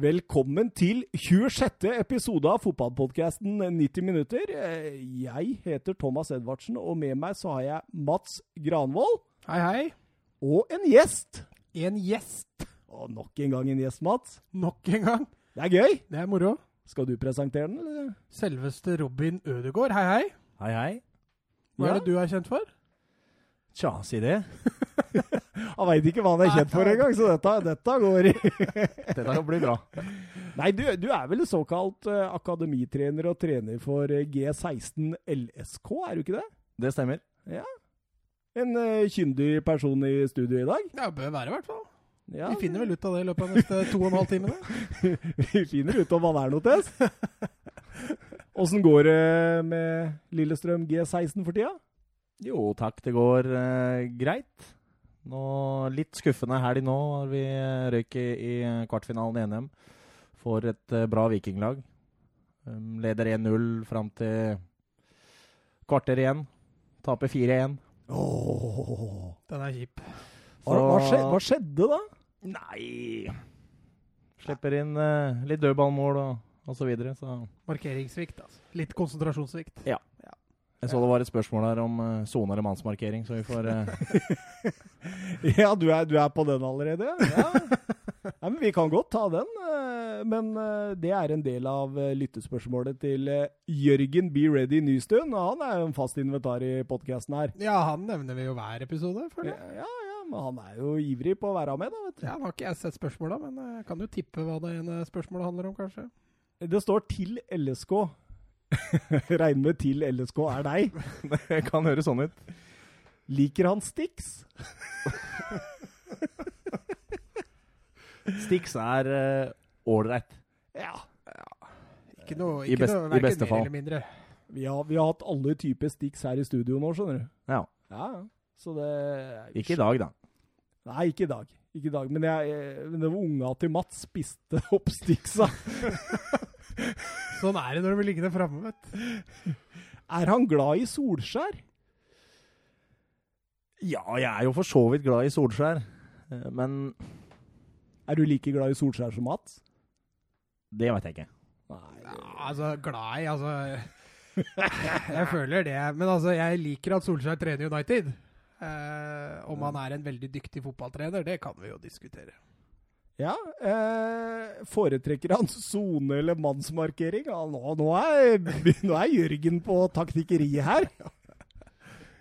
Velkommen til 26. episode av fotballpodkasten 90 minutter. Eh, Jeg heter Thomas Edvardsen, og med meg så har jeg Mats Granvold Hei, hei. og en gjest. En gjest. Og nok en gang en gjest, Mats. Nok en gang. Det er gøy. Det er moro. Skal du presentere den, eller? Selveste Robin Ødegaard. Hei, hei. Hei, hei. Hva Ja. er det du er kjent for? Tja, si det. Han veit ikke hva han er kjent for engang, så dette, dette går i Dette bli bra. Nei, du, du er vel såkalt uh, akademitrener og trener for eh, G16 LSK, er du ikke det? Det stemmer. Ja. En uh, kyndig person i studio i dag. Ja, bør være i hvert fall. Ja, Vi finner vel ut av det i løpet av neste to og en halv time. da. Vi finner ut om han er noe til Åssen går det med Lillestrøm G16 for tida? Jo, takk, det går uh, greit. Nå, litt skuffende helg nå. har Vi eh, røyk i, i kvartfinalen i NM for et eh, bra vikinglag. Um, leder 1-0 fram til kvarter igjen. Taper 4-1. Åh. Den er kjip. Hva, hva, skjedde, hva skjedde da? Nei Slipper inn uh, litt dødballmål og, og så videre, så Markeringssvikt, altså. Litt konsentrasjonssvikt. Jeg så det var et spørsmål her om eh, sone- eller mannsmarkering, så vi får eh, Ja, du er, du er på den allerede? Ja. Nei, men Vi kan godt ta den, eh, men det er en del av lyttespørsmålet til Jørgen Be Ready Nystuen. Han er jo en fast inventar i podkasten her. Ja, han nevner vi jo hver episode, føler Ja, ja, men han er jo ivrig på å være med, da, vet du. Ja, Nå har ikke jeg sett spørsmåla, men jeg kan jo tippe hva det ene spørsmålet handler om, kanskje. Det står 'til LSK'. Regner med 'til LSK' er deg. Det kan høres sånn ut. Liker han Stix? Stix er ålreit. Ja. Ikke noe, I best- noe i beste mer fall. eller mindre. Vi har, vi har hatt alle typer Stix her i studio nå, skjønner du. Ja. Ja, ja. Så det Ikke i dag, da. Nei, ikke i dag. Ikke i dag. Men, jeg, eh, men det var unga til Mats spiste opp Stixa. Sånn er det når du blir liggende framme, vet du. Er han glad i Solskjær? Ja, jeg er jo for så vidt glad i Solskjær, eh, men Er du like glad i Solskjær som Mats? det vet jeg ikke. Nei. Ja, altså, glad i Altså Jeg føler det. Men altså, jeg liker at Solskjær trener United. Eh, om han er en veldig dyktig fotballtrener, det kan vi jo diskutere. Ja, eh, foretrekker han sone- eller mannsmarkering? Ja, nå, nå, er, nå er Jørgen på taktikkeriet her.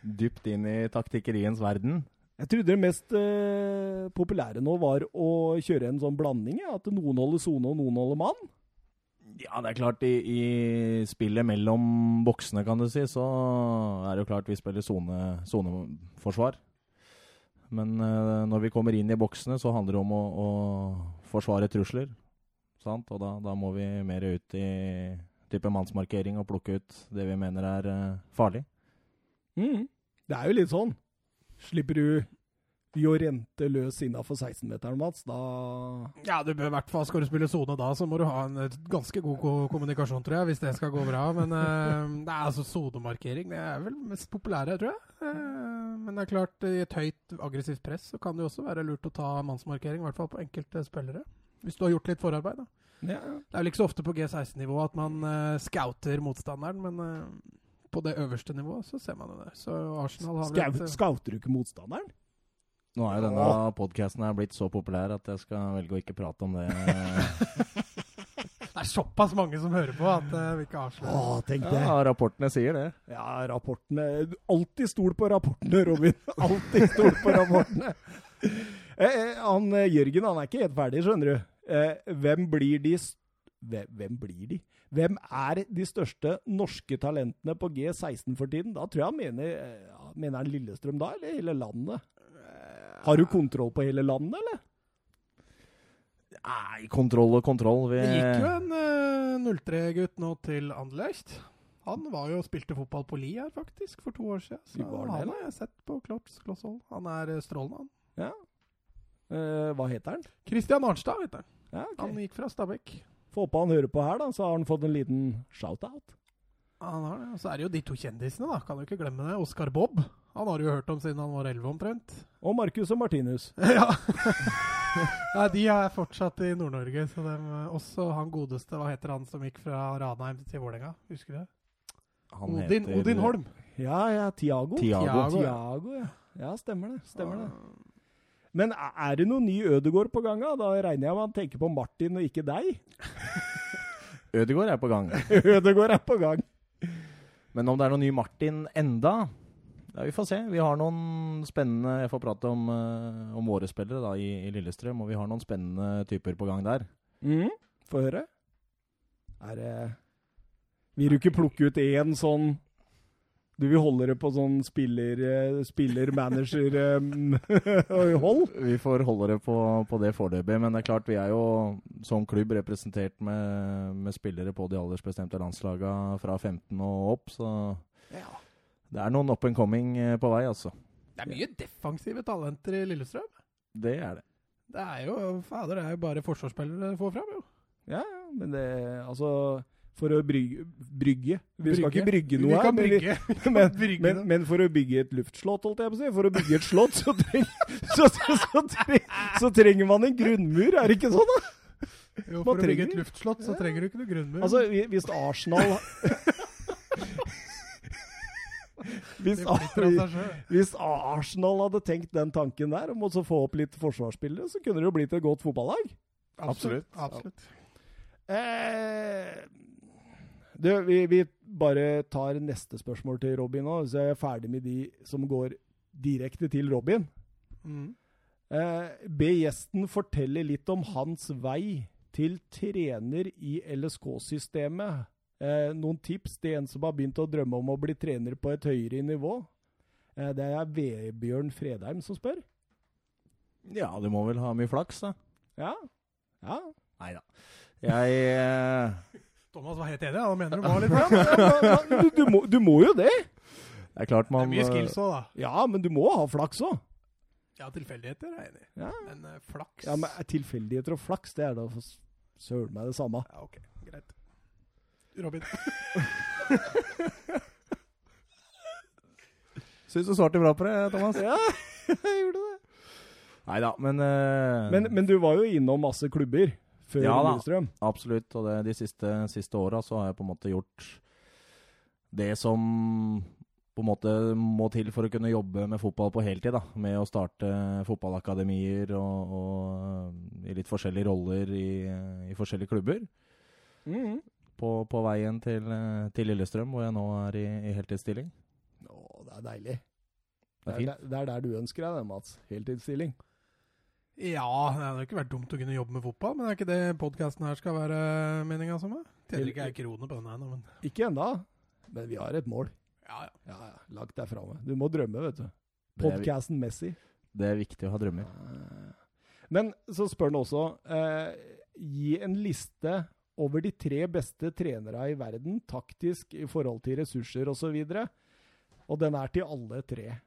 Dypt inn i taktikkeriens verden. Jeg trodde det mest eh, populære nå var å kjøre en sånn blanding. Ja, at noen holder sone og noen holder mann. Ja, det er klart, i, i spillet mellom boksene, kan du si, så er det jo klart vi spiller sone- soneforsvar. Men eh, når vi kommer inn i boksene, så handler det om å, å forsvare trusler. Sant? Og da, da må vi mer ut i type mannsmarkering og plukke ut det vi mener er eh, farlig. Mm. Det er jo litt sånn. Slipper du Jorente løs innafor 16-meteren, Mats, da Ja, du bør i hvert fall Skal du spille sone da, så må du ha en eh, ganske god ko kommunikasjon, tror jeg, hvis det skal gå bra. Men uh, det er altså sonemarkering. Det er vel mest populære, tror jeg. Uh, men det er klart, i et høyt aggressivt press så kan det jo også være lurt å ta mannsmarkering, i hvert fall på enkelte spillere. Hvis du har gjort litt forarbeid, da. ja. Det er vel ikke så ofte på G16-nivå at man uh, scouter motstanderen, men eh, på det øverste nivået så ser man det. Så Arsenal har vel Skau- Scouter du ikke motstanderen? Nå er jo denne podkasten blitt så populær at jeg skal velge å ikke prate om det. Det er såpass mange som hører på at eh, vi ikke avslører. Å, tenk det. Ja, rapportene sier det. Ja, rapportene Alltid stol på rapportene, Robin. Alltid stol på rapportene. Eh, eh, han eh, Jørgen han er ikke helt ferdig, skjønner du. Eh, hvem blir de st hvem, blir de? Hvem er de største norske talentene på G16 for tiden? Da tror jeg han mener, ja, mener han Lillestrøm da, eller hele landet? Har du kontroll på hele landet, eller? Nei, kontroll og kontroll. Vi, Det gikk jo en uh, 03-gutt nå til Anderlecht. Han var jo og spilte fotball på Li her, faktisk, for to år siden. Så var han har jeg sett på Klotts Klosshold. Han er uh, strålende, han. Ja. Uh, hva heter han? Christian Arnstad, heter han. Ja, okay. Han gikk fra Stabæk. Få håpe han hører på her, da, så har han fått en liten shout-out. Han har det. Og så er det jo de to kjendisene, da. Kan du ikke glemme det. Oskar Bob. Han har du jo hørt om siden han var elleve, omtrent. Og Marcus og Martinus. ja. Nei, de er fortsatt i Nord-Norge. Så dem, eh, også han godeste, hva heter han som gikk fra Ranheim til Vålerenga? Husker du det? Han Odin, heter- Odin Holm. Ja, ja, Tiago. Tiago. Tiago, ja. Tiago, ja. Ja, stemmer det. Stemmer det. Men er det noen ny Ødegård på gang? da? Da regner jeg med han tenker på Martin og ikke deg. Ødegård er på gang. Ødegård er på gang. Men om det er noen ny Martin enda ja, Vi får se. Vi har noen spennende Jeg får prate om, eh, om våre spillere da, i, i Lillestrøm, og vi har noen spennende typer på gang der. Mm. Få høre. Er det Vil du ikke plukke ut én sånn Du vil holde det på sånn spiller, eh, spiller-manager-hold? Vi får holde det på, på det foreløpig, men det er klart vi er jo som klubb representert med, med spillere på de aldersbestemte landslagene fra 15 og opp, så ja. Det er noen up and coming eh, på vei, altså. Det er mye defensive talenter i Lillestrøm. Det er det. Det er jo fader, det er jo bare forsvarsspillere å få fram, jo. ja, men det Altså For å brygge, brygge. Vi skal ikke brygge noe her. men brygge. men, Brygge men, men for å bygge et luftslott, holdt jeg på å si, for å bygge et slott, så, treng, så, så, så, treng, så trenger man en grunnmur, er det ikke sånn? da? Jo, Man for å bygge et luftslott så trenger du ikke noe grunnmur. Altså, hvis Arsenal hvis, hvis Arsenal hadde tenkt den tanken der, om å få opp litt forsvarsspillere, så kunne det jo blitt et godt fotballag. Absolutt. Absolutt. Eh, du, vi, vi bare tar neste spørsmål til Robin nå, så jeg er ferdig med de som går direkte til Robin. Mm. Eh, be gjesten fortelle litt om hans vei til trener i LSK-systemet. Eh, noen tips til en som har begynt å drømme om å bli trener på et høyere nivå. Eh, det er Vebjørn Fredheim som spør. Ja, du må vel ha mye flaks, da. Ja. ja. Nei da. Jeg eh, Thomas var helt enig, han mener du var litt men, du, du, må, du må jo det! Det er klart man Det er mye eh, skills òg, da. Ja, men du må ha flaks òg. Ja, tilfeldigheter er jeg enig i. Ja. Men eh, flaks ja, men tilfeldigheter og flaks, det er da søren meg det samme. Ja, ok, greit. Robin. Syns du svarte bra på det, Thomas? Ja, jeg gjorde det. Nei da, men, uh, Men, men du var jo innom masse klubber før Ja. Lillestrøm. Absolutt. Og det, de siste, siste åra så har jeg på en måte gjort det som på en måte må til for å kunne jobbe med fotball på heltid. da, Med å starte fotballakademier og, og eh, i litt forskjellige roller i, i forskjellige klubber. Mhm. På, på veien til, eh, til Lillestrøm, hvor jeg nå er i, i heltidsstilling. Å, det er deilig. Det Det er er, fint. det er der du ønsker deg det, Mats. Heltidsstilling. Ja, det hadde ikke vært dumt å kunne jobbe med fotball, men er ikke det podkasten her skal være meninga som er? Tjener ikke ei krone på den her men Ikke ennå, men vi har et mål. ja, ja. Ja, ja, Langt der framme. Du må drømme, vet du. Det er, Podcasten Messi. det er viktig å ha drømmer. Men så spør han også eh, Gi en liste over de tre beste trenere i verden, taktisk i forhold til ressurser osv. Og, så og den er til alle tre.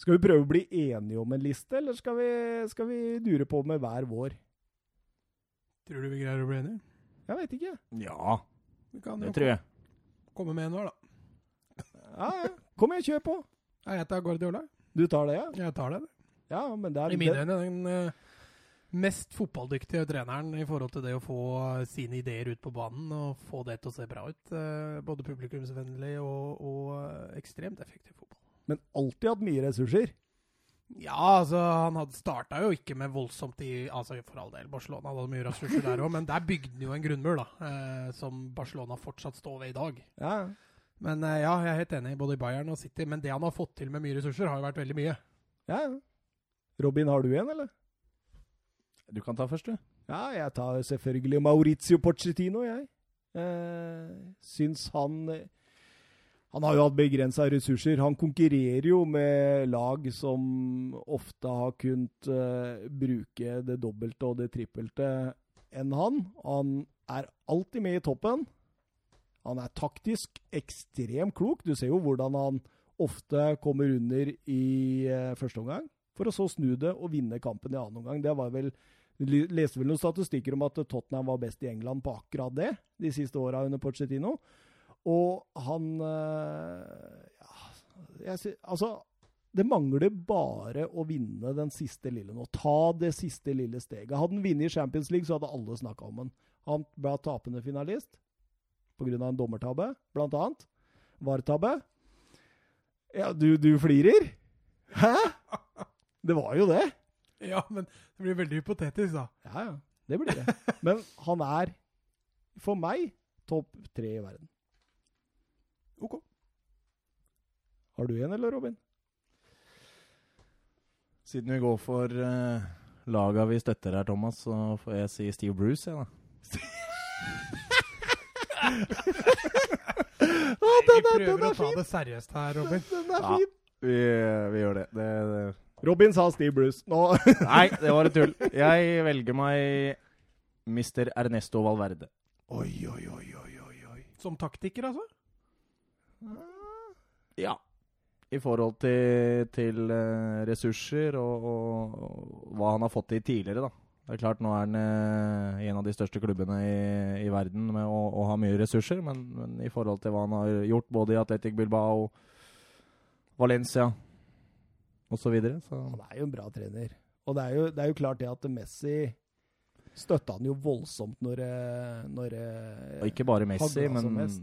Skal vi prøve å bli enige om en liste, eller skal vi, skal vi dure på med hver vår? Tror du vi greier å bli enige? Jeg veit ikke. Ja, Vi kan det jo tror jeg. komme med en hver, da. Ja, ja. Kom igjen, kjør på. Jeg tar Guardiola. Du tar det, ja? Jeg tar det. Ja, men det er I mine øyne den eh, mest fotballdyktige treneren i forhold til det å få sine ideer ut på banen og få det til å se bra ut. Eh, Både publikumsvennlig og, og eh, ekstremt effektiv fotball. Men alltid hatt mye ressurser. Ja, altså han hadde starta jo ikke med voldsomt i altså For all del, Barcelona hadde mye ressurser der òg, men der bygde han jo en grunnmur, da. Eh, som Barcelona fortsatt står ved i dag. Ja, Men eh, ja, jeg er helt enig, både i Bayern og City. Men det han har fått til med mye ressurser, har jo vært veldig mye. ja. Robin, har du en, eller? Du kan ta først, du. Ja, jeg tar selvfølgelig Maurizio Pochettino, jeg. Eh, syns han eh, Han har jo hatt begrensa ressurser. Han konkurrerer jo med lag som ofte har kunnet eh, bruke det dobbelte og det trippelte enn han. Han er alltid med i toppen. Han er taktisk ekstremt klok. Du ser jo hvordan han ofte kommer under i eh, første omgang, for å så snu det og vinne kampen i annen omgang. Det var vel leste vel noen statistikker om at Tottenham var best i England på akkurat det de siste åra under Pochettino. Og han eh, ja, jeg, Altså, det mangler bare å vinne den siste lille nå. Ta det siste lille steget. Hadde han vunnet i Champions League, så hadde alle snakka om han. Han ble tapende finalist pga. en dommertabbe, blant annet. VAR-tabbe. Ja, du, du flirer? Hæ? Det var jo det. Ja, men det blir veldig hypotetisk, da. Ja, ja. Det blir det. Men han er, for meg, topp tre i verden. OK. Har du en, eller, Robin? Siden vi går for uh, laga vi støtter her, Thomas, så får jeg si Steve Bruce, jeg, da. Å, Vi den er, prøver den å ta fin! det seriøst her, Robin. Den er Ja. fin! Vi, vi gjør det. det, det. Robin sa Steve Bruce. Nå Nei, det var et tull. Jeg velger meg Mr. Ernesto Valverde. Oi, oi, oi, oi, oi. Som taktiker, altså? Ja. I forhold til, til eh, ressurser og, og, og hva han har fått til tidligere, da. Det er klart, nå er han eh, en av de største klubbene i, i verden med å, å ha mye ressurser, men, men i forhold til hva han har gjort både i Atletic Bilbao, Valencia osv. Så, videre, så Han er jo en bra trener. Og det er jo, det er jo klart det at Messi støtta han jo voldsomt når, eh, når eh, Og ikke bare Messi, men,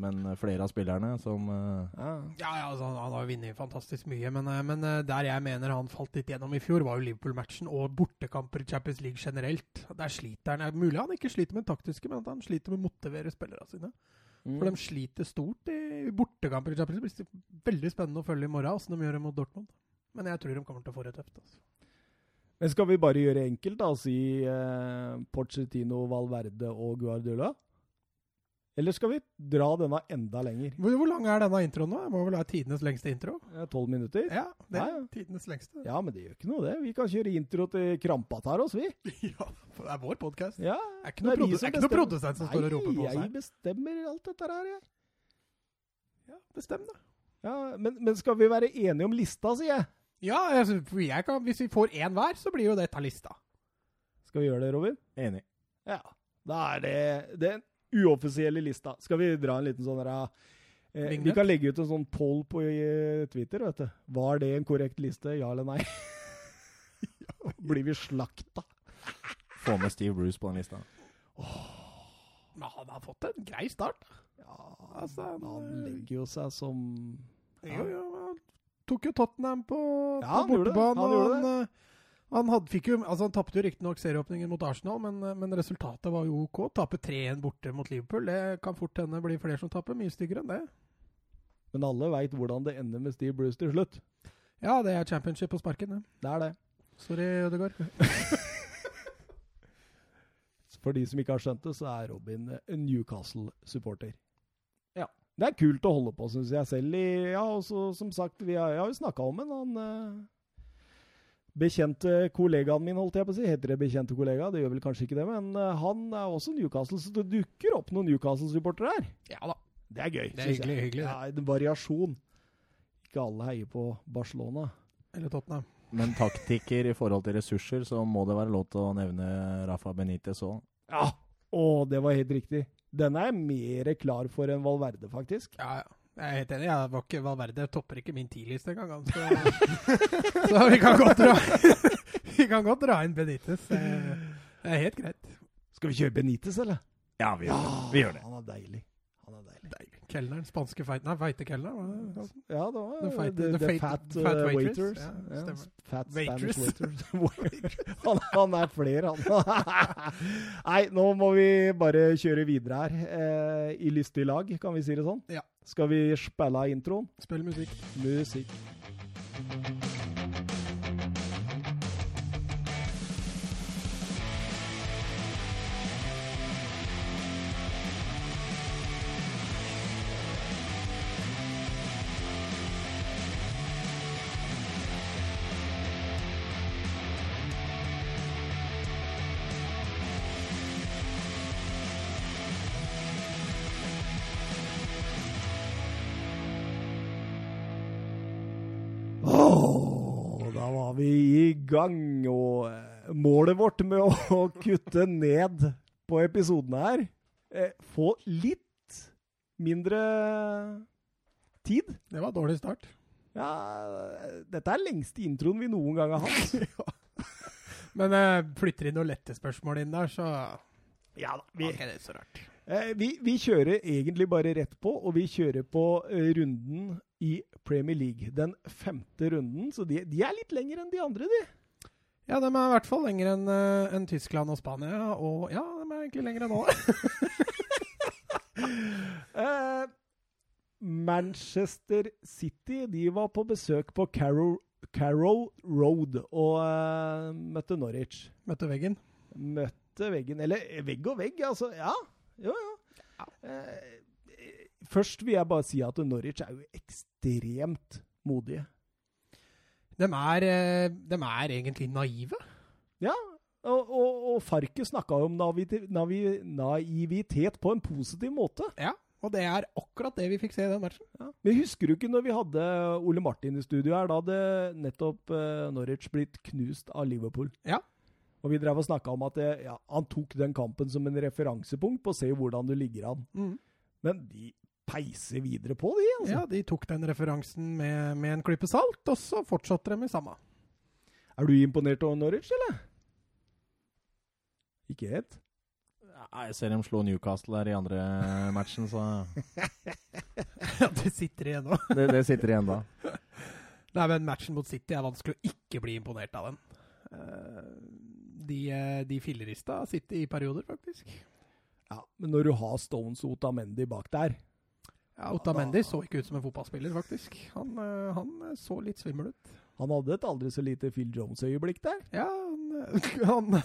men flere av spillerne som eh, ja. Ja, ja, altså, han, han har jo vunnet fantastisk mye, men, eh, men eh, der jeg mener han falt litt gjennom i fjor, var jo Liverpool-matchen og bortekamper i Champions League generelt. Der sliter han. Det er mulig han ikke sliter med det taktiske, men at han sliter med å motivere spillerne sine. Mm. For de sliter stort i bortekamper i Champions League. Det blir veldig spennende å følge i morgen åssen de gjør det mot Dortmund. Men jeg tror de kommer til å få det tøft. Altså. Men skal vi bare gjøre enkelt da, og si eh, Porcetino, Valverde og Guardiola? Eller skal vi dra denne enda lenger? Hvor, hvor lang er denne introen nå? Det må vel være tidenes lengste intro? Tolv minutter? Ja, det er Nei. tidenes lengste. Ja, men det gjør ikke noe, det. Vi kan kjøre intro til krampa tar oss, vi. Ja, for det er vår podkast. Ja. Det er ikke noe, produ noe produsent som står og roper på oss her. Nei, jeg bestemmer alt dette her, jeg. Ja, Bestem det. Ja, men, men skal vi være enige om lista, sier jeg. Ja, altså, kan, hvis vi får én hver, så blir jo dette lista. Skal vi gjøre det, Robin? Enig. Ja. Da er det den uoffisielle lista. Skal vi dra en liten sånn derre eh, Vi kan legge ut en sånn poll på eh, Twitter, vet du. Var det en korrekt liste? Ja eller nei? Blir vi slakta? Få med Steve Bruce på den lista. Men han har fått en grei start. Ja, Altså, han, eh, legger jo seg som Jo, jo, han tok jo Tottenham på, Ja, på han bortebane. Han han, han, eh, han, fikk jo, altså han tapte riktignok serieåpningen mot Arsenal, men, eh, men resultatet var jo OK. Tape 3-1 borte mot Liverpool, det kan fort hende bli flere som taper. Mye styggere enn det. Men alle veit hvordan det ender med Steve Bruce til slutt. Ja, det er championship på sparken, det. Det er det. Sorry, Ødegaard. For de som ikke har skjønt det, så er Robin en Newcastle-supporter. Ja. Det er kult å holde på, syns jeg selv. I, ja, og så, som sagt, vi har, jeg har jo snakka om en han eh, bekjente kollegaen min, holdt jeg på å si. Heter det bekjente kollega? Det gjør vel kanskje ikke det, men eh, han er også Newcastle, så det dukker opp noen Newcastle-supportere her. Ja da. Det er gøy. Det er hyggelig, jeg. hyggelig. Ja, en variasjon. Ikke alle heier på Barcelona. Eller Tottenham. Men taktiker i forhold til ressurser, så må det være lov til å nevne Rafa Benitez òg. Ja! Å, det var helt riktig. Den er jeg mer klar for enn Valverde, faktisk. Ja, ja. Jeg er helt enig. Jeg var ikke, Valverde topper ikke min ti-liste engang. Så, så vi kan godt dra Vi kan godt dra inn Benitez. Det er helt greit. Skal vi kjøre Benitez, eller? Ja, vi gjør det. Vi gjør det. Han er. Han er deilig. Kelneren, spanske feit... Nei, feitekelneren. Ja, det var The feit- the, the the fate- fat, fat uh, waitress. waiters. Ja, Ja, fat. Spanish waiters. han, han er flere, han. Nei, nå må vi bare kjøre videre her. Eh, I lystig lag, kan vi si det sånn? Ja. Skal vi spille introen? Spill musikk. Musikk. Gang, og eh, målet vårt med å, kutte ned på episodene her eh, Få litt mindre tid. Det var dårlig start. Ja, dette er lengste introen vi noen gang har hatt. Men eh, flytter inn noen lette spørsmål inn der, så Ja da. vi, okay, det så rart. Vi, vi kjører egentlig bare rett på, og vi kjører på runden i Premier League. Den femte runden, så de, de er litt lenger enn de andre, de. Ja, de er i hvert fall lenger enn eh, enn Tyskland og Spania. Og ja, de er egentlig lenger enn nå. Eh, Manchester City de var på besøk på Carrow, Carrow Road og uh, møtte Norwich. Møtte veggen. Møtte veggen Eller vegg og vegg, altså. Ja. Jo, jo. Eh, først vil jeg bare si at Norwich er jo ekstremt modige. De er, eh, de er egentlig naive. Ja, og, og, og Farke snakka om navi- navi- naivitet på en positiv måte. Ja, og det er akkurat det vi fikk se i den matchen. Ja. Men husker du ikke når vi hadde Ole Martin i studio her? Da hadde nettopp eh, Norwich blitt knust av Liverpool. Ja. Og vi drev og snakka om at det, ja, han tok den kampen som en referansepunkt på å se hvordan du ligger an. Men de peiser videre på, de. altså. Ja, de tok den referansen med, med en klype salt, og så fortsatte de med samme. Er du imponert over Norwich, eller? Ikke helt? Nei, Jeg ser dem slo Newcastle der i andre matchen, så Ja, det sitter igjen nå. det, det sitter igjen da. Nei, men matchen mot City er vanskelig å ikke bli imponert av den. Eh, De, eh, de fillerista City i perioder, faktisk. Ja, Men når du har Stones og Otamendi bak der Ja, Otamendi så ikke ut som en fotballspiller, faktisk. Han, eh, han eh, så litt svimmel ut. Han hadde et aldri så lite Phil Jones-øyeblikk der. Ja, han, eh, han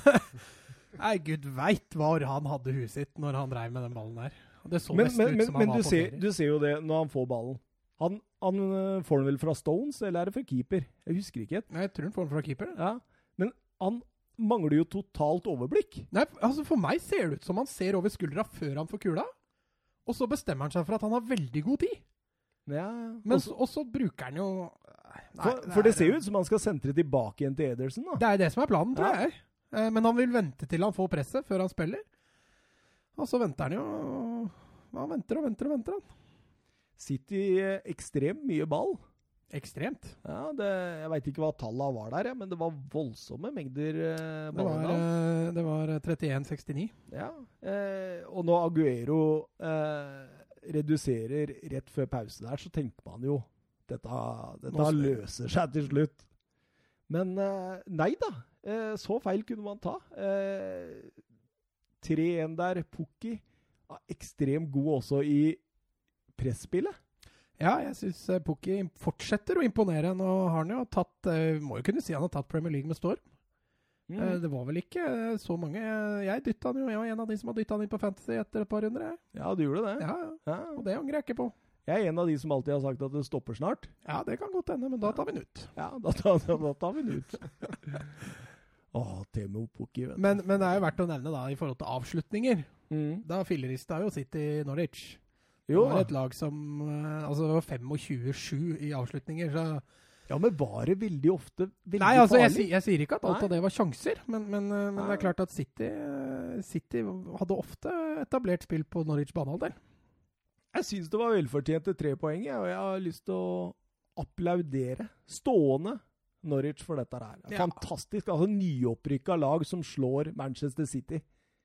Nei, gud veit hvor han hadde huet sitt når han dreiv med den ballen der. Det så Men, nesten men, ut men, han men var du, på ser, ferie. du ser jo det når han får ballen. Han, han får den vel fra Stones, eller er det fra keeper? Jeg husker ikke. Nei, Jeg tror han får den fra keeper. Ja. Men han mangler jo totalt overblikk. Nei, altså For meg ser det ut som han ser over skuldra før han får kula. Og så bestemmer han seg for at han har veldig god tid. Ja, Men, og så- og så bruker han jo Nei, for, for det er- ser jo ut som han skal sentre tilbake igjen til Ederson. da. Det er det som er planen, tror Ja. jeg. Eh, Men han vil vente til han får presset, før han spiller. Og så venter han jo Han venter og venter og venter. han. City eh, ekstremt mye ball. Ekstremt. Ja, det, Jeg veit ikke hva tallene var der, men det var voldsomme mengder eh, Det var, eh, var 31-69. Ja, eh, og når Aguero eh, reduserer rett før pause der, så tenker man jo dette, dette løser seg til slutt. Men eh, nei da, eh, så feil kunne man ta. Eh, 3-1 der, Pukki. Ja, ekstremt god også i presspillet. Ja, jeg syns Pukki fortsetter å imponere. Nå har han jo tatt eh, Må jo kunne si han har tatt Premier League med storm. Mm. Eh, Det var vel ikke eh, så mange Jeg dytta han jo, jeg var en av de som har dytta han inn på Fantasy etter et par runder. Ja, du gjorde det. Ja, ja. Og det angrer jeg ikke på. Jeg er en av de som alltid har sagt at det stopper snart. Ja, det kan godt hende, men da tar vi den ut. Ja, da, tar, da, tar vi den ut. Åh, Temo Pukki, vet du. Men, men det er jo verdt å nevne, da, i forhold til avslutninger. Mm. Da fillerista jo City Norwich. Jo, det var et lag som eh, Altså, det var 25-7 i avslutninger, så Ja, men var det veldig ofte veldig Nei, altså, farlig? Jeg, jeg sier ikke at alt Nei. av det var sjanser, men, men, eh, men det er klart at City, eh, City hadde ofte etablert spill på Norwich banehalvdel. Jeg syns det var velfortjente tre poeng, jeg, og jeg har lyst til å applaudere stående Norwich for dette her. Ja. Fantastisk. Altså nyopprykka lag som slår Manchester City.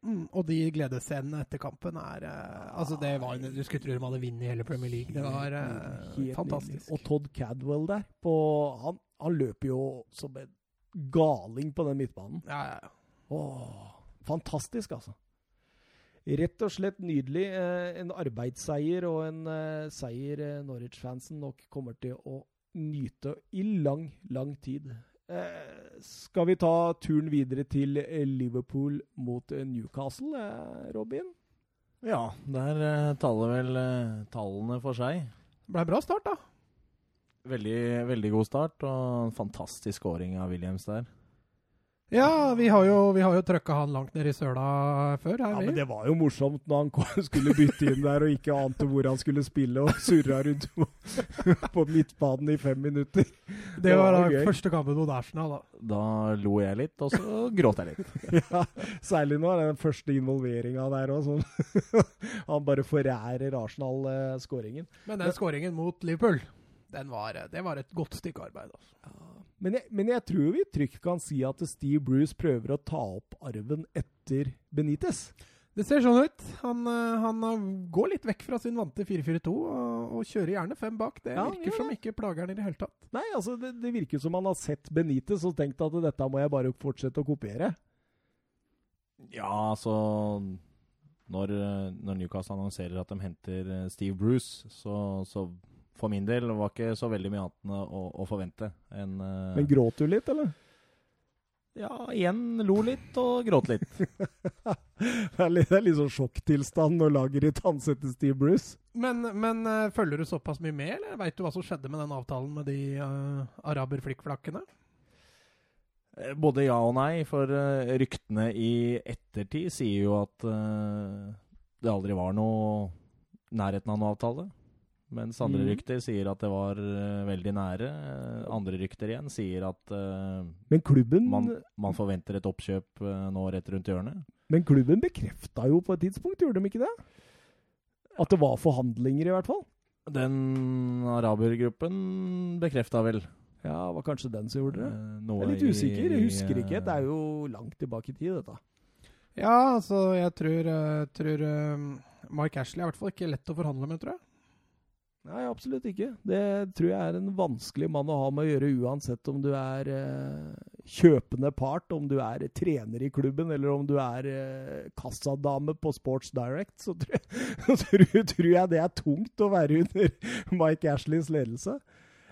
Mm, og de gledesscenene etter kampen er uh, Altså, det var Du skulle tro de hadde vunnet hele Premier League. Det var uh, fantastisk. Og Todd Cadwell der. På, han, han løper jo som en galing på den midtbanen. Ja, ja, ja. Åh, fantastisk, altså. Rett og slett nydelig. Eh, en arbeidsseier og en eh, seier eh, Norwich-fansen nok kommer til å nyte i lang, lang tid. Eh, skal vi ta turen videre til Liverpool mot eh, Newcastle, eh, Robin? Ja, der taler vel tallene for seg. Det ble bra start, da. Veldig, veldig god start, og en fantastisk scoring av Williams der. Ja, vi har jo, vi har jo trøkka han langt ned i søla før. Her, Ja, vi. men Det var jo morsomt når han kom, skulle bytte inn der og ikke ante hvor han skulle spille, og surra rundt på, på midtbanen i fem minutter. Det var da det var gøy. første kampen mot Arsenal, da. Da lo jeg litt, og så gråt jeg litt. Ja, særlig nå den første involveringa der òg. Sånn. Han bare forærer Arsenal-skåringen. Men den skåringen mot Liverpool, den var, det var et godt stykke arbeid. Altså. Men jeg, men jeg tror vi trygt kan si at Steve Bruce prøver å ta opp arven etter Benitez. Det ser sånn ut. Han, eh, han eh, går litt vekk fra sin vante 4-4-2 og, og kjører gjerne fem bak. Det Ja, virker ja. som ikke plager han i det hele tatt. Nei, altså det, det virker som han har sett Benitez og tenkt at dette må jeg bare fortsette å kopiere. Ja, altså når, eh, når Newcastle annonserer at de henter Steve Bruce, så, så for min del var ikke så veldig mye annet å, å forvente En, uh, Men gråt du litt, eller? Ja, igjen lo litt og gråt litt. Det er litt, det er litt sånn sjokktilstand når laget ditt ansetter Steve Bruce. Men, men uh, følger du såpass mye med, eller veit du hva som skjedde med den avtalen med de uh, araber-flikkflakkene? Eh, Både ja og nei, for uh, ryktene i ettertid sier jo at eh, det aldri var noe nærheten av noe avtale. Mens andre mm. rykter sier at det var uh, veldig nære. Eh, Andre rykter igjen sier at uh, Men klubben, man, man forventer et oppkjøp nå rett rundt hjørnet. men klubben bekrefta jo på et tidspunkt, gjorde de ikke det? At det var forhandlinger, i hvert fall. Den arabergruppen bekrefta vel Ja, det var kanskje den som gjorde det. Jeg er litt usikker. Jeg husker ikke. Det er jo langt tilbake i tid, dette. Ja, altså, jeg tror, tror Mike Ashley er i hvert fall ikke lett å forhandle med, tror jeg. Nei, absolutt ikke. Det tror jeg er en vanskelig mann å ha med å gjøre, uansett om du er eh, kjøpende part, om du er trener i klubben, eller om du er eh, kassadame på Sports Direct. Så tror, jeg, tror jeg det er tungt å være under Mike Ashleys ledelse.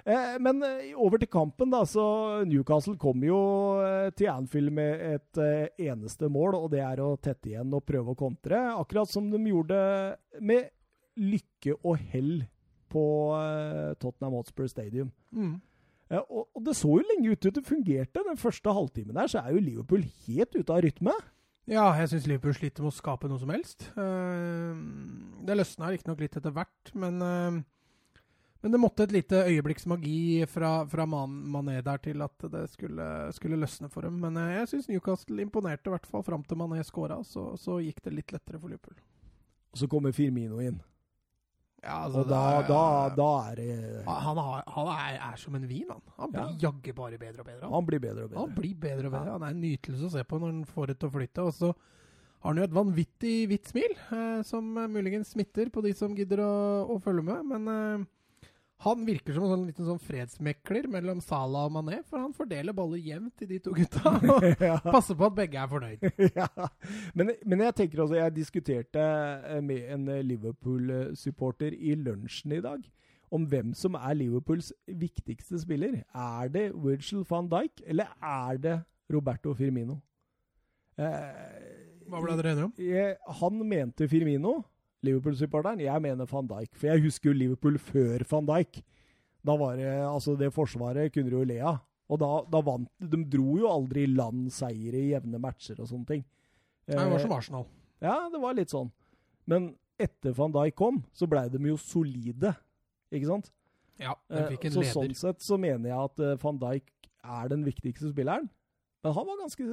Eh, men eh, over til kampen, da. Så Newcastle kom jo eh, til Anfield med et eh, eneste mål, og det er å tette igjen og prøve å kontre. Akkurat som de gjorde med lykke og hell på eh, Tottenham Hotspur Stadium. Mm. Eh, og, og det så jo lenge ut til det fungerte. Den første halvtimen der så er jo Liverpool helt ute av rytme. Ja, jeg syns Liverpool sliter med å skape noe som helst. Eh, det løsna riktignok litt etter hvert, men, men det måtte et lite øyeblikks magi fra, fra Man Mané der til at det skulle, skulle løsne for dem. Men jeg syns Newcastle imponerte, i hvert fall fram til Mané skåra. Så, så gikk det litt lettere for Liverpool. Og så kommer Firmino inn. Ja, Og da, da, da er det Han, har, han er, er som en vin, han. Han blir jaggu bare bedre og bedre. Han. Han blir bedre og Han bedre. blir bedre og bedre. Han er en nytelse å se på når han får det til å flytte. Og så har han jo et vanvittig hvitt smil, eh, som muligens smitter på de som gidder å, å følge med. Men eh, han virker som en sånn liten sånn fredsmekler mellom Salah og Mané, for han fordeler baller jevnt til de to gutta. Og ja. passer på at begge er fornøyd. ja. men, men jeg tenker også Jeg diskuterte eh, med en eh, Liverpool-supporter i lunsjen i dag om hvem som er Liverpools viktigste spiller. Er det Virgil van Dijk, eller er det Roberto Firmino? Eh, Hva ble dere enige om? jeg, han mente Firmino, Liverpool-supporteren. Jeg mener van Dijk. For jeg husker jo Liverpool før van Dijk. Da var det Altså, det forsvaret kunne du jo le av. Og da, da vant De dro jo aldri i land seire i jevne matcher og sånne ting. Nei, det var Eh, som Arsenal. ja, det var litt sånn. Men etter van Dijk kom, så blei de jo solide. Ikke sant? Ja, de Eh, fikk en så leder. sånn sett så mener jeg at eh, van Dijk er den viktigste spilleren. Men han var ganske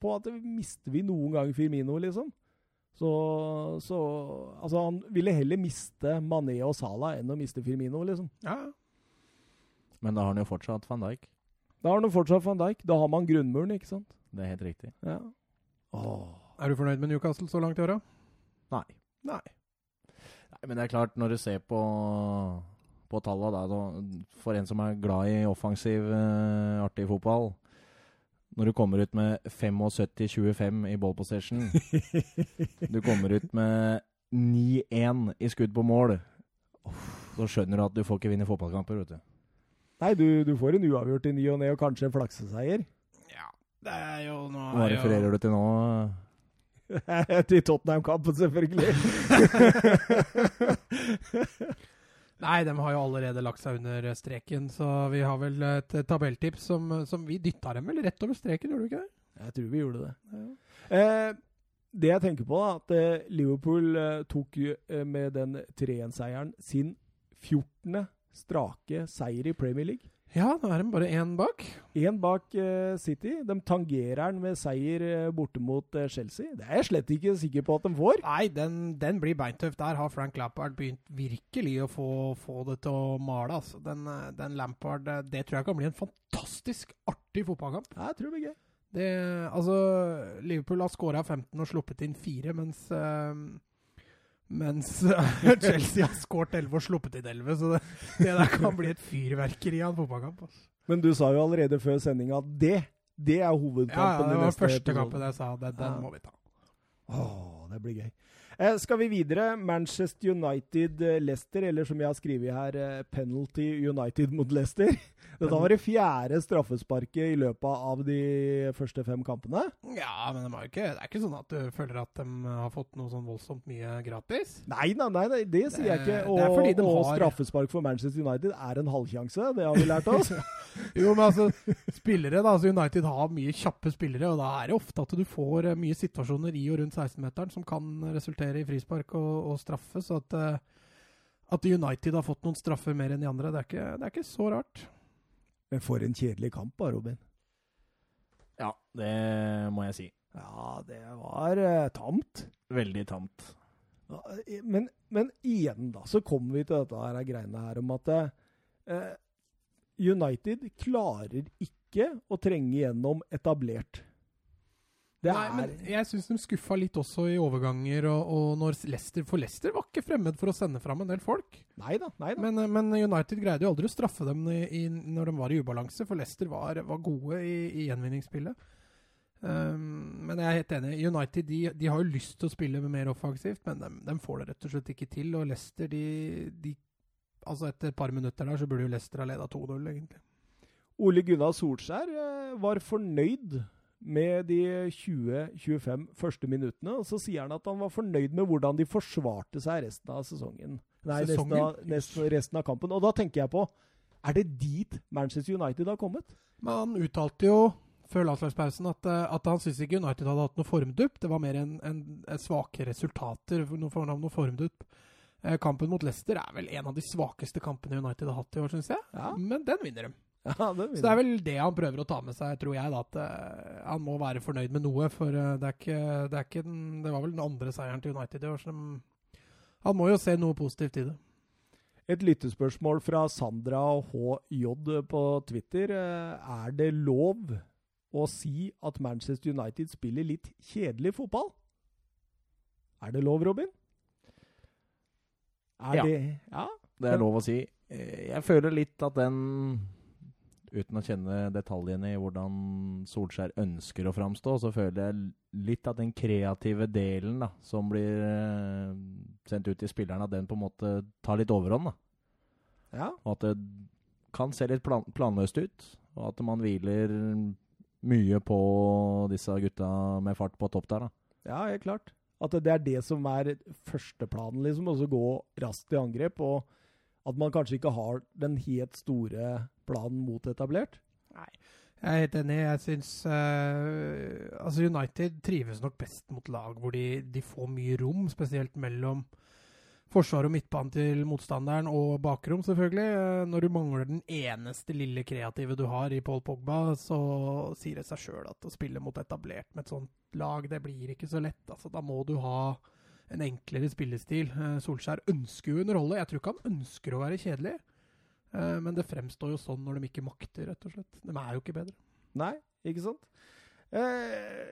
på at mister vi noen gang Firmino, liksom. Så, så Altså, han ville heller miste Mané og Salah enn å miste Firmino, liksom. Ja, Men da har han jo fortsatt van Dijk. Da har han jo fortsatt van Dijk. Da har man grunnmuren, ikke sant? Det er helt riktig. Ja. Åh. Er du fornøyd med Newcastle så langt i åra? Nei. Nei. Nei, men det er klart, når du ser på, på tallene da, da, for en som er glad i offensiv, eh, artig fotball Når du kommer ut med 75-25 i ball possession Du kommer ut med 9-1 i skudd på mål Så skjønner du at du får ikke vinne fotballkamper, vet du. Nei, du, du får en uavgjort i ny og ne, og kanskje en flakseseier. Ja, det er jo nå Hva er jo- refererer du til nå? Til Tottenham-kampen, selvfølgelig. Nei, de har jo allerede lagt seg under streken, så vi har vel et tabelltips som, som vi dytta dem vel rett over streken, gjorde vi ikke det? Jeg tror vi gjorde det. Eh, det jeg tenker på, da, at eh, Liverpool eh, tok eh, med den 3-1-seieren sin 14. strake seier i Premier League. Ja, nå er de bare én bak. Én bak uh, City. De tangerer den med seier uh, borte mot uh, Chelsea. Det er jeg slett ikke sikker på at de får. Nei, den, den blir beintøff. Der har Frank Lampard begynt virkelig å få, få det til å male. Altså. Den, den Lampard Det tror jeg kan bli en fantastisk artig fotballkamp. Jeg tror det blir gøy. Det, altså, Liverpool har skåra 15 og sluppet inn 4, mens mens eh, Chelsea har skåret 11 og sluppet inn 11. Så det, det der kan bli et fyrverkeri av en fotballkamp. Altså. Men du sa jo allerede før sendinga at det, det er hovedkampen. ja, det var første episode. kampen jeg sa. Den, den Ja. må vi ta. Åh, det blir gøy. Eh, skal vi videre? Manchester United-Leicester, eller som jeg har skrevet her, eh, Penalty United mot Leicester. Dette var det fjerde straffesparket i løpet av de første fem kampene. Ja, men de ikke, det er ikke sånn at du føler at de har fått noe sånn voldsomt mye gratis. Nei, nei, nei, nei det sier jeg ikke. Og, det de og har- straffespark for Manchester United er en halvsjanse. Det har vi lært oss. Jo, men altså, spillere da, altså United har mye kjappe spillere, og da er det ofte at du får eh, mye situasjoner i og rundt 16-meteren som kan resultere i frispark og, og straffe, så at, eh, at United har fått noen straffer mer enn de andre, det er ikke, det er ikke så rart. Men for en kjedelig kamp, da, Robin. Ja, det må jeg si. Ja, det var eh, tamt. Veldig tamt. Ja, eh, Men, men igjen, da, så kommer vi til dette her greiene her om at eh, United klarer ikke å trenge gjennom etablert. Det Nei, men jeg syns de skuffa litt også i overganger, og, og når Leicester For Leicester var ikke fremmed for å sende fram en del folk. Neida, neida. Men, men United greide jo aldri å straffe dem i, i, når de var i ubalanse, for Leicester var, var gode i, i gjenvinningsspillet. Um, men jeg er helt enig. United de, de har jo lyst til å spille mer offensivt, men de, de får det rett og slett ikke til. Og Leicester, de, de Altså Etter et par minutter der så burde jo Leicester ha leda 2-0, egentlig. Ole Gunnar Solskjær eh, var fornøyd med de 20-25 første minuttene. Og så sier han at han var fornøyd med hvordan de forsvarte seg resten av sesongen. Nei, resten av, resten av kampen. Og da tenker jeg på Er det dit Manchester United har kommet? Men han uttalte jo før landslagspausen at, eh, at han syntes ikke United hadde hatt noe formdupp. Det var mer en, en, en svake resultater noe, noe formdupp. Eh, kampen mot Leicester er vel en av de svakeste kampene United har hatt i år, syns jeg. Ja. Men den vinner de. Ja, det Så det er vel det han prøver å ta med seg, tror jeg. da, At uh, han må være fornøyd med noe. For uh, det, er ikke, det, er ikke den, det var vel den andre seieren til United i år. Så de, han må jo se noe positivt i det. Et lyttespørsmål fra Sandra HJ på Twitter. Eh, Er det lov å si at Manchester United spiller litt kjedelig fotball? Er det lov, Robin? Er Ja. det Ja? Det er lov å si. Jeg føler litt at den Uten å kjenne detaljene i hvordan Solskjær ønsker å framstå, så føler jeg litt at den kreative delen da, som blir eh, sendt ut til spillerne, at den på en måte tar litt overhånd. da. Ja. Og at det kan se litt plan planløst ut. Og at man hviler mye på disse gutta med fart på topp der. da. Ja, helt klart. At det er det som er førsteplanen, liksom. Og så gå raskt i angrep. Og at man kanskje ikke har den helt store planen mot etablert. Nei. Jeg er helt enig. Jeg syns uh, Altså, United trives nok best mot lag hvor de, de får mye rom, spesielt mellom forsvar og midtbanen til motstanderen, og bakrom, selvfølgelig. Eh, Når du mangler den eneste lille kreative du har i Paul Pogba, så sier det seg sjøl at å spille mot etablert med et sånt lag, det blir ikke så lett. Altså, da må du ha en enklere spillestil. Eh, Solskjær ønsker jo en rolle. Jeg tror ikke han ønsker å være kjedelig. Eh, Men det fremstår jo sånn når de ikke makter, rett og slett. De er jo ikke bedre. Nei, ikke sant? Eh,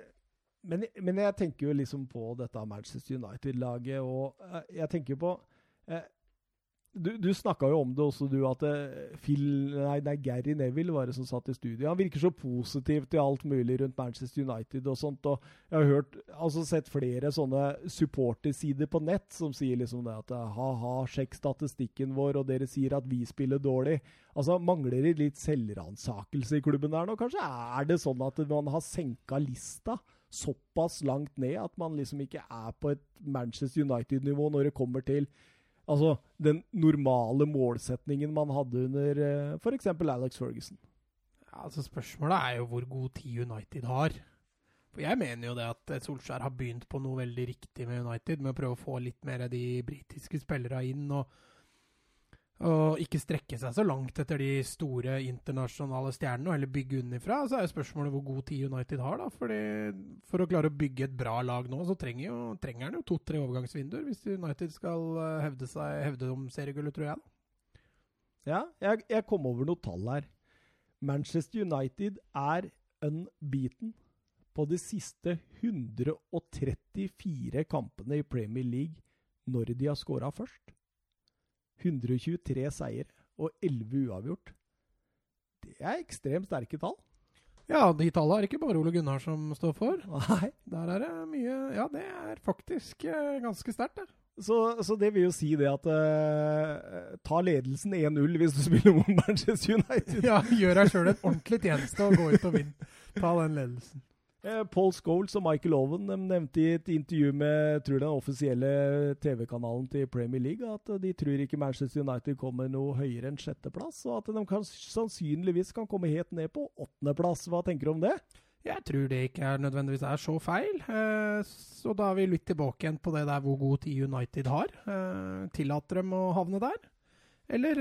men, men jeg tenker jo liksom på dette Manchester United-laget, og jeg tenker på Du, du snakka jo om det også, du, at eh, Phil Nei, nei, Gary Neville var det som satt i studio. Han virker så positiv til alt mulig rundt Manchester United og sånt. og Jeg har hørt, altså sett flere sånne supportersider på nett som sier liksom det at ha-ha, sjekk statistikken vår, og dere sier at vi spiller dårlig. Altså, Mangler det litt selvransakelse i klubben der nå? Kanskje er det sånn at man har senka lista såpass langt ned at man liksom ikke er på et Manchester United-nivå når det kommer til altså, den normale målsetningen man hadde under uh, f.eks. Alex Ferguson. Ja, altså Spørsmålet er jo hvor god tid United har. For Jeg mener jo det at eh, Solskjær har begynt på noe veldig riktig med United, med å prøve å få litt mer av de britiske spillerne inn. og Og ikke strekke seg så langt etter de store internasjonale stjernene, og heller bygge unnifra. Så er jo spørsmålet hvor god tid United har, da. Fordi for å klare å bygge et bra lag nå, så trenger, jo, trenger han jo to-tre overgangsvinduer hvis United skal eh, hevde seg hevde om seriegullet, tror jeg. da. Ja, jeg, jeg kom over noe tall her. Manchester United er unbeaten på de siste 134 kampene i Premier League når de har skåra først. 123 seier og 11 uavgjort. Det er ekstremt sterke tall. Ja, de tallene er ikke bare Ole Gunnar som står for. Nei. Der er det mye Ja, det er faktisk eh, ganske sterkt, det. Så, så det vil jo si det at uh, Ta ledelsen 1-0 hvis du spiller mot Manchester United. Ja, gjør deg sjøl en ordentlig tjeneste og gå ut og vinn. Ta den ledelsen. Eh, Paul Scholes og Michael Owen nevnte i et intervju med tror den offisielle TV-kanalen til Premier League at de tror ikke Manchester United kommer noe høyere enn sjetteplass, og at de kan, sannsynligvis kan komme helt ned på åttendeplass. Hva tenker du om det? Jeg tror det ikke er nødvendigvis er så feil. Eh, så da er vi litt tilbake igjen på det der hvor god tid United har. Eh, tillater dem å havne der? Eller,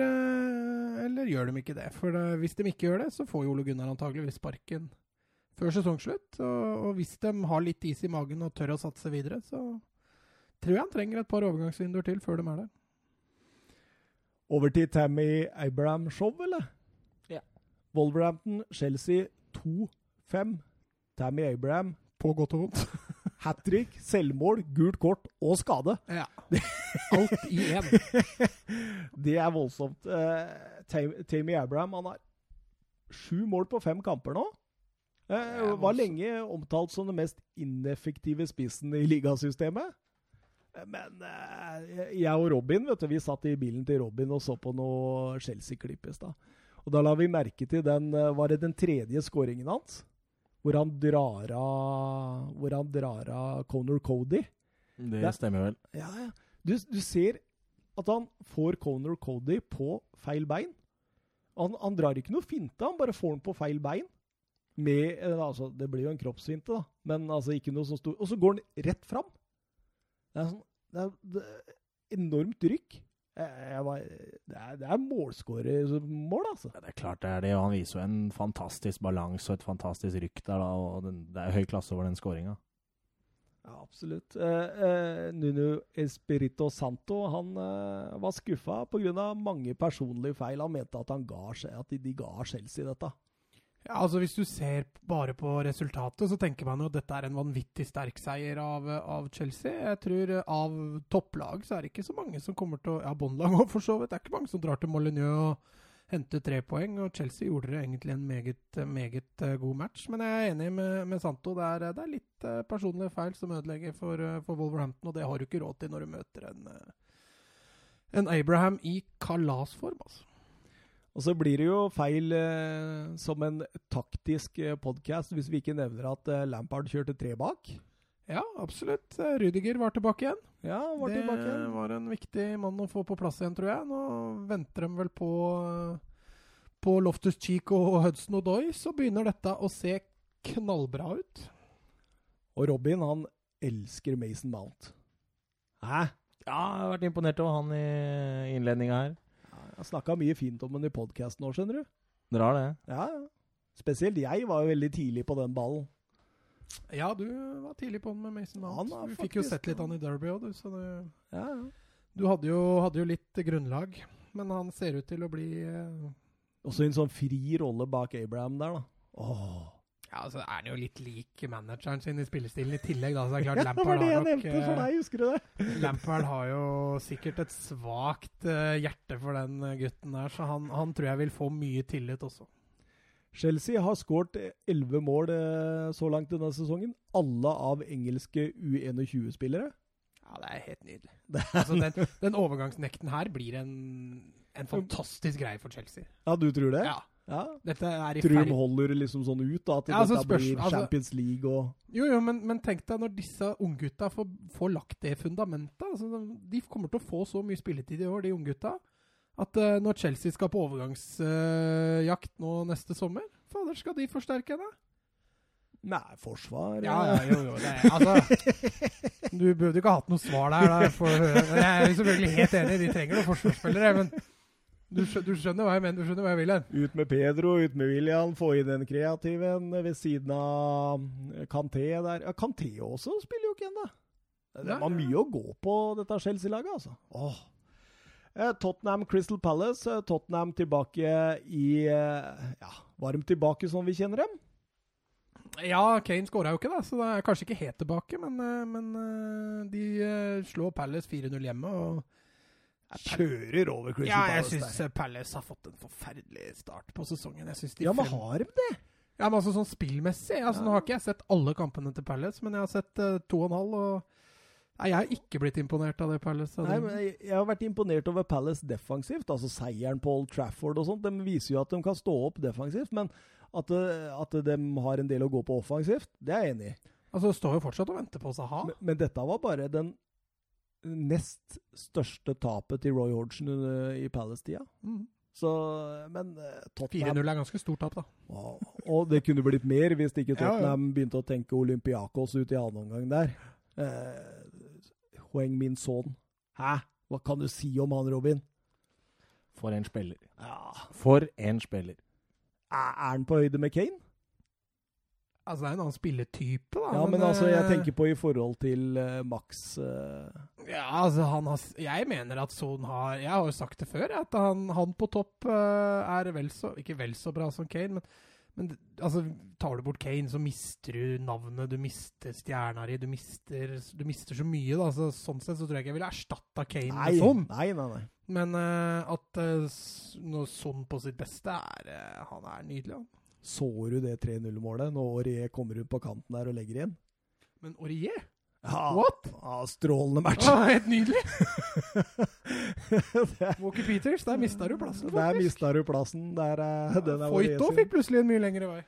eller gjør de ikke det? For hvis de ikke gjør det, så får jo Ole Gunnar antageligvis sparken før sesongslutt. Og, og, hvis de har litt is i magen og tør å satse videre, så tror jeg han trenger et par overgangsvinduer til før de er der. Over til Tammy Abraham-show, eller? Ja. Wolverhampton, Chelsea 2-5. Tammy Abraham. På godt og vondt. Hat trick, selvmål, gult kort og skade. Ja. Alt i én. det er voldsomt. Uh, Tammy Abraham han har sju mål på fem kamper nå. Uh, var lenge omtalt som den mest ineffektive spissen i ligasystemet. Men eh, jeg og Robin vet du, vi satt i bilen til Robin og så på noe Chelsea-klipp i stad. Og da la vi merke til den Var det den tredje skåringen hans? hvor han drar av Hvor han drar av Conor Cody. Det, det stemmer vel. Ja, ja. Du, du, ser at han får Conor Cody på feil bein. Han, han, drar ikke noe finte, han bare får den på feil bein. Med, altså, det blir jo en kroppssvinte, da, men altså ikke noe så stor Og så går han rett fram. Det er, sånn, det er, det er enormt rykk. Var, det er, det er målskårermål, altså. Ja, det er klart det er det, og han viser jo en fantastisk balanse og et fantastisk rykk der. da, og den, Det er høy klasse over den skåringa. Ja, absolutt. Eh, eh, Nuno Espirito Santo han eh, var skuffa pga. mange personlige feil. Han mente at, han ga, at de, de ga Chelsea dette. Altså Hvis du ser bare på resultatet, så tenker man jo at dette er en vanvittig sterk seier av, av Chelsea. Jeg tror av topplag så er det ikke så mange som kommer til å Ja, Bondelag òg, for så vidt. Det er ikke mange som drar til Molyneux og henter tre poeng. Og Chelsea gjorde det egentlig en meget, meget uh, god match. Men jeg er enig med, med Santo. Det er, det er litt uh, personlige feil som ødelegger for, for, Wolverhampton, og det har du ikke råd til når du møter en, en Abraham i kalasform, altså. Og så blir det jo feil eh, som en taktisk eh, podkast hvis vi ikke nevner at eh, Lampard kjørte tre bak. Ja, absolutt. Rüdiger var tilbake igjen. Ja, var det tilbake igjen. var en viktig mann å få på plass igjen, tror jeg. Nå venter de vel på, på Loftus Cheek og Hudson Odoi, så begynner dette å se knallbra ut. Og Robin, han elsker Mason Mount. Hæ? Ja, jeg har vært imponert over han i innledninga her. Jeg snakka mye fint om den i podkasten nå, skjønner du. Dere har det? Ja, ja. Spesielt jeg var jo veldig tidlig på den ballen. Ja, du var tidlig på den med Mason Mount. Du fikk jo sett litt han i Derby òg, du. Så det, ja, ja. Du hadde jo, hadde jo, litt grunnlag, men han ser ut til å bli eh... Også en sånn fri rolle bak Abraham der, da. Åh. Ja, altså er han jo litt lik manageren sin i spillestilen i tillegg, da. Så det er klart Lampard ja, det jeg nevnte for eh, deg, husker du det? Lampard har jo sikkert et svakt uh, hjerte for den eh, gutten der, så han, han, tror jeg vil få mye tillit også. Chelsea har skåret elleve mål uh, så langt denne sesongen. Alle av engelske U21-spillere. Ja, det er helt nydelig. altså, den, den overgangsnekten her blir en, en fantastisk greie for Chelsea. Ja, du tror det? Ja. Ja. Dette er i Tror du de holder liksom sånn ut, da? At ja, altså, dette blir altså- Champions League og Jo, jo, men, men, tenk deg når disse unggutta får, får lagt det fundamentet. Altså, de kommer til å få så mye spilletid i år, de unggutta, at uh, når Chelsea skal på overgangsjakt uh, nå neste sommer, fader, skal de forsterke henne? Nei, forsvar Ja, ja, jo, jo. Det, altså, du burde ikke ha hatt noe svar der. Da, for, jeg er selvfølgelig helt enig, de trenger noen forsvarsspillere. Men Du, skjø- du skjønner hva jeg mener, du skjønner hva jeg vil her. Ut med Pedro, ut med William, få inn den kreative en ved siden av Kanté der. Ja, Kanté også spiller jo ikke ennå. Det var mye å gå på dette Chelsea-laget, altså. Åh. Eh, Tottenham Crystal Palace. eh, Tottenham tilbake i eh, Ja, var de tilbake sånn vi kjenner dem? Ja, Kane skåra jo ikke, da, så det er kanskje ikke helt tilbake. Men, men de slår Palace 4-0 hjemme. og Kjører over Crystal Ja, jeg Palace syns Palace har fått en forferdelig start på sesongen. Ja, men har de det? Ja, men altså sånn spillmessig altså, Nå har ikke jeg sett alle kampene til Palace, men jeg har sett uh, to og en halv. Og Nei, jeg har ikke blitt imponert av det Palace. Nei, men jeg, jeg har vært imponert over Palace defensivt. Altså Seieren på Old Trafford og sånt. De viser jo at de kan stå opp defensivt. Men at, eh, at de har en del å gå på offensivt, det er jeg enig i. Altså, det står jo fortsatt og venter på Saha. Men, men dette var bare den nest største tapet til Roy Hodgson i Palace-tida. Mm. Så, men eh, Tottenham 4-0 er ganske stort tap, da. Og, Og det kunne blitt mer hvis ikke Ja, ja. Tottenham begynte å tenke Olympiakos ut i annen omgang der. Eh, Hoeng Min Son. Hæ? Hva kan du si om han, Robin? For en spiller. Ja. For en spiller. Er er han på høyde med Kane? Altså, det er en annen spilletype, da. Ja, men altså, jeg tenker på i forhold til uh, Max uh... Ja, altså, han har Jeg mener at Son har Jeg har jo sagt det før, at han, han på topp uh, er vel så Ikke vel så bra som Kane, men, men altså, tar du bort Kane, så mister du navnet, du mister stjerna di, du mister, du mister så mye, da. Så, sånn sett så tror jeg ikke jeg ville erstatta Kane Nei, med Son. nei, nei. nei. Men at uh, når Son på sitt beste er Han er nydelig, han. Så du det 3-0-målet når Aurier kommer ut på kanten der og legger inn? Men Aurier? Ja, What? Ja, strålende match. Ah, helt nydelig! Walker Peters, der mista du plassen, der faktisk. mista du plassen. Der ja, den er Foyt Aurier òg sin. fikk plutselig en mye lengre vei.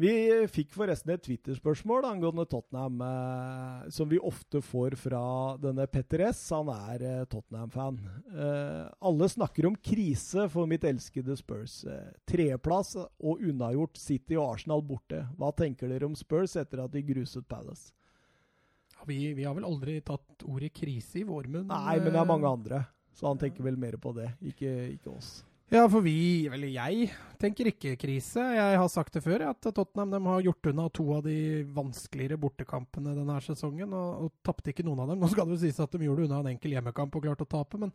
Vi fikk forresten et Twitter-spørsmål angående Tottenham, eh, som vi ofte får fra denne Petter S. Han er eh, Tottenham-fan. Eh, alle snakker om krise for mitt elskede Spurs. Eh, Tredjeplass og unnagjort City og Arsenal borte. Hva tenker dere om Spurs etter at de gruset Palace? Ja, Vi, vi har vel aldri tatt ordet krise i vår munn. Nei, men det er mange eh, andre. Så han tenker vel mer på det, ikke, ikke oss. Ja, for vi, eller jeg, tenker ikke krise. Jeg har sagt det før, at Tottenham de har gjort unna to av de vanskeligere bortekampene denne sesongen, og, og tapte ikke noen av dem. Nå skal det jo sies at de gjorde unna en enkel hjemmekamp og klarte å tape, men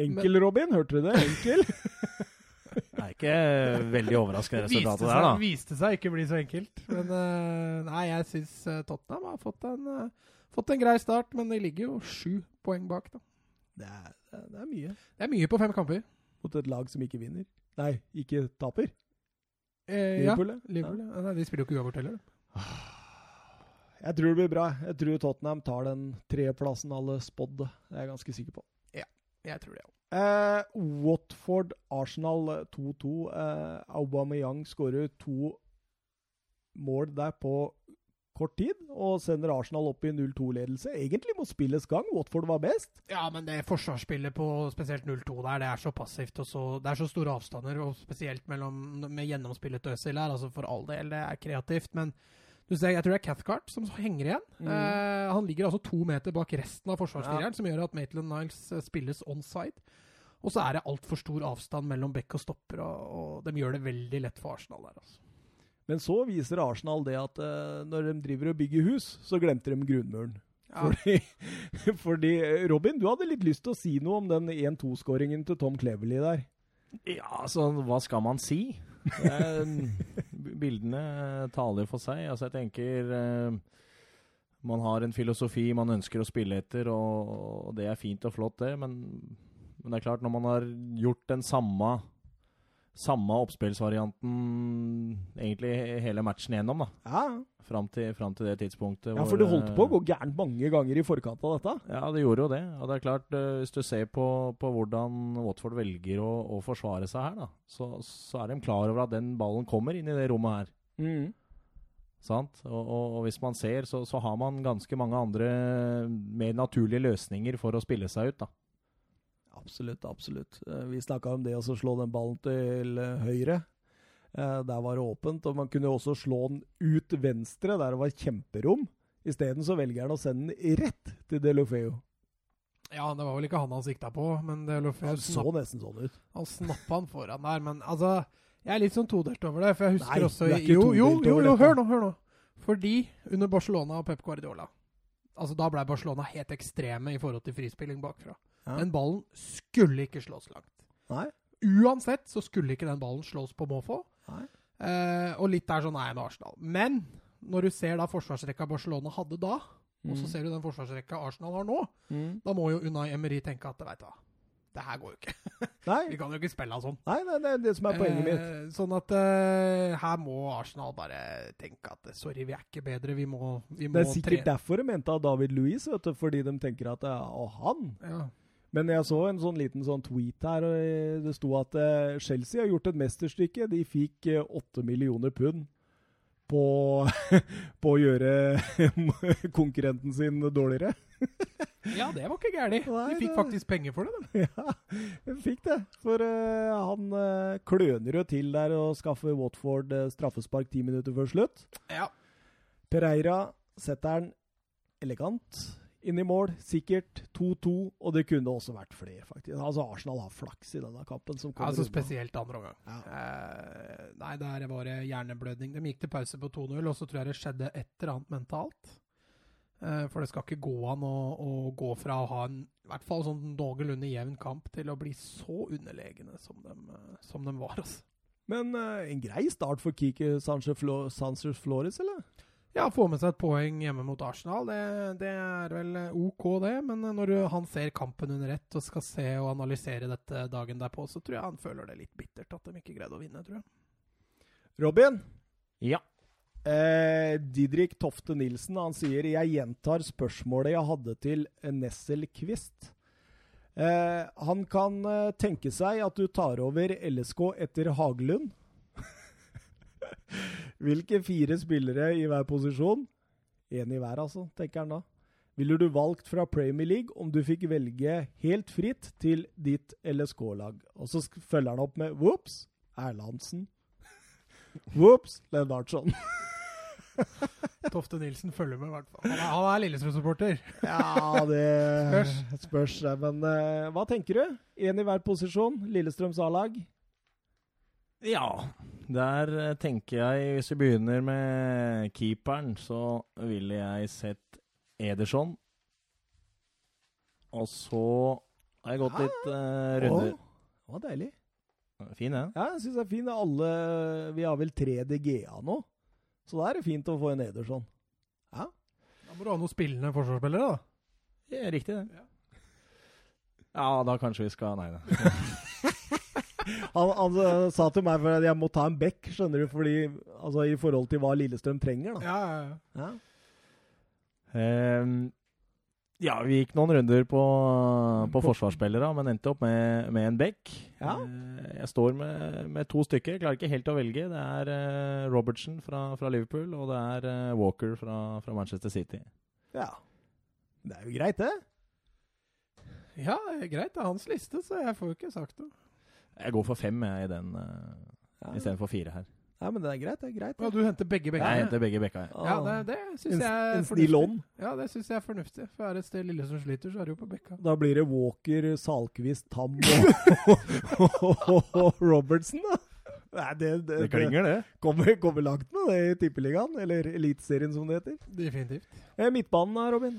Enkel, Robin. Hørte du det? Enkel. Det er ikke veldig overraskende resultatet seg, der, da. viste seg ikke bli så enkelt. Men eh, nei, jeg syns eh, Tottenham har fått en, eh, fått en grei start, men de ligger jo sju poeng bak, da. Det er, det er- det er mye Det er mye på fem kamper. Mot et lag som ikke vinner. Nei, ikke taper. Eh, Liverpool, ja. Liverpool. Ja. Nei, de spiller jo ikke uavgjort heller. Jeg tror det blir bra. Jeg tror Tottenham tar den tredjeplassen alle spådde. Det er jeg ganske sikker på. Ja, Jeg tror det, òg. Eh, Watford, Arsenal eh, 2-2. Eh, Aubameyang skårer to mål der på kort tid, og sender Arsenal opp i 0-2-ledelse. Egentlig må spillets gang. Watford var best. Ja, men det forsvarsspillet på spesielt 0-2 der, det er så passivt og så Det er så store avstander, og spesielt mellom, med gjennomspillet til Øzil her. Altså for all del, det er kreativt, men du ser, jeg tror det er Cathcart som henger igjen. Mm. Eh, han ligger altså to meter bak resten av forsvarsfireren, som gjør at Maitland Niles eh, spilles onside. Og så er det altfor stor avstand mellom bekk og stopper, og, og de gjør det veldig lett for Arsenal der. altså. Men så viser Arsenal det at uh, når de driver og bygger hus, så glemte de grunnmuren. Ja. Fordi, fordi eh, Robin, du hadde litt lyst til å si noe om den 1-2-skåringen til Tom Cleverley der. Ja, altså, hva skal man si? Bildene taler for seg. Altså, jeg tenker uh, Man har en filosofi man ønsker å spille etter, og, og det er fint og flott, det. Men, men det er klart, når man har gjort den samme samme oppspillsvarianten egentlig hele matchen igjennom, da. Ja, Fram til, fram til det tidspunktet. ja for det holdt på å eh, gå gærent mange ganger i forkant av dette. Ja, det gjorde jo det. Og det er klart, eh, hvis du ser på, på hvordan Watford velger å, å forsvare seg her, da, så, så er de klar over at den ballen kommer inn i det rommet her. Mm. Sant? Og, og, og hvis man ser, så, så har man ganske mange andre mer naturlige løsninger for å spille seg ut, da. Absolutt, absolutt. Eh, Vi snakka om det å slå den ballen til eh, høyre. Eh, Der var det åpent. Og man kunne også slå den ut venstre, der det var kjemperom. Isteden så velger han å sende den rett til Delofeo. Ja, det var vel ikke han han sikta på, men Delofeo Han så nesten sånn ut. Han snappa han foran der, men altså Jeg er litt sånn todelt over det, for jeg husker Nei, også det er ikke Jo, jo, jo, jo, hør nå, hør nå. Fordi under Barcelona og Pep Guardiola Altså Da ble Barcelona helt ekstreme i forhold til frispilling bakfra. Ja. Den ballen skulle ikke slås langt. Nei. Uansett så skulle ikke den ballen slås på måfå. Eh, og litt der sånn er jeg med Arsenal. Men når du ser da forsvarsrekka Barcelona hadde da, og så Mm. ser du den forsvarsrekka Arsenal har nå, Mm. da må jo Unai Emery tenke at vet du hva, det her går jo ikke. Nei. Vi kan jo ikke spille av sånn. Nei, nei, det er det som er poenget mitt. Eh, sånn at eh, her må Arsenal bare tenke at sorry, vi er ikke bedre. Vi må, vi må Det er sikkert tre- derfor de mente av David Louis, vet du, fordi de tenker at ja, og han Ja. Men jeg så en sånn liten sånn tweet her, og eh, det sto at eh, Chelsea har gjort et mesterstykke. De fikk eh, åtte millioner pund på, på å gjøre konkurrenten sin dårligere. ja, det var ikke gærent. De fikk faktisk penger for det. dem. Ja, de fikk det. For uh, han uh, kløner jo til der og skaffer Watford uh, straffespark ti minutter før slutt. Ja. Pereira setter den elegant inn i mål, sikkert 2-2, og det kunne også vært flere, faktisk. Altså, Arsenal har flaks i denne kampen. som kommer Altså spesielt andre omgang. Ja. Eh, nei, der var det hjerneblødning. De gikk til pause på 2-0, og så tror jeg det skjedde et eller annet mentalt. Eh, for det skal ikke gå an å, å gå fra å ha en i hvert fall sånn noenlunde jevn kamp til å bli så underlegne som de, eh, som de var. Altså. Men eh, en grei start for Flo Sanchez Flores, eller? Ja, få med seg et poeng hjemme mot Arsenal, det, det er vel eh, OK, det. Men eh, når han ser kampen under ett og skal se og analysere dette dagen derpå, så tror jeg han føler det litt bittert at de ikke greide å vinne, tror jeg. Robin? Ja. Eh, Didrik Tofte Nilsen han sier jeg gjentar spørsmålet jeg hadde til Nessel Kvist. Eh, han kan eh, tenke seg at du tar over LSK etter Haglund. Hvilke fire spillere i hver posisjon? Én i hver, altså, tenker han da. Ville du valgt fra Premier League om du fikk velge helt fritt til ditt LSK-lag? Og så følger han opp med Vops, Erlandsen. Vops, Lennartson. Tofte Nilsen følger med, i hvert fall. Han er, er Lillestrøm-supporter. Ja, det Spørs. spørs. Men uh, hva tenker du? Én i hver posisjon. Lillestrøms A-lag. Ja, der eh, tenker jeg Hvis vi begynner med keeperen, så ville jeg sett Ederson. Og så har jeg gått litt uh, runder. Å, det var deilig. Fin, den. Ja, jeg syns det er fint. Alle, vi har vel tre DGA nå, så da er det fint å få en Ederson. Ja. Da må du ha noen spillende forsvarsspillere, da. Ja, riktig, det. Ja. Ja, da kanskje vi skal Nei da. Han, han eh, sa til meg at jeg må ta en bekk, skjønner du, fordi, altså, i forhold til hva Lillestrøm trenger. da. Ja, ja, ja. Ja. Ehm, ja, vi gikk noen runder på, på På- forsvarsspillere, men endte opp med, med en bekk. Ja. Eh, jeg står med, med to stykker. Klarer ikke helt å velge. Det er eh, Robertson fra, fra Liverpool, og det er Walker fra, fra Manchester City. ja. Det er jo greit, det. ja, det er greit. Det er hans liste, så jeg får jo ikke sagt noe. Jeg går for fem jeg, i den uh, Ja. istedenfor fire her. ja, men det er greit. det er greit. Ja, du henter begge Jeg henter begge bekka. Ja, Ja, det, det syns jeg er fornuftig. Ja, det synes jeg er fornuftig. For er det et sted Lille som sliter, så er det jo på bekka. Da blir det Walker, Salkvist, Tam og, og Robertson, da. Nei, det, det, Det klinger, det. kommer, kommer langt med det i Tippeligaen, eller Eliteserien som det heter. Definitivt. Eh, midtbanen da, Robin?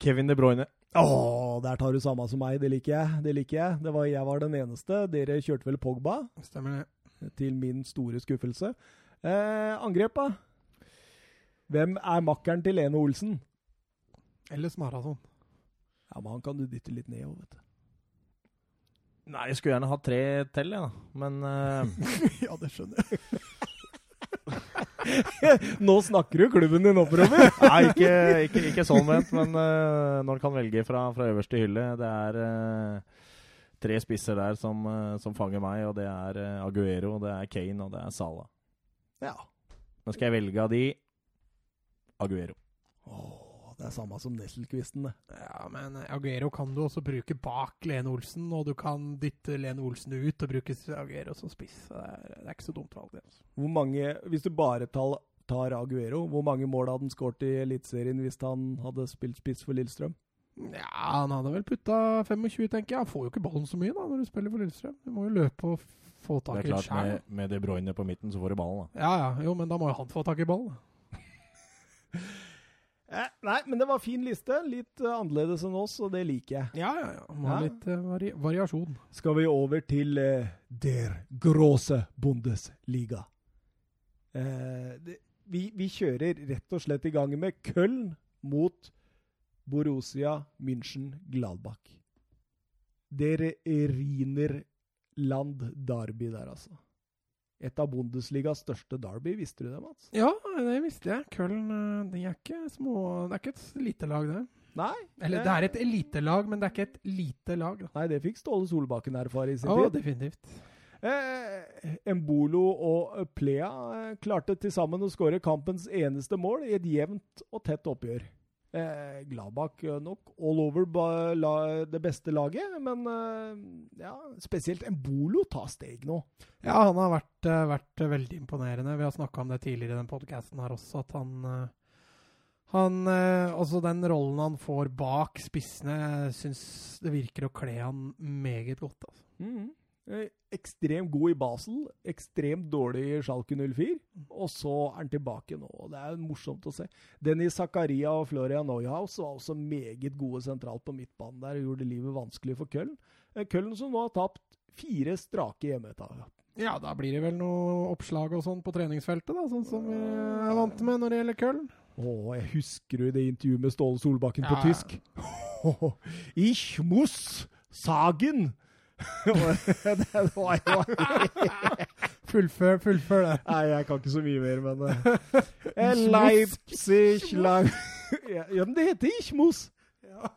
Kevin De Bruyne. Å, der tar du samme som meg. Det liker jeg. Det liker jeg. Det var, jeg var den eneste. Dere kjørte vel Pogba, Stemmer det. til min store skuffelse. Eh, angrep, da? Hvem er makkeren til Lene Olsen? Ellers Marathon. Ja, men han kan du dytte litt ned òg, vet du. Nei, jeg skulle gjerne hatt tre til, jeg, da. Men uh... ja, det skjønner jeg. Nå snakker du klubben din oppover! Nei, ikke, ikke, ikke sånn ment, men uh, når en kan velge fra, fra øverste hylle Det er uh, tre spisser der som, uh, som fanger meg, og det er Aguero, det er Kane og det er Salah. Ja. Nå skal jeg velge av de Aguero. Åh, det er samme som Nesselquisten, det. Ja, men Aguero kan du også bruke bak Lene Olsen, og du kan dytte Lene Olsen ut og bruke Aguero som spiss. Det er, det er ikke så dumt valg, det. Altså. Hvor mange, hvis du bare tar, tar Aguero, hvor mange mål hadde han skåret i Eliteserien hvis han hadde spilt spiss for Lillestrøm? Ja, han hadde vel putta 25, tenker jeg. Han får jo ikke ballen så mye da, når du spiller for Lillestrøm. Du må jo løpe og få tak tak er Det er klart, med, med De Bruyne på midten, så får du ballen, da. Ja, ja, jo, men da må jo han få tak i ballen. Eh, nei, men det var fin liste. Litt uh, annerledes enn oss, og det liker jeg. Ja, ja, ja. Må ha Ja. litt uh, vari variasjon. Skal vi over til uh, der große Bundesliga. Det, vi, vi kjører rett og slett i gang med Köln mot Borussia München Gladbach. Der Rinerland Derby der, altså. Et av Bundesligas største derby, visste du det, Mats? Ja, det visste jeg. Køln eh, de er ikke små Det er ikke et lite lag, det. Nei. Eller det er et elitelag, men det er ikke et lite lag. da. Nei, det fikk Ståle Solbakken erfare i sin oh, tid. definitivt. Eh, Embolo og Plea eh, klarte til sammen å skåre kampens eneste mål i et jevnt og tett oppgjør. Eh, Gladbach eh, nok all over la, det beste laget, men eh, ja, spesielt Embolo tar steg nå. Ja, han har vært, eh, vært veldig imponerende. Vi har snakka om det tidligere i den podkasten her også, at han eh, han, altså Den rollen han får bak spissene, syns det virker å kle han meget godt. altså. Eh, ekstremt god i Basel, ekstremt dårlig i Schalke 04, og så er han tilbake nå. og Det er morsomt å se. Dennis Zakaria og Florian Neuhaus var også meget gode sentralt på midtbanen der og gjorde livet vanskelig for Köln. Eh, Köln som nå har tapt fire strake hjemmetap. Ja, da blir det vel noe oppslag og sånn på treningsfeltet, da, sånn som vi er vant med når det gjelder Köln. Å, jeg husker jo det intervjuet med Ståle Solbakken på Ja. tysk. Ich muss sagen Det var jo Fullfør, fullfør det. Nei, jeg kan ikke så mye mer, men eh, Leipzig lang... ja, ja, men det heter Ichmos.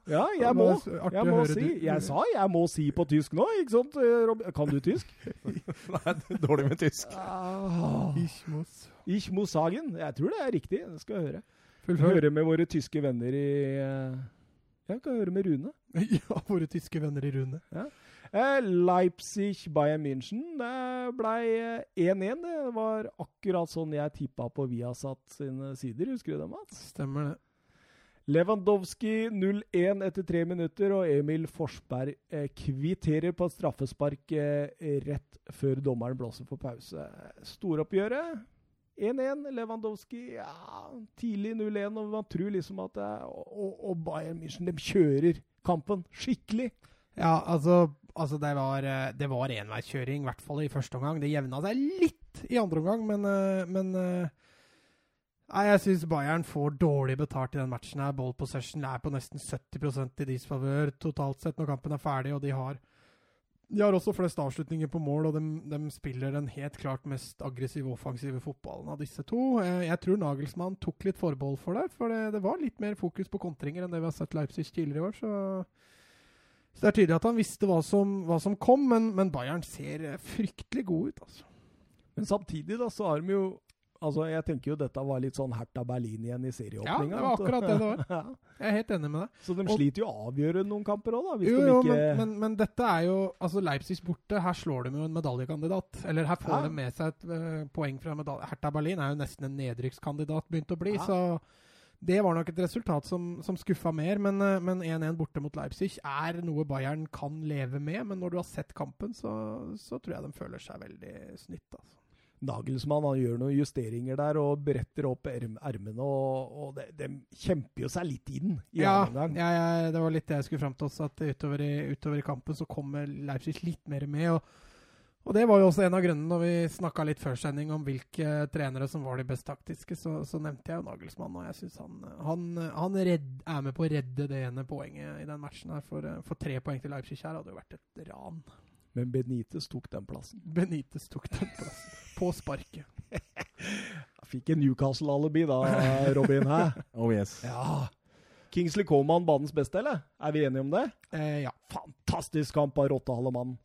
Ja, jeg må. Jeg må si. Jeg sa jeg må si på tysk nå, ikke sant? eh, Rob? Kan du tysk? Nei, dårlig med tysk. Ah, Ich muss. Ich muss sagen. Jeg tror det er riktig. Det skal jeg høre. Fullfør. Høre med våre tyske venner i eh, Jeg kan høre med Rune. Ja, våre tyske venner i Rune. Eh, Leipzig, Bayern München. Det ble eh, 1-1. Det var akkurat sånn jeg tippa på Viasat sine sider. Husker du det, Mats? Stemmer det. Lewandowski 0-1 etter tre minutter, og Emil Forsberg eh, kvitterer på et straffespark eh, rett før dommeren blåser for pause. Storoppgjøret 1-1. Lewandowski ja, tidlig 0-1, og man tror liksom at det og, og Bayern München de kjører kampen skikkelig. Ja, altså, altså det var, eh, det var enveiskjøring, i hvert fall i første omgang. Det jevna seg litt i andre omgang, men, eh, men eh, Nei, jeg syns Bayern får dårlig betalt i den matchen. her. Ball possession er på nesten 70% i deres favør totalt sett når kampen er ferdig, og de har de har også flest avslutninger på mål, og de, spiller den helt klart mest aggressive offensive fotballen av disse to. Jeg tror Nagelsmann tok litt forbehold for det, for det, det var litt mer fokus på kontringer enn det vi har sett Leipzig tidligere i år. så... Så det er tydelig at han visste hva som, hva som kom, men, men Bayern ser eh, fryktelig god ut. altså. Men samtidig da, så har de jo Altså, Jeg tenker jo dette var litt sånn Hertha Berlin igjen i serieåpninga. Ja, det var akkurat det det var. Ja. Jeg er helt enig med deg. Så de Og- sliter jo å avgjøre noen kamper òg, da. Hvis Jo, de jo, ikke men, men, men dette er jo altså Leipzig borte. Her slår de jo en medaljekandidat. Eller her får Ja. de med seg et uh, poeng fra medalje. Hertha Berlin er jo nesten en nedrykkskandidat begynt å bli, Ja. så det var nok et resultat som, som skuffa mer. Men eh, men 1-1 borte mot Leipzig er noe Bayern kan leve med. Men når du har sett kampen, så, så tror jeg de føler seg veldig snytt. altså. Nagelsmann han gjør noen justeringer der og bretter opp erm ermene, og, og de, de kjemper jo seg litt inn i Ja, ja, ja, det var litt det jeg skulle fram til også, at utover i, utover i kampen så kommer Leipzig litt mer med. Og, og det var jo også en av grunnene når vi snakka litt før sending om hvilke trenere som var de best taktiske, så, så nevnte jeg jo Nagelsmann, og jeg syns han, han, han redd, er med på å redde det ene poenget i den matchen her. For, for tre poeng til Leipzig her hadde jo vært et ran. Men Benitez tok den plassen. Benitez tok den plassen. På sparket. Fikk en Newcastle-alibi da, Robin. Hæ? Oh yes. Ja. Kingsley Coman banens beste, eller? Er vi enige om det? Eh, ja. Fantastisk kamp av Rottehale mannen.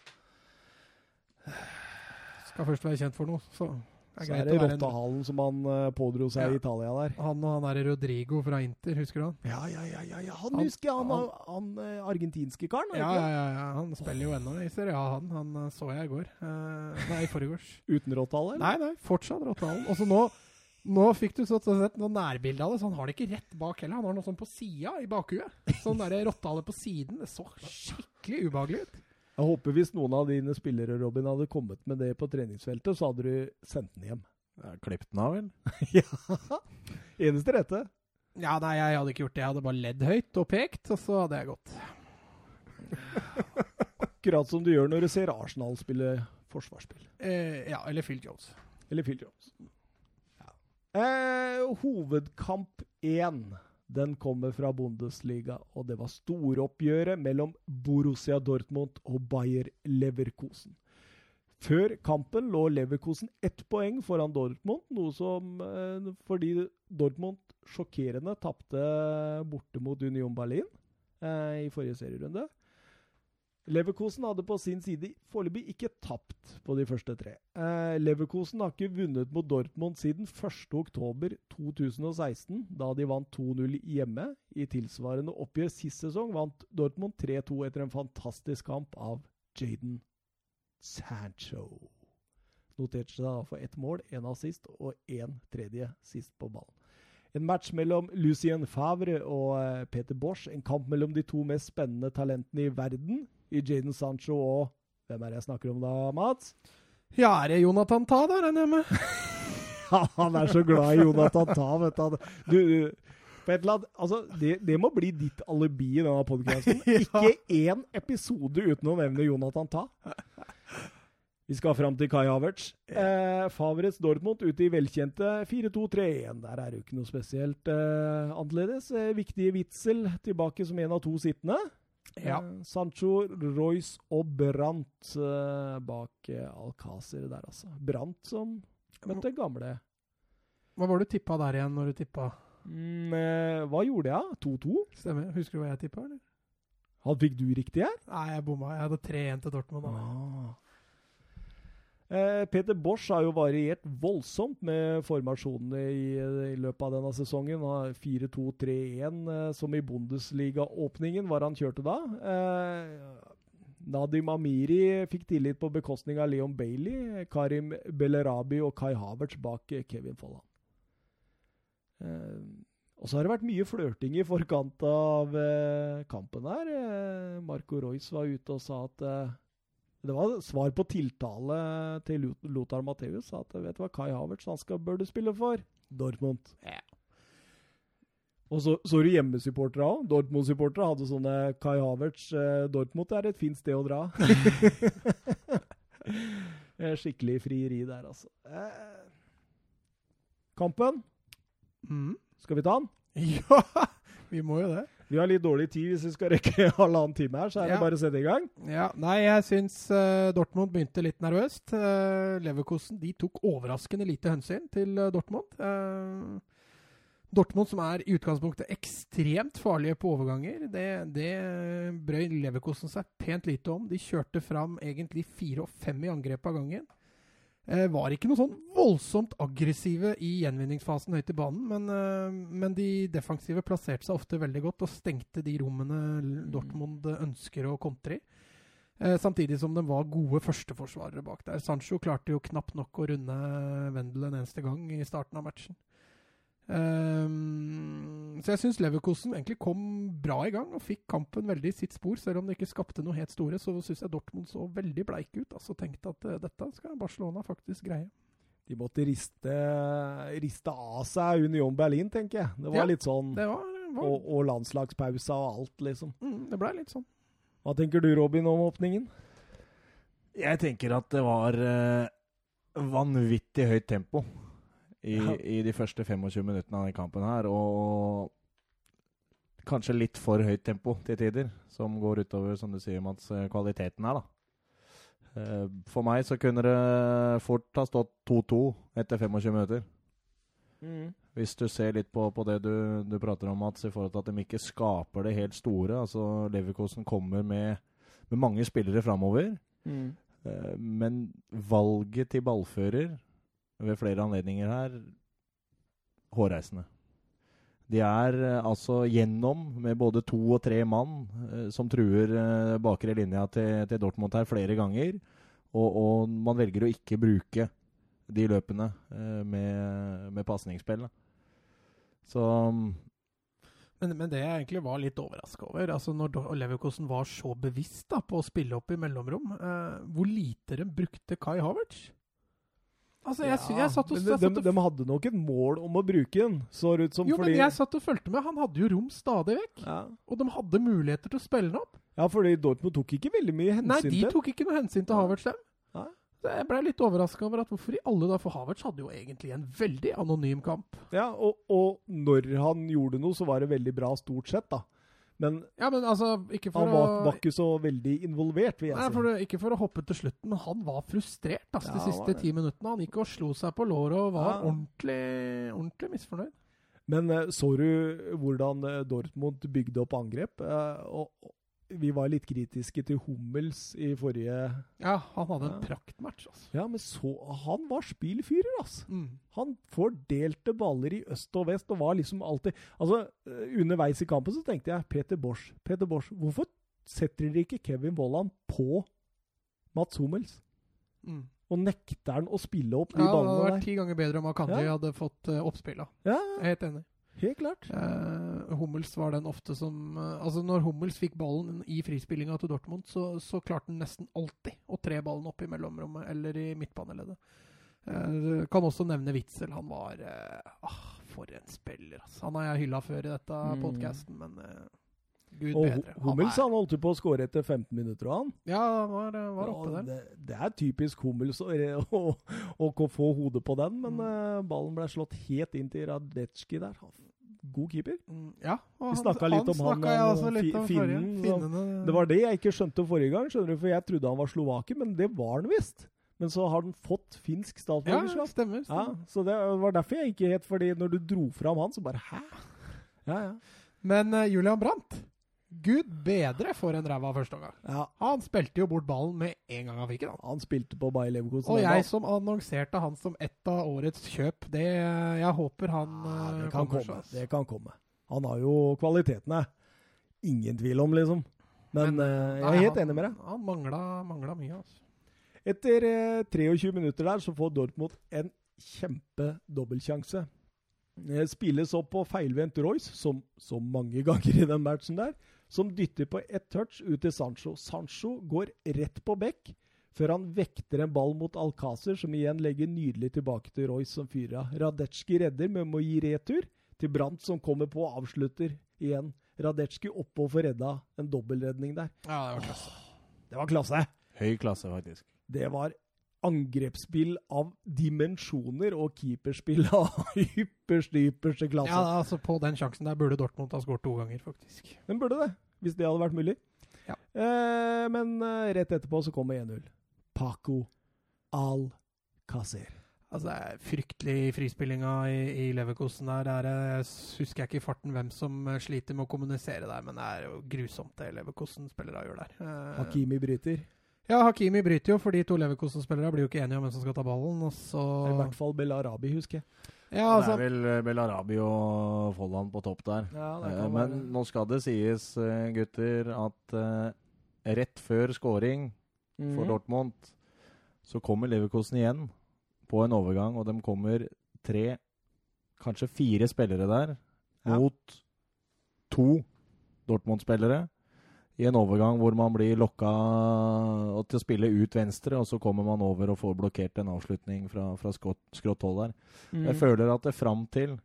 Skal først være kjent for noe, så det Så er er det Rottehalen som han uh, pådro seg Ja. i Italia der. Han og han derre Rodrigo fra Inter, husker du han? Ja, ja, ja, ja. Han Han- husker jeg, han, han- han, eh, argentinske karen. er Ja, ja, ja, ja. Han spiller jo ennå i Serie A, han. Han eh, så jeg i går. Uh, nei, i forgårs. Uten Rottehale? Nei, nei, fortsatt rottehalen. Og så nå, Nå fikk du sånn sett noe nærbilde av det, så han har det ikke rett bak heller. Han har noe sånn på sida i bakhuet. Sånn der rottehale på siden. Det så skikkelig ubehagelig ut. Jeg håper hvis noen av dine spillere Robin, hadde kommet med det på treningsfeltet, så hadde du sendt den hjem. Klippet Klipp den av, vel? ja. Eneste rette. Ja, nei, jeg hadde ikke gjort det. Jeg hadde bare ledd høyt og pekt, og så hadde jeg gått. Akkurat som du gjør når du ser Arsenal spille forsvarsspill. Eh, ja, eller Phil Jones. Eller Phil Jones. Ja. Eh, hovedkamp én. Den kommer fra Bundesliga, og det var storoppgjøret mellom Borussia Dortmund og Bayer Leverkusen. Før kampen lå Leverkusen ett poeng foran Dortmund, noe som eh, fordi Dortmund sjokkerende tapte borte mot Union Berlin eh, i forrige serierunde. Leverkosen hadde på sin side foreløpig ikke tapt på de første tre. Eh, Leverkosen har ikke vunnet mot Dortmund siden 1.10.2016, da de vant 2-0 hjemme. I tilsvarende oppgjør sist sesong vant Dortmund 3-2 etter en fantastisk kamp av Jaden Sancho. Noterte seg for ett mål, én assist og én tredje sist på ballen. En match mellom Lucien Favre og eh, Peter Bosch. En kamp mellom de to mest spennende talentene i verden. I Jaden Sancho og Hvem er det jeg snakker om da, Mats? Ja, er det Jonathan Ta, da, regner jeg med? Han er så glad i Jonathan Ta, vet du. du, du på et eller annet, altså, det, det må bli ditt alibi i denne podkasten. Ja. Ikke én episode uten å nevne Jonathan Ta. Vi skal fram til Kai Havertz. Eh, Favres Dortmund ute i velkjente 4-2-3-1. Der er det jo ikke noe spesielt eh, annerledes. Eh, viktige Witzel tilbake som en av to sittende. Ja. Eh, Sancho, Royce og Brant eh, bak eh, Alcácer der, altså. Brant som møtte gamle Hva var det du tippa der igjen, når du tippa? mm, Hva gjorde jeg? 2-2? Stemmer. Husker du hva jeg tippa, eller? Hadde fikk du riktig her? Nei, jeg bomma. Jeg hadde 3-1 til Dortmund. Da. Ah. Eh, Peter Bosch har jo variert voldsomt med formasjonene i, i løpet av denne sesongen. 4-2-3-1, eh, som i Bundesliga-åpningen var han kjørte da. Eh, Nadim Amiri fikk tillit på bekostning av Leon Bailey, Karim Belerabi og Kai Havertz bak Kevin Folland. Og så har det vært mye flørting i forkant av kampen her. Marco Royce var ute og sa at det var svar på tiltale til Lothar Matheus. At vet du hva, Kai Havertz han skal, bør du spille for Dortmund. Og så, så er du hjemmesupportere òg. Dortmund-supportere hadde sånne Kai Havertz eh, Dortmund er et fint sted å dra. Eh, Skikkelig frieri der, altså. Eh, kampen, Mm. skal vi ta den? Ja, vi må jo det. Vi har litt dårlig tid hvis vi skal rekke halvannen time her, så er det bare å sette i gang. Ja, Nei, jeg syns uh, Dortmund begynte litt nervøst. Uh, Leverkosen de tok overraskende lite hensyn til uh, Dortmund. Uh, Dortmund, som er i utgangspunktet ekstremt farlige på overganger, det, det brøy Leverkosen seg pent lite om. De kjørte fram egentlig fire og fem i angrep av gangen. Eh, var ikke noe sånn voldsomt aggressive i gjenvinningsfasen høyt i banen, men, eh, men de defensive plasserte seg ofte veldig godt og stengte de rommene Dortmund ønsker å kontre i. Eh, samtidig som de var gode førsteforsvarere bak der. Sancho klarte jo knapt nok å runde Wendel en eneste gang i starten av matchen. Ehm, så jeg syns Leverkosen egentlig kom bra i gang og fikk kampen veldig i sitt spor. Selv om det ikke skapte noe helt store, så syns jeg Dortmund så veldig bleik ut. Altså tenkte at uh, dette skal Barcelona faktisk greie. De måtte riste, riste av seg Union Berlin, tenker jeg. Det var Ja, litt sånn Det var, var og, og landslagspausa og alt, liksom. mm, Det blei litt sånn. Hva tenker du, Robin, om åpningen? Jeg tenker at det var uh, vanvittig høyt tempo i, Ja. i de første 25 minuttene av denne kampen her. Og kanskje litt for høyt tempo til tider, som går utover, som du sier, Mats, eh, kvaliteten her, da. Eh, For meg så kunne det fort ha stått 2-2 etter 25 minutter. Hvis du ser litt på, på det du, du prater om, Mats, i forhold til at de ikke skaper det helt store. Altså Leverkosen kommer med, med mange spillere framover. Mm. Men valget til ballfører ved flere anledninger her hårreisende. De er eh, altså gjennom med både to og tre mann eh, som truer eh, bakre linja til, til Dortmund her flere ganger. Og, og man velger å ikke bruke de løpene eh, med, med pasningsspill. Så Men, men det jeg egentlig var litt overraska over, altså når Leverkosten var så bevisst da, på å spille opp i mellomrom, eh, hvor lite de brukte Kai Havertz. Altså, jeg, ja. jeg satt og, men de, de, de hadde nok et mål om å bruke den, så ut som Jo, fordi men jeg satt og fulgte med. Han hadde jo rom stadig vekk. ja. Og de hadde muligheter til å spille den opp. ja, fordi Dortmund tok ikke veldig mye hensyn Nei, de tok ikke noe hensyn til Havertz, dem. Så jeg ble litt overraska over at hvorfor i alle da, for Havertz hadde jo egentlig en veldig anonym kamp. Ja, og, og når han gjorde noe, så var det veldig bra, stort sett, da. Men Ja, men altså, ikke for han var, å var ikke så veldig involvert, vil jeg Nei, si. for Ikke for å hoppe til slutten, men han var frustrert altså, Ja, de siste ti minuttene. Han gikk og slo seg på låret og var Ja. ordentlig, ordentlig misfornøyd. Men eh, så du hvordan eh, Dortmund bygde opp angrep? Eh, og, og vi var litt kritiske til Hummels i forrige Ja, han hadde en Ja. praktmatch, altså. Ja, men så Han var spillfyrer, altså. Mm. Han fordelte baller i øst og vest og var liksom alltid Altså, eh, underveis i kampen så tenkte jeg Peter Bosch, Peter Bosch, hvorfor setter dere ikke Kevin Vollan på Mats Hummels? Mm. Og nekter han å spille opp de Ja, det hadde vært ti ganger bedre om Akanji Ja. hadde fått uh, oppspilla. Ja, Jeg er helt enig. Helt klart. Eh, Hummels var den ofte som eh, Altså, når Hummels fikk ballen i frispillinga til Dortmund, så, så klarte han nesten alltid å tre ballen opp i mellomrommet eller i midtbaneleddet. Eh, kan også nevne Witzel. Han var eh, ah, For en spiller, altså. Han har jeg hylla før i dette Mm. podcasten, men eh, gud Og bedre. Hu- Hummels er, han holdt jo på å skåre etter 15 minutter, og han. Ja, var, eh, var oppe der. Det, det er typisk Hummels å, å, å, å få hodet på den, men Mm. uh, ballen ble slått helt inn til Radetsjki der. God keeper. Mm, ja, og Vi snakket litt om han, han jeg eh, også litt om finnen. Finnene Det var det jeg ikke skjønte forrige gang, skjønner du, for jeg trodde han var slovaker, men det var han visst. Men så har han fått finsk Ja, det stemmer. Ja, så det var derfor jeg ikke het, fordi når du dro fram han, så bare hæ? Ja, ja. Men uh, Julian Brandt, gud bedre for en ræva første omgang. ja. Han spilte jo bort ballen med en gang han fikk den. han. Han spilte på Bayer Leverkosen. Og jeg som annonserte han som ett av årets kjøp, det Jeg håper han ja, eh, det kan kommer komme. Det kan komme. Han har jo kvalitetene. Ingen tvil om, liksom. Men, Men, jeg jeg Nei, er helt han, enig med deg. Han mangla, mangla mye, altså. Etter eh, 23 minutter der så får Dortmund en kjempedobbeltsjanse. Eh, Spilles opp på feilvendt Royce, som så mange ganger i den matchen der, som dytter på ett touch ut til Sancho. Sancho går rett på bekk, før han vekter en ball mot Alcácer, som igjen legger nydelig tilbake til Royce som fyrer av. Radetsjki redder men må gi retur til Brandt, som kommer på og avslutter igjen. Radetsjki oppe og får redda en dobbeltredning der. Ja, det var klasse. Det var klasse! høy klasse, faktisk. Det var angrepsspill av dimensjoner og keeperspill av ypperste, ypperste klasse. Ja, altså På den sjansen der burde Dortmund ha skåret to ganger, faktisk. Den burde det, hvis det hadde vært mulig. Ja. Eh, men eh, rett etterpå så kommer 1-0. Paco Al-Qaser. Altså, det er fryktelig frispillinga i, i Leverkosen der. Det er, eh, jeg husker jeg ikke i farten hvem som eh, sliter med å kommunisere der, men det er jo grusomt det Leverkosen-spillere gjør der. Eh, Hakimi bryter. Ja, Hakimi bryter jo, for de to Leverkosen-spillerne blir jo ikke enige om hvem som skal ta ballen. Og så I hvert fall Belarabi, husker jeg. Ja, altså det er vel eh, Belarabi og Folland på topp der. Ja, Eh, Men nå skal det sies, eh, gutter, at eh, rett før scoring mm. for Dortmund, så kommer Leverkosen igjen på en overgang, og de kommer tre, kanskje fire spillere der, Ja. mot to Dortmund-spillere. I en overgang hvor man blir lokka til å spille ut venstre, og så kommer man over og får blokkert en avslutning fra, fra skrått, hold der. Mm. Jeg føler at det fram til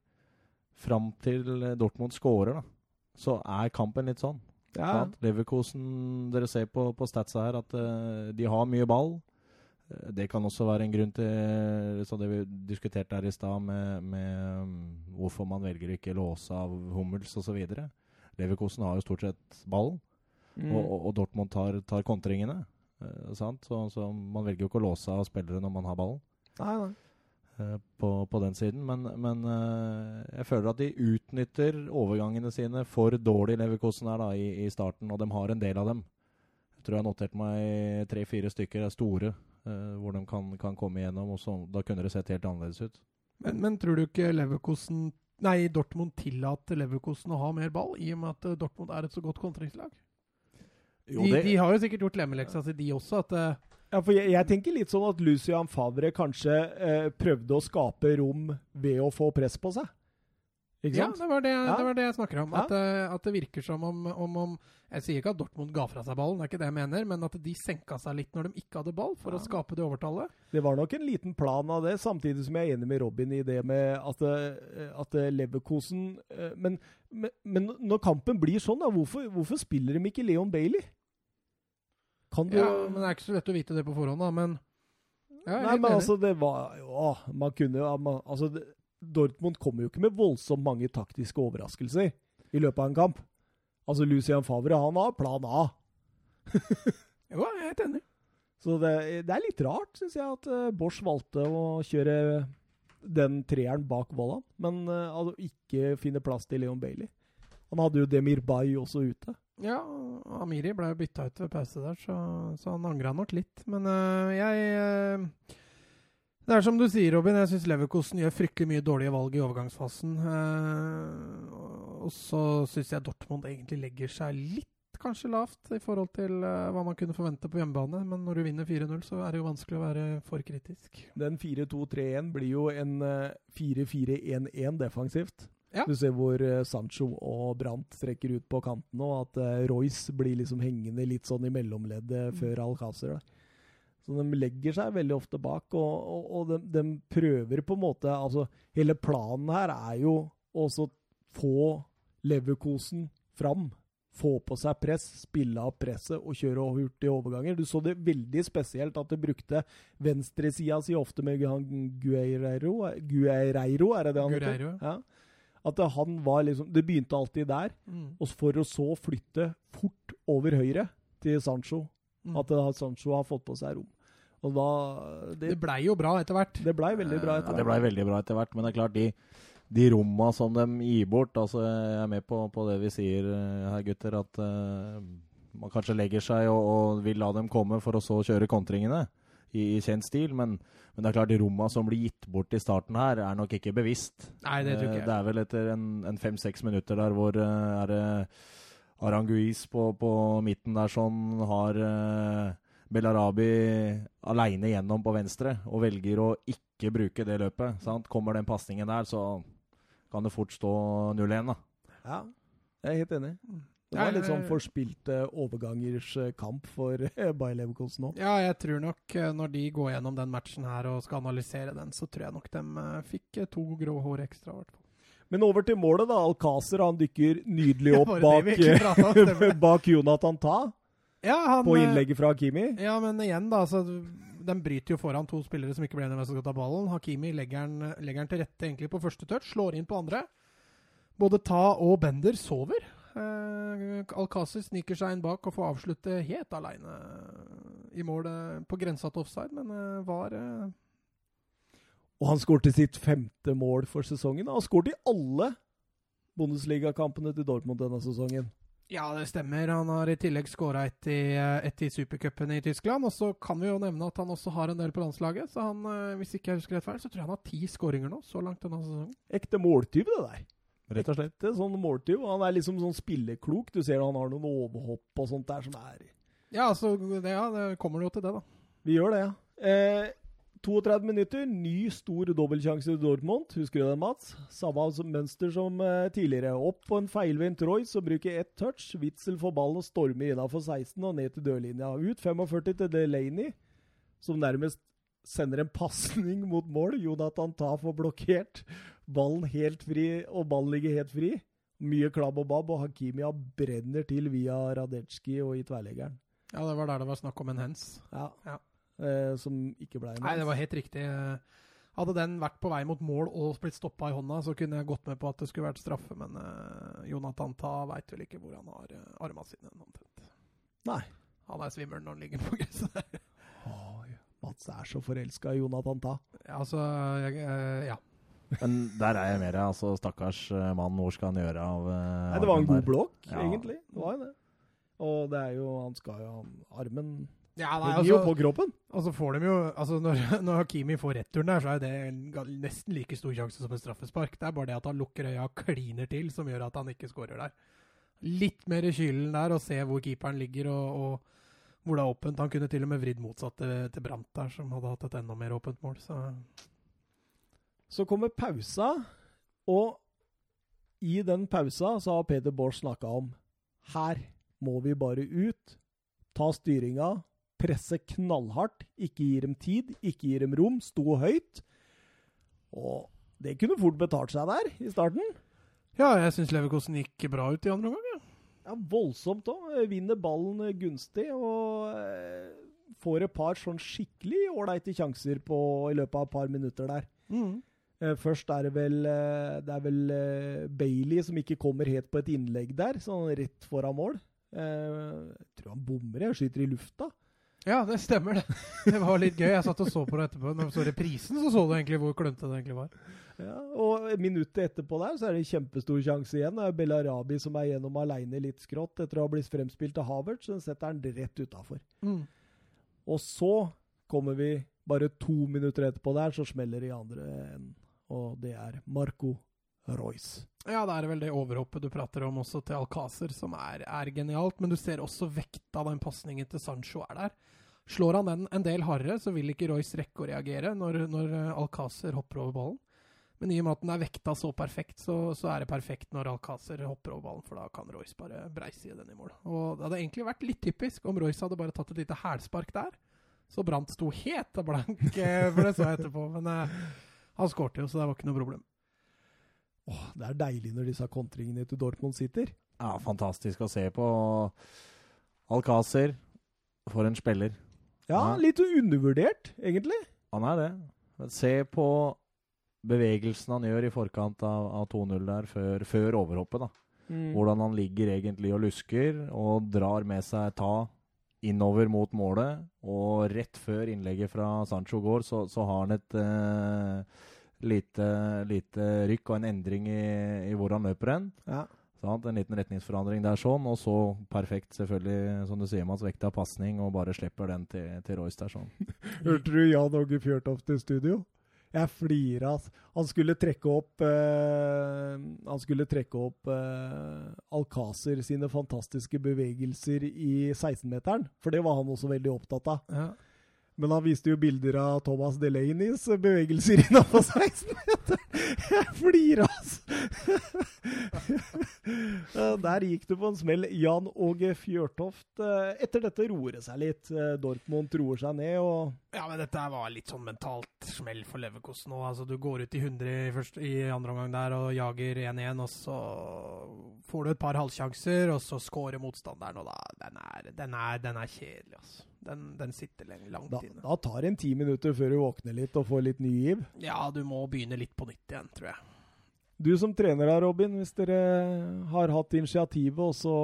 Fram til eh, Dortmund scorer, da, så er kampen litt sånn. ja. Leverkosen, dere ser på, på statsa her at uh, de har mye ball. Eh, Det kan også være en grunn til så det vi diskuterte her i stad, med, med um, hvorfor man velger ikke låse av Hummels osv. Leverkosen har jo stort sett ballen, Mhm. og, og, Dortmund tar, tar kontringene. eh, sant? Så, så man velger jo ikke å låse av spillere når man har ballen Nei, nei. eh, på, på den siden. Men, men eh, jeg føler at de utnytter overgangene sine for dårlig, Leverkosen her da, i, i starten, og de har en del av dem. Jeg tror jeg har notert meg tre-fire stykker er store, eh, hvor de kan, kan komme igjennom, og så, da kunne det sett helt annerledes ut. men, men tror du ikke Leverkosen Nei, Dortmund tillater Leverkosen å ha mer ball, i og med at eh, Dortmund er et så godt kontringslag? Jo, De, det, de har jo sikkert gjort lemmeleksa si, de også. At Uh, Ja, for jeg, jeg tenker litt sånn at Lucian Favre kanskje eh, prøvde å skape rom ved å få press på seg. Ikke Ja, det var det, Ja. det var det jeg snakker om. Ja. At, eh, at det virker som om, om, om Jeg sier ikke at Dortmund ga fra seg ballen, det er ikke det jeg mener, men at de senka seg litt når de ikke hadde ball, for Ja. å skape det overtallet. Det var nok en liten plan av det, samtidig som jeg er enig med Robin i det med at, eh, at Leverkosen eh, men, men, men når kampen blir sånn, da, hvorfor, hvorfor spiller de ikke Leon Bailey? Kan du Ja, men Det er ikke så lett å vite det på forhånd, da, men ja, Nei, men altså, det var jo å, Man kunne jo Altså, det, Dortmund kommer jo ikke med voldsomt mange taktiske overraskelser i løpet av en kamp. Altså, Lucian Favre, han har plan A. Jo, jeg er helt enig. Så det, det er litt rart, syns jeg, at eh, Bosch valgte å kjøre den treeren bak Vollan, men eh, altså, ikke finne plass til Leon Bailey. Han hadde jo Demir Bay også ute. Ja, Amiri ble jo bytta ut ved pause der, så, så han angra nok litt. Men uh, jeg Det er som du sier, Robin. Jeg syns Leverkosten gjør fryktelig mye dårlige valg i overgangsfasen. Eh, og så syns jeg Dortmund egentlig legger seg litt kanskje lavt i forhold til eh, hva man kunne forvente på hjemmebane. Men når du vinner 4-0, så er det jo vanskelig å være for kritisk. Den 4-2-3-1 blir jo en eh, 4-4-1-1 defensivt. Ja. Du ser hvor eh, Sancho og Brandt strekker ut på kanten, og at eh, Royce blir liksom hengende litt sånn i mellomleddet Mm. før Alcácer. da. Så de legger seg veldig ofte bak, og, og, og de, de prøver på en måte Altså, hele planen her er jo å få Leverkosen fram. Få på seg press, spille av presset og kjøre hurtige overganger. Du så det veldig spesielt at de brukte venstresida si ofte med Guerreiro. Guerreiro, er det det han heter? Ja. At han var liksom Det begynte alltid der, Mm. og for å så flytte fort over høyre til Sancho. Mm. At Sancho har fått på seg rom. Og da Det Det, blei jo bra etter hvert. det blei veldig bra Ja, etter det blei veldig bra etter hvert, men det er klart, de, de romma som de gir bort altså Jeg er med på, på det vi sier eh, her, gutter, at uh, man kanskje legger seg og, og vil la dem komme for å så kjøre kontringene i, i kjent stil, men, men det er klart, de romma som blir gitt bort i starten her, er nok ikke bevisst. Nei, det tror jeg. ikke Det er vel etter en, en fem-seks minutter der hvor uh, er det Aranguiz på, på midten der sånn har uh, Belarabi aleine gjennom på venstre og velger å ikke bruke det løpet. Sant? Kommer den pasningen der, så kan det fort stå 0-1. da. Ja, jeg er helt enig. Det var litt sånn forspilte eh, overgangers eh, kamp for eh, Bayer Leverkosen nå. Ja, jeg tror nok når de går gjennom den matchen her og skal analysere den, så tror jeg nok de fikk to grå hår ekstra. i hvert fall. Men over til målet, da. Alcácer han dykker nydelig opp bak, om, bak Jonathan Ta Ja, han, på eh, innlegget fra Hakimi. Ja, men igjen, da. Så den bryter jo foran to spillere som ikke ble enige om hvem som skal ta ballen. Hakimi legger den, til rette egentlig på første touch, slår inn på andre. Både Ta og Bender sover. Eh, Alcázar sniker seg inn bak og får avslutte helt aleine i målet på grensa til offside, men eh, var eh, Og han skårte sitt femte mål for sesongen. Han skåret i alle Bundesliga-kampene til Dortmund denne sesongen. Ja, det stemmer. Han har i tillegg skåra ett i, et i supercupen i Tyskland. Og så kan vi jo nevne at han også har en del på landslaget. Så han, eh, hvis ikke jeg husker rett feil, så tror jeg han har ti skåringer nå, så langt denne sesongen. Ekte måltyv, det der. Rett og slett. Ekte sånn måltyv. Han er liksom sånn spilleklok. Du ser han har noen overhopp og sånt der som er Ja, så det, ja, det kommer jo til det, da. Vi gjør det, ja. Eh, 32 minutter, ny stor dobbeltsjanse til Dortmund. Husker du den, Mats? Samme mønster som eh, tidligere. Opp på en feilvendt Royce som bruker ett touch. Witzel får ballen og stormer innafor 16 og ned til dørlinja. Ut 45 til Delaney, som nærmest sender en pasning mot mål. Jonathan Ta får blokkert. Ballen helt fri, og ballen ligger helt fri. Mye klabb og babb, og Hakimia brenner til via Radetsjkij og i tverleggeren. Ja, det var der det var snakk om en hens. Ja. Ja. Eh, som ikke ble noe. Nei, det var helt riktig. Hadde den vært på vei mot mål og blitt stoppa i hånda, så kunne jeg gått med på at det skulle vært straffe, men uh, Jonathan Ta veit vel ikke hvor han har uh, arma sine, omtrent. Nei. Han er svimmel når han ligger på gresset der. Oi, Mats er så forelska i Jonathan Ta. Ja, altså jeg, eh, Ja. Men der er jeg mer. Altså, stakkars eh, mann, hvor skal han gjøre av eh, Nei, det var en armen god der? blokk, Ja. egentlig. Det var jo det. Og det er jo Han skal jo ha armen Ja, nei, jo altså, på kroppen. og så får de jo altså Når, når Hakimi får returen der, så er det nesten like stor sjanse som et straffespark. Det er bare det at han lukker øya og kliner til, som gjør at han ikke skårer der. Litt mer i kylen der, og se hvor keeperen ligger, og, og, hvor det er åpent. Han kunne til og med vridd motsatt til, til Brant der, som hadde hatt et enda mer åpent mål. Så Så kommer pausa, og i den pausa så har Peder Bård snakka om her må vi bare ut, ta styringa, presse knallhardt, ikke gi dem tid, ikke gi dem rom, sto høyt. Og det kunne fort betalt seg der i starten. ja, jeg syns Leverkosten gikk bra ut i andre omgang. Ja. Ja, voldsomt òg. Vinner ballen gunstig og eh, får et par sånn skikkelig ålreite sjanser på, i løpet av et par minutter der. Mm. Eh, Først er det vel, eh, det er vel eh, Bailey som ikke kommer helt på et innlegg der, sånn rett foran mål. Eh, Jeg tror han bommer, jeg skyter i lufta. Ja, det stemmer, det. Det var litt gøy. Jeg satt og så på det etterpå. Når du så reprisen, så så du egentlig hvor klønete det egentlig var. Ja, og minuttet etterpå der så er det en kjempestor sjanse igjen. Det er Bellarabi som er gjennom aleine litt skrått etter å ha blitt fremspilt av Havertz. Den setter han rett utafor. Mm. Og så kommer vi bare to minutter etterpå der, så smeller det i andre enden. Og det er Marco Royce. Ja, det er vel det overhoppet du prater om også til Alcácer, som er, er genialt. Men du ser også vekta den pasningen til Sancho er der. Slår han den en del hardere, så vil ikke Royce rekke å reagere når, når eh, Alcácer hopper over ballen. Men i og med at den er vekta så perfekt, så, så er det perfekt når Alcácer hopper over ballen, for da kan Royce bare breise den i mål. Og det hadde egentlig vært litt typisk om Royce hadde bare tatt et lite hælspark der. Så Brant sto helt blank, eh, for det så jeg etterpå. Men eh, han skårte jo, så det var ikke noe problem. Åh, det er deilig når disse kontringene til Dortmund sitter. Ja, fantastisk å se på. Alcácer, for en spiller. Ja, litt undervurdert, egentlig. Han er det. Se på bevegelsen han gjør i forkant av, av 2-0 der, før, før overhoppet. da. Mm. Hvordan han ligger egentlig og lusker, og drar med seg ta innover mot målet. Og rett før innlegget fra Sancho går, så, så har han et eh, lite, lite rykk og en endring i, i hvor han løper hen. Ja. En liten retningsforandring der sånn, og så perfekt, selvfølgelig, som du sier, Mats, vekta pasning, og bare slipper den til, til Royce der sånn. Hørte du Jan Åge Fjørtoft i studio? Jeg flira. Han skulle trekke opp eh, Han skulle trekke opp eh, Alcácer sine fantastiske bevegelser i 16-meteren, for det var han også veldig opptatt av. Ja. Men han viste jo bilder av Thomas Delaneys bevegelser innafor 16-meter! Jeg flirer, altså! Der gikk du på en smell. Jan Åge Fjørtoft. Etter dette roer det seg litt. Dortmund roer seg ned, og Ja, men dette var litt sånn mentalt smell for Leverkosten nå. Altså, du går ut i 100 i, først, i andre omgang der og jager 1-1, og så får du et par halvsjanser, og så scorer motstanderen, og da Den er, den er, den er kjedelig, altså. Den, den sitter lenge, langt da, inne. da tar det en ti minutter før du våkner litt og får litt ny giv. Ja, du må begynne litt på nytt igjen, tror jeg. Du som trener da, Robin, hvis dere har hatt initiativet, og så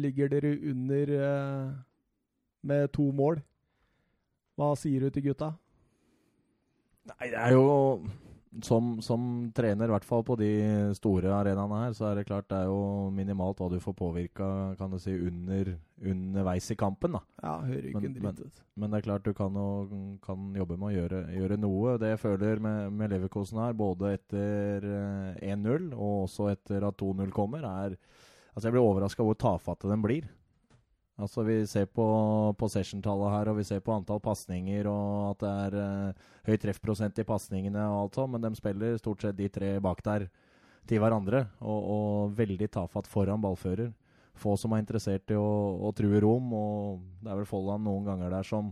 ligger dere under eh, med to mål, hva sier du til gutta? Nei, det er jo som, som trener, i hvert fall på de store arenaene her, så er det klart det er jo minimalt hva du får påvirka kan du si, under, underveis i kampen. da. Ja, hører ikke Men- en dritt ut. Men det er klart du kan, jo, kan jobbe med å gjøre, gjøre noe. Det jeg føler med, med Leverkosen her, både etter eh, 1-0 og også etter at 2-0 kommer, er Altså, jeg blir overraska hvor tafatte den blir. Altså, Vi ser på possession-tallet her, og vi ser på antall pasninger, og at det er uh, høy treffprosent i pasningene, og alt sånt, men de spiller stort sett de tre bak der til hverandre, og, og veldig tafatt foran ballfører. Få som er interessert i å, å true rom, og det er vel Folland noen ganger der som,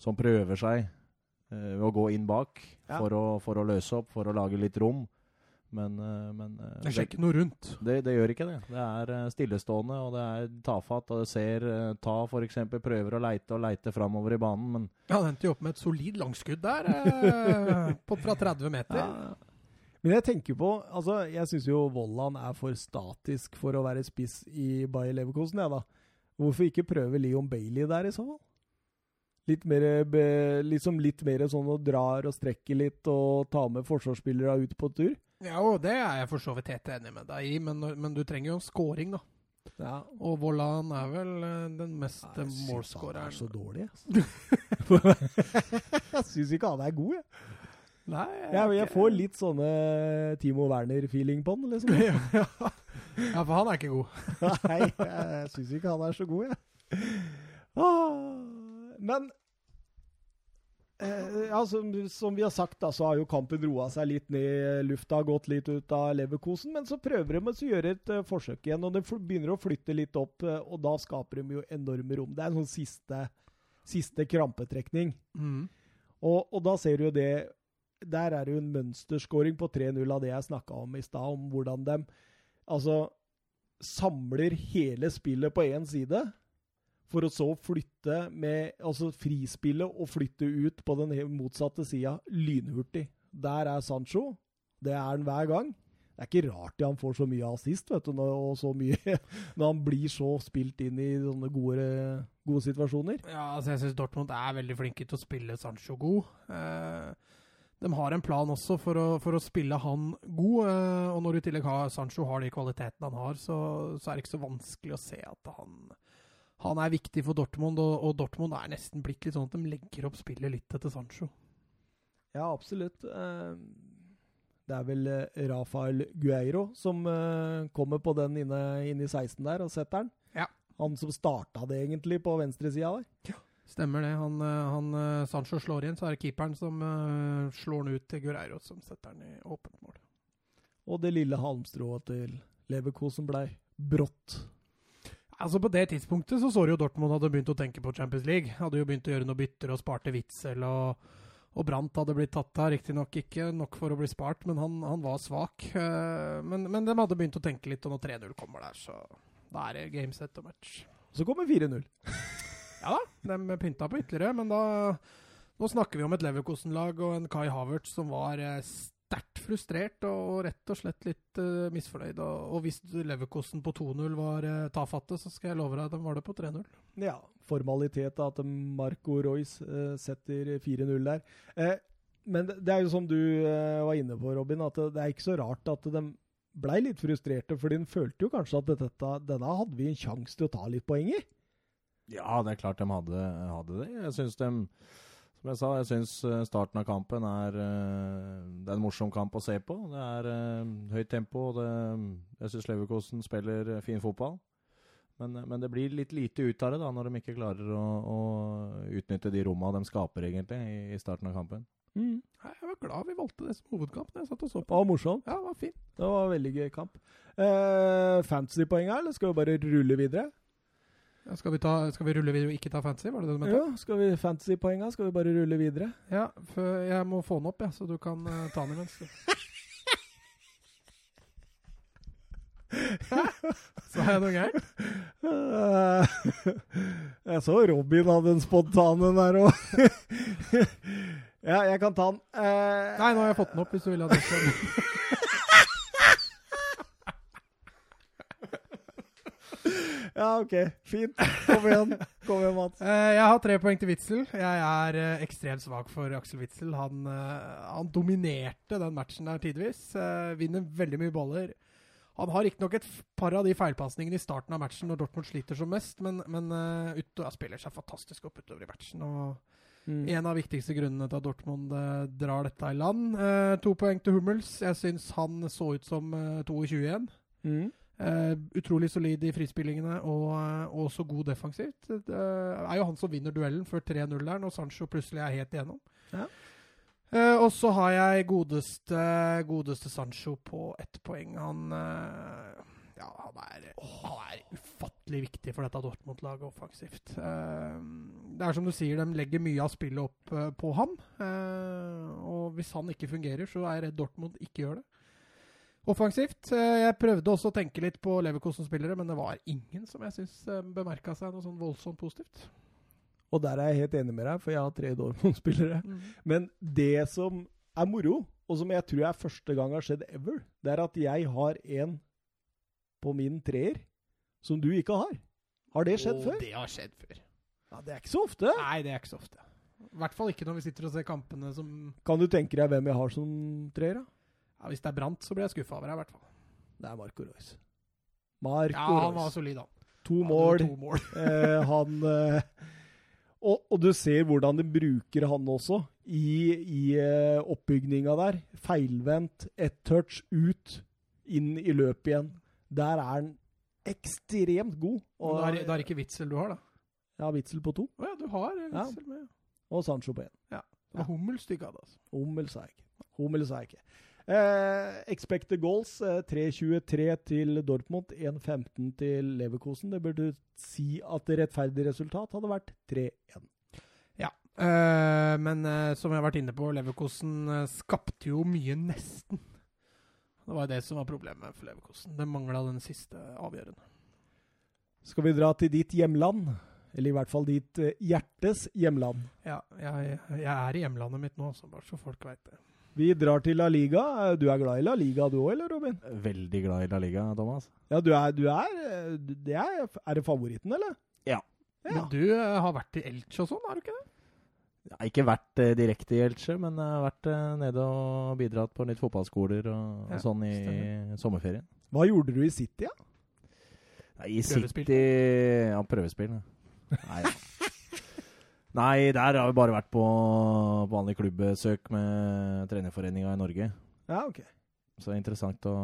som prøver seg uh, ved å gå inn bak Ja. for, å, for å løse opp, for å lage litt rom. Men, eh, men eh, Det skjer ikke noe rundt. det, det gjør ikke det. Det er eh, stillestående, og det er tafatt. Og det ser Ta f.eks. prøver å leite og leite framover i banen, men Ja, Han endte jo opp med et solid langskudd der, på, fra 30 meter. Men jeg tenker på altså Jeg syns jo Vollan er for statisk for å være spiss i Bayer Leverkosen, jeg, da. Hvorfor ikke prøve Leon Bailey der, i så fall? Litt mer, liksom litt mer sånn og drar og strekker litt og tar med forsvarsspillere ut på tur? Ja, og det er jeg for så vidt helt enig med deg i, men, men du trenger jo en scoring, da. Ja. Og Vollan er vel eh, den mest Jeg syns han er så dårlig, altså. jeg syns ikke han er god, jeg. Nei, Jeg, jeg får litt sånne Timo Werner-feeling på han, liksom. ja, ja. ja, for han er ikke god. Nei, jeg syns ikke han er så god, jeg. Ah. men ja, som, som vi har sagt, da, så har jo kampen roa seg litt ned i lufta, gått litt ut av Leverkosen. Men så prøver de å gjøre et uh, forsøk igjen, og de begynner å flytte litt opp. Uh, og da skaper de jo enorme rom. Det er en sånn siste, siste krampetrekning. Mm. Og, og da ser du jo det Der er det jo en mønsterskåring på 3-0 av det jeg snakka om i stad, om hvordan de altså samler hele spillet på én side, for å så flytte med Altså frispille og flytte ut på den motsatte sida lynhurtig. Der er Sancho. Det er han hver gang. Det er ikke rart han får så mye assist, vet du, og så mye Når han blir så spilt inn i sånne gode, gode situasjoner. Ja, altså jeg syns Dortmund er veldig flinke til å spille Sancho god. Eh, de har en plan også for å, for å spille han god, eh, og når i tillegg har Sancho har de kvalitetene han har, så, så er det ikke så vanskelig å se at han, han er viktig for Dortmund, og, og Dortmund er nesten blitt litt sånn at de legger opp spillet litt etter Sancho. Ja, absolutt. Eh, Det er vel eh, Rafael Gueiro som eh, kommer på den inne, inne i 16 der og setter den. Ja. Han som starta det egentlig på venstresida der. Ja. Stemmer det. Han, han, Sancho slår inn, så er det keeperen som slår den ut til Guerreiro, som setter den i åpent mål. Og det lille halmstrået til Leverkosen blei brått. Altså På det tidspunktet så så du jo Dortmund hadde begynt å tenke på Champions League. Hadde jo begynt å gjøre noen bytter og sparte Witzel, og, og Brandt hadde blitt tatt av. Riktignok ikke nok for å bli spart, men han, han var svak. Eh, Men, men de hadde begynt å tenke litt, og når 3-0 kommer der, så da er det game set og match. Så kommer 4-0. Ja da, de pynta på ytterligere, men da Nå snakker vi om et Leverkosen-lag og en Kai Havertz som var eh, sterkt frustrert og rett og slett litt uh, misfornøyd. Og, og hvis Leverkosten på 2-0 var uh, tafatte, så skal jeg love deg at de var det på 3-0. Ja, formalitet at Marco Royce uh, setter 4-0 der. Eh, men det, det er jo som du eh, var inne på, Robin, at det, det er ikke så rart at de blei litt frustrerte, for de følte jo kanskje at dette, denne hadde vi en sjanse til å ta litt poeng i. Ja, det er klart de hadde, hadde det. Jeg syns de Som jeg sa, jeg syns eh, starten av kampen er eh, Det er en morsom kamp å se på. Det er eh, høyt tempo. Det, jeg syns Leverkosen spiller fin fotball. Men, men det blir litt lite ut av det da, når de ikke klarer å, å utnytte de rommene de skaper egentlig i, i starten av kampen. Mm. Jeg var glad vi valgte det som hovedkamp. jeg satt og så Det på. var morsomt. Ja, det var fint. Det var en veldig gøy kamp. Eh, Fantasy-poeng her, eller skal vi bare rulle videre? Ja, skal, vi ta, skal vi rulle videre og ikke ta fantasy? Var det det du mente? Ja, skal vi fantasy-poeng her? Skal vi bare rulle videre? Ja, for jeg må få den opp, ja, så du kan uh, ta den imens. Sa jeg noe gærent? Jeg så Robin hadde en spontan en der òg. ja, jeg kan ta den. Eh, Nei, nå har jeg fått den opp, hvis du vil ha det. Ja, OK. Fint. Kom igjen, Kom igjen Mats. Eh, jeg har tre poeng til Witzel. Jeg er eh, ekstremt svak for Aksel Witzel. Han, eh, han dominerte den matchen der tidvis. Vinner veldig mye baller. Han har riktignok et par av de feilpasningene i starten av matchen når Dortmund sliter som mest, men, men uh, ut, spiller seg fantastisk opp utover i matchen. og Mm. En av viktigste grunnene til at Dortmund eh, drar dette i land. Eh, to poeng til Hummels. Jeg syns han så ut som eh, 22 igjen. Mm. Eh, utrolig solid i frispillingene og, uh, også god defensivt. Det er jo han som vinner duellen før 3-0 der, når Sancho plutselig er helt igjennom. Ja. Uh, og så har jeg godeste, godeste Sancho på ett poeng. Han, eh, ja, han, er, han er ufattelig viktig for dette Dortmund-laget offensivt. Eh, det er som du sier, de legger mye av spillet opp eh, på ham. Eh, og hvis han ikke fungerer, så er jeg redd Dortmund ikke gjør det. Offensivt. eh, Jeg prøvde også å tenke litt på Leverkosten-spillere, men det var ingen som jeg syns bemerka seg noe sånn voldsomt positivt. Og der er jeg helt enig med deg, for jeg har tre Dortmund-spillere. Men det som er moro, og som jeg tror er første gang har skjedd ever, det er at jeg har en på min treer som du ikke har. Har det skjedd Og før? Det har skjedd før. Ja, Det er ikke så ofte. Nei, det er ikke så ofte. I hvert fall ikke når vi sitter og ser kampene som Kan du tenke deg hvem jeg har som treer? da? Ja, Hvis det er Brant, så blir jeg skuffa over deg, i hvert fall. Det er Marco Royce. Marco Ja, han var solid, han. To Han mål. To mål. eh, han eh, og, og du ser hvordan de bruker han også i, i eh, oppbygninga der. Feilvendt, ett touch, ut, inn i løpet igjen. Der er han ekstremt god. Men da er, er det ikke Witzel du har, da. Jeg har Witzel på to, Å ja, du har Witzel Ja. Med. og Sancho på én. Det var Hummels du ikke hadde, altså. Hummel sa jeg ikke. Hummel sa jeg ikke. Eh, expected goals eh, 3.23 til Dortmund, 1-15 til Leverkosen. Det burde si at det rettferdige resultat hadde vært 3-1. Eh, men eh, som jeg har vært inne på, Leverkosen eh, skapte jo mye nesten. Det var det som var problemet for Leverkosen. Det mangla den siste avgjørende. Skal vi dra til ditt hjemland? Eller i hvert fall ditt eh, hjertes hjemland. Ja, jeg, jeg er i hjemlandet mitt nå, så bare så folk veit det. Vi drar til La Liga. Eh, Du er glad i La Liga du òg, eller Robin? Veldig glad i La Liga, Thomas. Ja, du er, du er eh, det er, er det favoritten, eller? Ja. ja. Men du eh, har vært i Elche og sånn, har du ikke det? Jeg har ikke vært eh, direkte i Elche, men jeg har vært eh, nede og bidratt på litt fotballskoler og, Ja, og sånn i i sommerferien. Hva gjorde du i City, ja? Nei, I Prøvespill. City Ja, prøvespill. ja. Nei, ja. Nei, der har vi bare vært på vanlig klubbesøk med trenerforeninga i Norge. Ja, ok. Så det er interessant å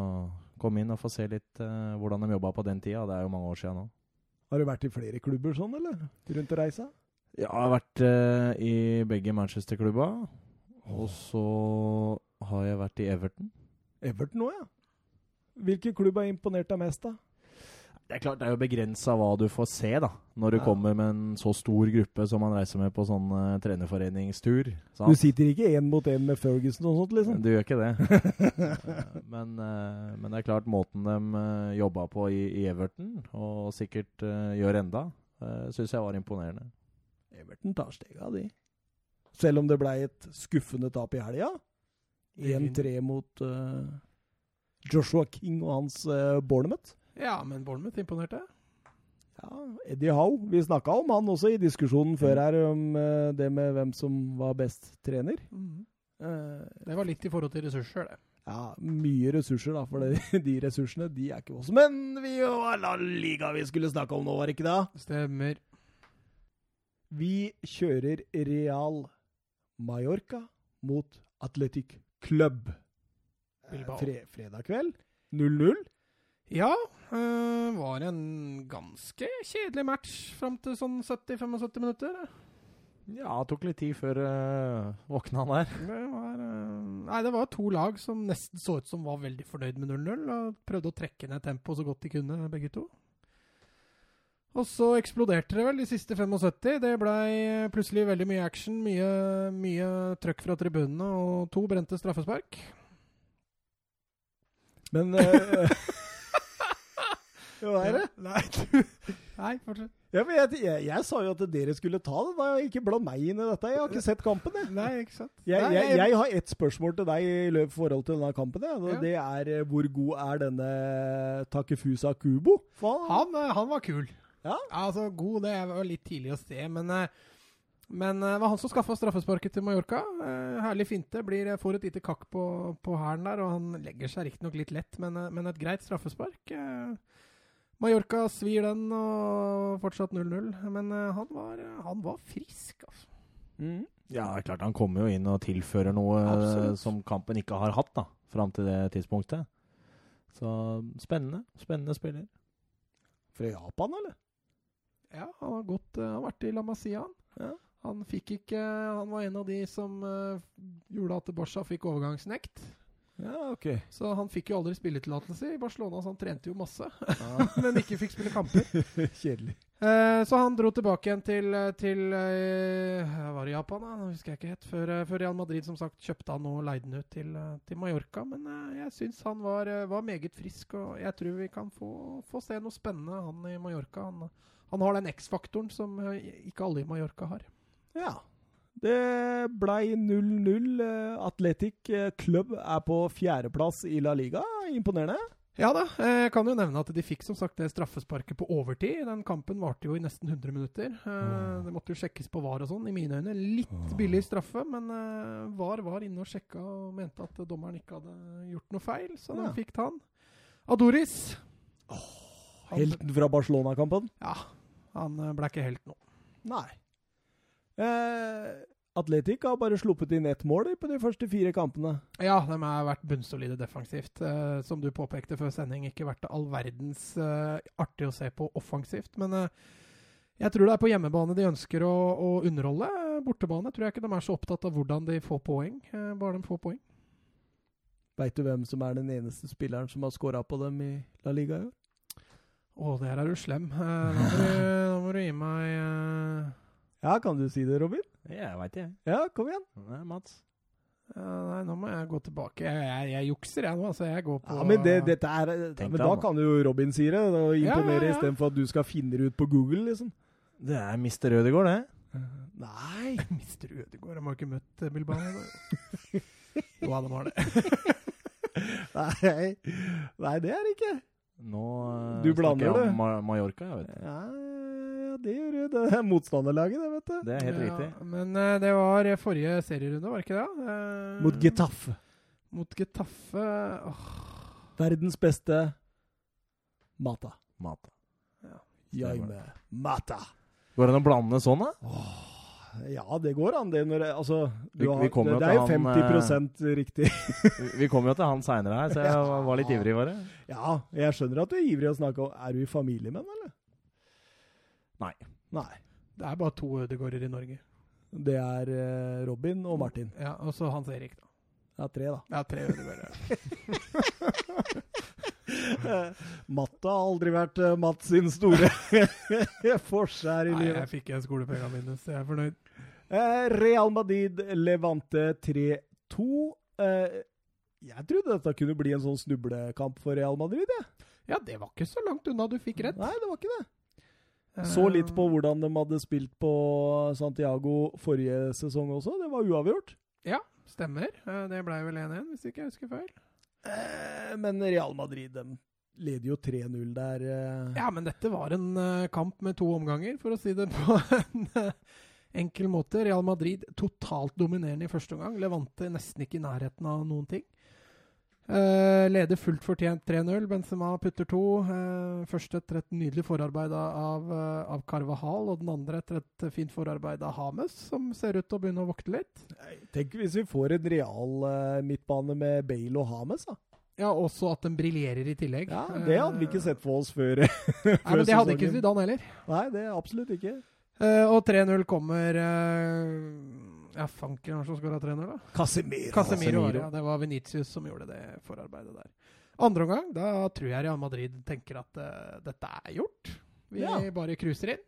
komme inn og få se litt uh, hvordan de jobba på den tida. Det er jo mange år siden nå. Har du vært i flere klubber sånn, eller? Rundt og reisa? Ja, jeg har vært uh, i begge Manchester-klubba. Og så har jeg vært i Everton. Everton òg, ja. Hvilken klubb har imponert deg mest, da? Det er klart, det er jo begrensa hva du får se, da. Når du Ja. kommer med en så stor gruppe som man reiser med på sånn uh, trenerforeningstur. Du sitter ikke én mot én med Ferguson og sånt, liksom? Du gjør ikke det. Eh, men, uh, men det er klart, måten de uh, jobba på i, i Everton, og sikkert uh, gjør enda, uh, syns jeg var imponerende. Everton tar stega, de. Selv om det ble et skuffende tap i helga. 1-3 mot Joshua King og hans uh, Bournemouth. Ja, men Bournemouth imponerte. Ja, Eddie Howe. Vi snakka om han også i diskusjonen før her, om eh, det med hvem som var best trener. Mm. Det var litt i forhold til ressurser, det. ja, mye ressurser, da, for det, de ressursene de er ikke oss. Men vi var La Liga vi skulle snakke om nå, var det ikke det? Stemmer. Vi kjører Real Mallorca mot Athletic Club. Bilbao. Fre fredag kveld. 0-0. Ja, øh, var en ganske kjedelig match fram til sånn 70-75 minutter. Ja, det tok litt tid før øh, våkna han der. Det var, øh, nei, det var to lag som nesten så ut som var veldig fornøyd med 0-0, og prøvde å trekke ned tempoet så godt de kunne, begge to. Og så eksploderte det vel de siste 75. Det blei plutselig veldig mye action, mye, mye trøkk fra tribunene, og to brente straffespark. Men Hva er det? Nei, du Nei, fortsett. Ja, men jeg, jeg, jeg sa jo at dere skulle ta det. da. Ikke bland meg inn i dette. Jeg har ikke sett kampen, jeg. Nei, ikke sant? Jeg, jeg, har ett spørsmål til deg i forhold til denne kampen. Ja. Det er eh, hvor god er denne Takefusa Kubo? Han, eh, han var kul. Ja? Altså, god, det var litt tidlig å se, men eh, men det var han som skaffa straffesparket til Mallorca. Herlig finte. Blir, får et lite kakk på, på hælen der, og han legger seg riktignok litt lett, men, men et greit straffespark. Eh, Mallorca svir den, og fortsatt 0-0. Men eh, han, var, han var frisk, altså. Mm. Ja, det er klart han kommer jo inn og tilfører noe eh, Absolutt. som kampen ikke har hatt da, fram til det tidspunktet. Så spennende. Spennende spiller. Fra Japan, eller? Ja, han har, gått, eh, han har vært i La Masia. han. Ja. Han fikk ikke Han var en av de som uh, gjorde at Borsa fikk overgangsnekt. Ja, ok. Så han fikk jo aldri spilletillatelse i Barcelona, så han trente jo masse. Ja. men ikke fikk spille kamper. Kjedelig. Eh, så han dro tilbake igjen til, til eh, Var det Japan, da? Nå husker jeg ikke helt. Før, eh, før Real Madrid som sagt kjøpte han og leide han ut til, eh, til Mallorca. Men eh, jeg syns han var, eh, var meget frisk, og jeg tror vi kan få, få se noe spennende han i Mallorca. Han, han har den X-faktoren som eh, ikke alle i Mallorca har. Ja. Det blei 0-0. Eh, Athletic eh, Club er på fjerdeplass i La Liga. Imponerende. Ja da, eh, jeg kan jo nevne at de fikk som sagt det straffesparket på overtid. Den kampen varte jo i nesten 100 minutter. Eh, Det måtte jo sjekkes på VAR og sånn, i mine øyne. Litt billig straffe, men VAR var inne og sjekka og mente at dommeren ikke hadde gjort noe feil, så Ja. fikk ta han. Adoris. Oh, Helten fra Barcelona-kampen? Ja, han ble ikke helt nå. Nei. Eh, Atletic har bare sluppet inn ett mål på de første fire kampene. Ja, de har vært bunnsolide defensivt. Eh, som du påpekte før sending, ikke vært all verdens eh, artig å se på offensivt. Men eh, Jeg tror det er på hjemmebane de ønsker å, å underholde. Bortebane tror jeg ikke de er så opptatt av hvordan de får poeng, eh, bare de får poeng. Veit du hvem som er den eneste spilleren som har scora på dem i La Liga i år? Å, der er du slem. Eh, Da må du, da må du gi meg eh, Ja, kan du si det, Robin? Ja, Jeg veit det, jeg. Ja, kom igjen. Nei, Mats. ja, Nei, nå må jeg gå tilbake. Jeg, jeg, jeg jukser, jeg nå. Altså, jeg går på Ja, men det, dette er Men da kan jo Robin si det, og imponere ja, ja. istedenfor at du skal finne det ut på Google, liksom. Det er Mr. Rødegård, det. Nei Mr. Ødegaard. Han har ikke møtt eh, Bilbao. ennå. Jo, han har det. Nei, Nei det er det ikke. Nå eh, Du snakker blander jeg om. Ma Mallorca, jeg vet. Ja, ja, det gjør du. Det er motstanderlaget, det, vet du. Det er helt Ja, riktig. Men uh, det var eh, forrige serierunde, var det ikke det? Uh, Mot Getafe. Mot Getafe. oh. Verdens beste Mata. Mat. Jaime Mata. Går det an å blande sånn, da? Ja, det går an, det. Når, altså, du Vi- har, vi det, det er jo jo han, 50 riktig. Vi- Vi kommer jo til han seinere her, så jeg var- var litt ivrig, bare. Ja, jeg skjønner at du er ivrig å snakke om Er du i familie med ham, eller? Nei. Nei. Det er bare to Ødegårder i Norge. Det er eh, Robin og Martin. Ja, Og så Hans Erik, da. Ja, tre, da. Ja, tre Ødegårder. Matta har aldri vært uh, Mats sin store forskjær i Nei, jeg fikk igjen skolepengene mine, så jeg er fornøyd. Eh, Real Madrid Levante 3-2. Eh, jeg trodde dette kunne bli en sånn snublekamp for Real Madrid. Ja. Ja, det var ikke så langt unna du fikk rett. Nei, det var ikke det. Så litt på Eh, hvordan de hadde spilt på Santiago forrige sesong også. Det var uavgjort. Ja, stemmer. Eh, Det ble vel 1-1, hvis ikke jeg husker feil. Eh, men Real Madrid de leder jo 3-0 der. eh. Ja, men dette var en eh, kamp med to omganger, for å si det på en eh, enkel måte. Real Madrid totalt dominerende i første omgang. Levante nesten ikke i nærheten av noen ting. Eh, leder fullt fortjent 3-0. Benzema putter to. Uh, først etter et nydelig forarbeid av, uh, av Carvahal, og den andre etter et fint forarbeid av Hames, som ser ut til å begynne å vokte litt. Tenk hvis vi får en real uh, midtbane med Bale og Hames, da. Ja, også at den briljerer i tillegg. Ja, Det hadde vi ikke sett for oss før. Nei, men det hadde ikke. Zidane heller. Nei, det absolutt ikke. Eh, og 3-0 kommer eh, Ja, fanken hvem som skåra 3-0, da? Casemiro. Casemiro. Casemiro. Ja, det var Venitius som gjorde det forarbeidet der. Andre omgang, da tror jeg Real Madrid tenker at uh, dette er gjort. Vi Ja. bare cruiser inn.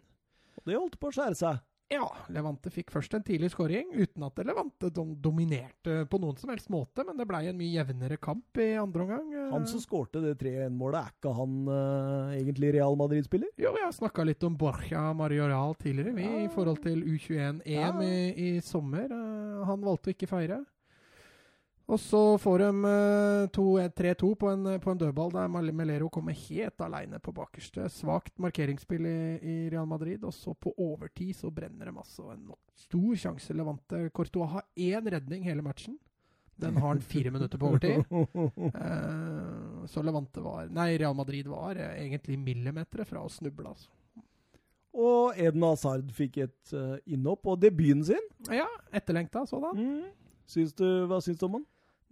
Det holdt på å skjære seg. Ja, Levante fikk først en tidlig skåring, uten at Levante dominerte på noen som helst måte, men det blei en mye jevnere kamp i andre omgang. Eh, Han som skårte det 3-1-målet, er ikke han uh, egentlig Real Madrid-spiller? Jo, vi har snakka litt om Borja Marioral tidligere, vi, i forhold til U21-EM Ja. i, i sommer. Uh, han valgte å ikke feire. Og så får de eh, 3-2 på en, på en dødball der Melero kommer helt aleine på bakerste. Svakt markeringsspill i, i Real Madrid. Og så på overtid så brenner de altså en stor sjanse. Levante Courtois har én redning hele matchen. Den har han fire minutter på overtid. Eh, så Levante var Nei, Real Madrid var eh, egentlig millimeter fra å snuble, altså. Og Eden Hazard fikk et eh, innhopp, og debuten sin. Ja, etterlengta sådan. Mm. Syns du, hva syns du om han?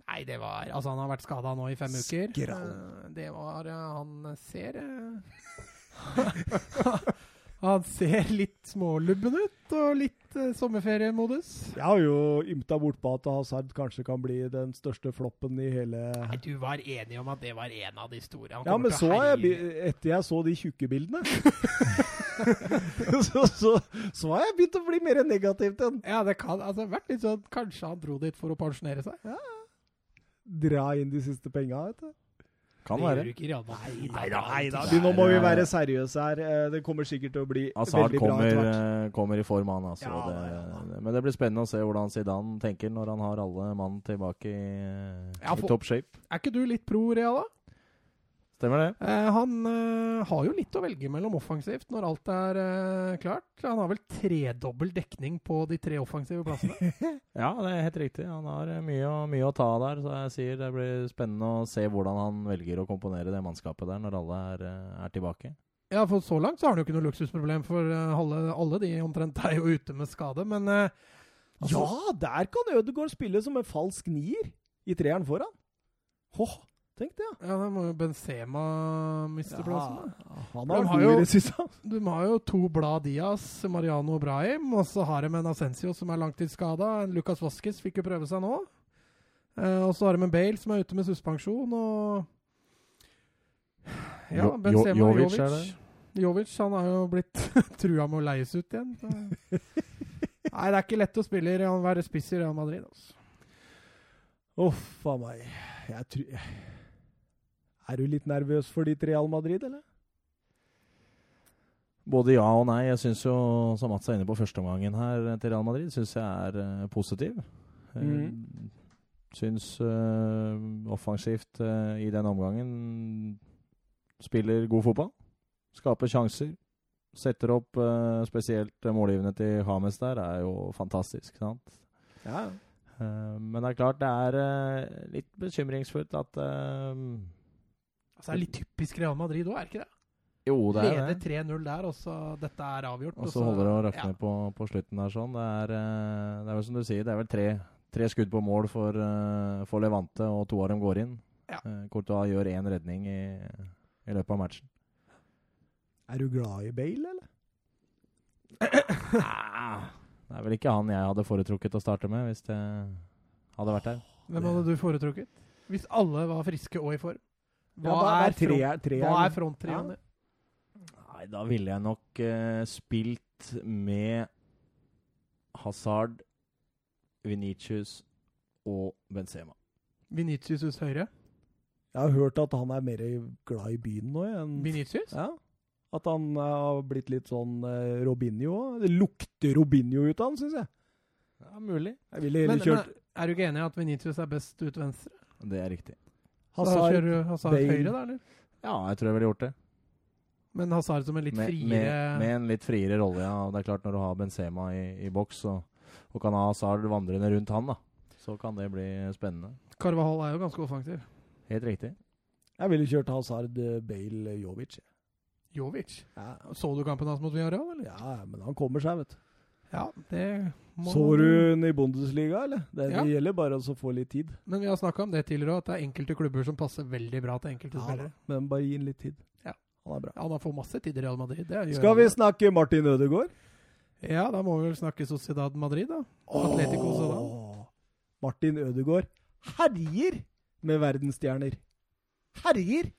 Nei, det var Altså, han har vært skada nå i fem uker. Skrall. Eh, Det var eh, Han ser eh, Han ser litt smålubben ut, og litt uh, sommerferiemodus. Jeg har jo ymta bortpå at Hazard kanskje kan bli den største floppen i hele Nei, du var enig om at det var en av de store. Han Ja, men så jeg, etter jeg så de tjukke bildene så, så, så har jeg begynt å bli mer negativ til den. Ja, det kan altså vært litt sånn Kanskje han dro dit for å pensjonere seg? Dra inn de siste penga, vet du. Kan det være. gjør du ikke i Real Madrid. Neida, neida. Er- Nå må vi være seriøse her. Eh, Det kommer sikkert til å bli Hazard veldig bra kommer, eh, kommer i form, han. Altså. Ja, det, ja, ja. Men det blir spennende å se hvordan Zidane tenker når han har alle mann tilbake i, Ja, i topp shape. Er ikke du litt pro Real, da? Stemmer det? Eh, han eh, har jo litt å velge mellom offensivt når alt er eh, klart. Han har vel tredobbel dekning på de tre offensive plassene. Ja, det er helt riktig. Han har eh, mye, mye å ta av der. Så jeg sier det blir spennende å se hvordan han velger å komponere det mannskapet der når alle er, eh, er tilbake. ja, for Så langt så har han jo ikke noe luksusproblem, for eh, alle, alle de omtrent er jo ute med skade. Men eh, altså, Ja, der kan Ødegaard spille som en falsk nier i treeren foran. Hå, tenkte det, Ja, da må jo Benzema miste plassen. da. han De har har god jo- det siste. De har jo to Blad Diaz, Mariano og Brahim, og så har de en Ascencio som er langtidsskada. En Lucas Vasques fikk jo prøve seg nå. Eh, og så har de en Bale som er ute med suspensjon, og Ja, Jo- Benzema Jo- og Jovic Jovic. er det. Jovic han har jo blitt trua med å leies ut igjen. Så. Nei, det er ikke lett å spille i Real, være spiss i Real Madrid. Altså. Uff a meg. Jeg tror Er du litt nervøs for ditt Real Madrid, eller? Både ja og nei. Jeg syns jo, som Mats er inne på førsteomgangen her eh, til Real Madrid, syns jeg er uh, positiv. Mm. Mhm. Syns uh, offensivt uh, i den omgangen spiller god fotball. Skaper sjanser. Setter opp eh, spesielt målgivende til Hames der, er jo fantastisk. sant? Ja. Eh, men det er klart det er eh, litt bekymringsfullt at eh, Altså, det er litt typisk Real Madrid òg, er det ikke det? Jo, det er Leder det. 3-0 der, og så dette er avgjort. Og så holder det å rakne ja. på, på slutten der sånn. Det er, eh, det er vel som du sier, det er vel tre, tre skudd på mål for, eh, for Levante, og to av dem går inn. Ja. Eh, Courtois gjør én redning i, i løpet av matchen. Er du glad i Bale, eller? Ah, det er vel ikke han jeg hadde foretrukket å starte med, hvis det hadde vært der. Hvem hadde du foretrukket? Hvis alle var friske og i form? Hva, Ja, er, tre, front, tre, hva er fronttrioen? Nei, da ville jeg nok uh, spilt med Hazard, Venicius og Benzema. Vinicius hos høyre? Jeg har hørt at han er mer glad i byen nå enn Vinicius? ja. At han eh, har blitt litt sånn uh, Robinho. Det lukter Robinho ut av han, syns jeg. Ja, mulig. Jeg ville Men, kjørt men er du ikke enig i at Vinicius er best ut venstre? Det er riktig. Da Hazard. kjører du Hazard Bale. høyre, da, eller? Ja, jeg tror jeg ville gjort det. Men Hazard som en litt med, friere med, med en litt friere rolle, ja. Og det er klart, når du har Benzema i, i boks, og, og kan ha Hazard vandrende rundt han, da, så kan det bli spennende. Carvahall er jo ganske offensiv. Helt riktig. Jeg ville kjørt Hazard, eh, Bale, Jovic. Jovic. Ja. Så du kampen hans mot Villarreal, eller? ja, men han kommer seg, vet du. Ja, det må Så du hun i Bundesliga, eller? Det, Ja. det gjelder bare å få litt tid. Men vi har snakka om det tidligere òg, at det er enkelte klubber som passer veldig bra til enkelte Ja, spillere. men bare gi ham litt tid. Ja. Han er bra. Ja, Han får masse tid i Real Madrid. Det Skal vi vi snakke Martin Ødegaard? Ja, da må vi vel snakke Sociedad Madrid, da. Atletico Sociedad. Martin Ødegaard herjer med verdensstjerner. Herjer!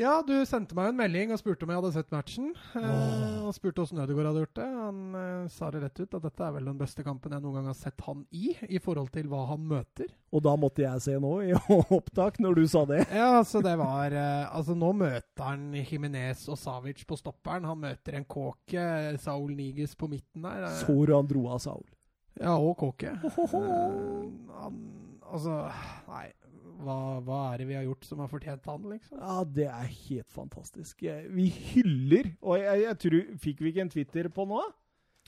Ja, du sendte meg en melding og spurte om jeg hadde sett matchen. Eh, og spurte åssen Ødegaard hadde gjort det. Han eh, sa det rett ut at dette er vel den beste kampen jeg noen gang har sett han i, i forhold til hva han møter. Og da måtte jeg se nå i opptak, når du sa det. Ja, altså det var eh, Altså Nå møter han Jimenez og Savic på stopperen. Han møter en Kåke, Saul Niges på midten der. eh, Så du han dro av Saul? Ja, og Kåke. Eh, han, altså Nei, hva, hva er det vi har gjort som har fortjent han, liksom? Ja, det er helt fantastisk. Vi hyller Og jeg, jeg tror Fikk vi ikke en Twitter på nå?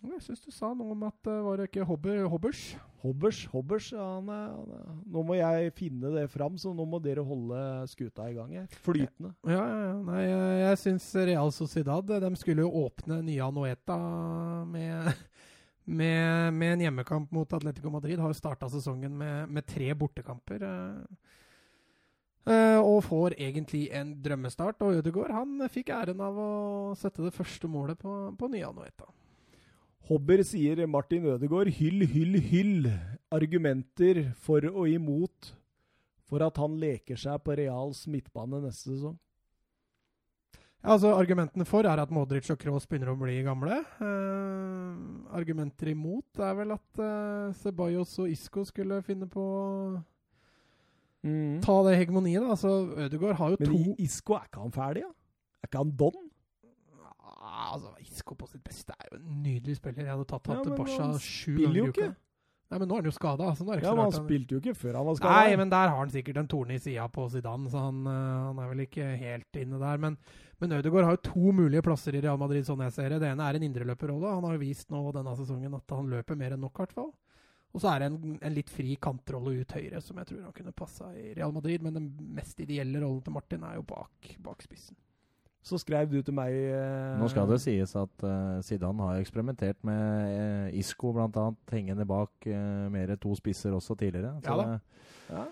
Jeg syns du sa noe om at det var ikke hobby, Hobbers. Hobbers, Hobbers ja, han er, han er. Nå må jeg finne det fram, så nå må dere holde skuta i gang. her. Flytende. Ja, ja, ja. Nei, jeg, jeg syns Real Sociedad De skulle jo åpne Nya Noeta med, med, med en hjemmekamp mot Atletico Madrid. Har jo starta sesongen med, med tre bortekamper. eh. Eh, og får egentlig en drømmestart. Og Ødegaard han fikk æren av å sette det første målet på, på Nya Noeta. Hobber sier Martin Ødegaard hyll, hyll, hyll. Argumenter for og imot for at han leker seg på Reals midtbane neste sesong. Ja, altså Argumentene for er at Modric og Kroos begynner å bli gamle. Eh, argumenter imot er vel at eh, Ceballos og Isco skulle finne på å ta det hegemoniet. da. Altså, Ødegaard har jo Men to Men Isco, er ikke han ferdig, da? Er ikke han don? Ja, altså, Isco på sitt beste er jo en nydelig spiller. Jeg hadde tatt Ja, han til men Barca sju ganger jo i uka. ikke. Nei, men nå er han jo skada. Altså, Ja, men han spilte jo ikke før han var skada. Nei, men der har han sikkert en torne i sida på Zidane, så han, eh, han er vel ikke helt inne der. Men, men Ødegaard har jo to mulige plasser i Real Madrid, sånn jeg ser det. Det ene er en indreløperrolle. Han har jo vist nå denne sesongen at han løper mer enn nok, i hvert fall. Og så er det en, en litt fri kantrolle ut høyre, som jeg tror han kunne passa i Real Madrid. Men den mest ideelle rollen til Martin er jo bak, bak spissen. Så skrev du til meg eh, Nå skal det sies at eh, Zidane har eksperimentert med eh, Isco bl.a. hengende bak eh, mer to spisser også tidligere. Så Ja da. det, ja.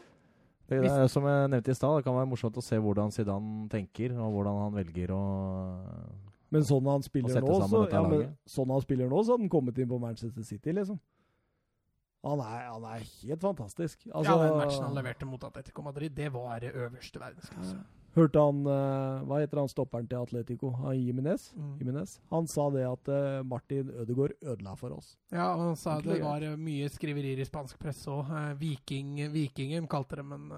Det, det er som jeg nevnte i stad, det kan være morsomt å se hvordan Zidane tenker, og hvordan han velger å Men sånn han spiller nå, så, ja, men, sånn han spiller nå, så hadde han kommet inn på Manchester City, liksom. Han er, han er helt fantastisk. Altså, ja, den matchen han leverte mot Atletico Madrid, det var øverste verdensklasse. Hørte han eh, Hva heter han stopperen til Atletico? Han Jimenez? Mm. Jimenez? Han sa det at eh, Martin Ødegaard ødela for oss. Ja, han sa det var eh, mye skriverier i spansk presse òg. Viking, Vikingen kalte det, men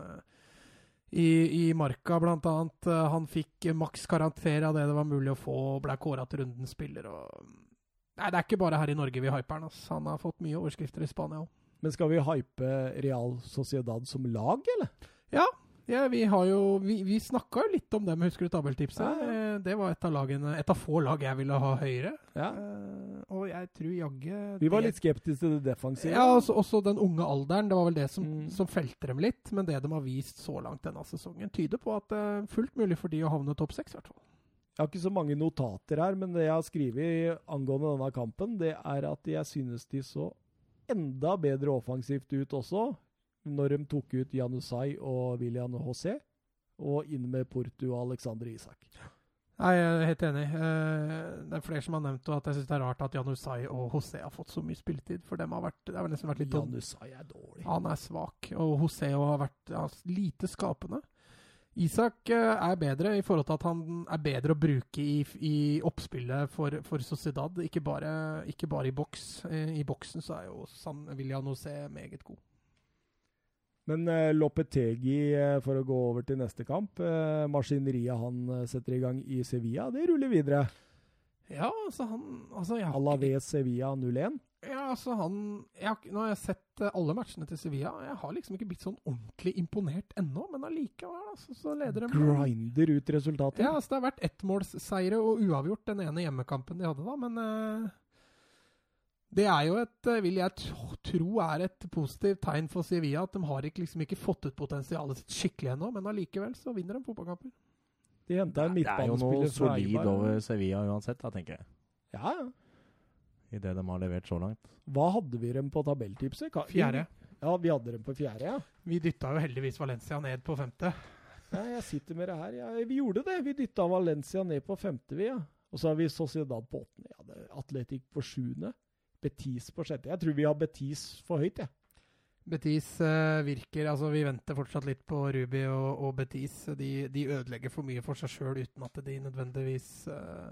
i, i Marka blant annet. han fikk maks karakter av det det var mulig å få, og ble kåra til rundens spiller. Og... Nei, det er ikke bare her i Norge vi hyper han. Altså. Han har fått mye overskrifter i Spania òg. Men skal vi hype Real Sociedad som lag, eller? Ja, ja, vi har jo Vi, vi snakka jo litt om dem, husker du tabelltipset? Ja, ja. Eh, Det var et av, lagene, et av få lag jeg ville ha høyere. Ja. Eh, og jeg tror jaggu Vi var litt skeptiske til det defensive. Ja, også, også den unge alderen. Det var vel det som, Mm. som felte dem litt. Men det de har vist så langt denne sesongen, tyder på at det er fullt mulig for de å havne topp seks, i hvert fall. Jeg har ikke så mange notater her, men det jeg har skrevet angående denne kampen, det er at jeg synes de så enda bedre offensivt ut også, når de tok ut Janusai og William José, og inn med Porto og Alexander Isak. Nei, jeg er helt enig. Eh, Det er flere som har nevnt at jeg syns det er rart at Janusai og José har fått så mye spilletid. For dem har vært, det har nesten vært litt Janusai er dårlig. Han er svak, og José har vært lite skapende. Isak eh, er bedre i forhold til at han er bedre å bruke i, i oppspillet for, for Sociedad, ikke bare, ikke bare i boks. Eh, I boksen så er jo San William José meget god. Men uh, Lopetegi, eh, for å gå over til neste kamp, eh, maskineriet han eh, setter i gang i Sevilla, det ruller videre. Ja, altså han altså Alaves Sevilla 0-1. Ja, altså han jeg har, Nå har jeg sett eh, alle matchene til Sevilla. Jeg har liksom ikke blitt sånn ordentlig imponert ennå, men allikevel altså, så leder de. Grinder ut resultatet. Ja, altså Det har vært ettmålsseire og uavgjort den ene hjemmekampen de hadde, da, men uh, det er jo et, eh, vil jeg tro, er et positivt tegn for Sevilla. At de har ikke, liksom ikke fått ut potensialet sitt skikkelig ennå, men allikevel så vinner de fotballkamper. De henta en Det er jo noe solid over Sevilla uansett, da, tenker jeg. Ja, ja. I det de har levert så langt. Hva hadde vi dem på tabelltipset? Ka- Fjerde. Ja, vi hadde dem på fjerde, ja. Vi dytta jo heldigvis Valencia ned på femte. ja jeg sitter med det her. Ja, vi gjorde det. Vi dytta Valencia ned på femte, vi, ja. Og så har vi Sociedad på åttende. Ja, Atletic på sjuende. Betis på sjette. Jeg tror vi har Betis for høyt, jeg. Betis eh, virker Altså, vi venter fortsatt litt på Ruby og, og Betis. De, de ødelegger for mye for seg sjøl uten at de nødvendigvis eh,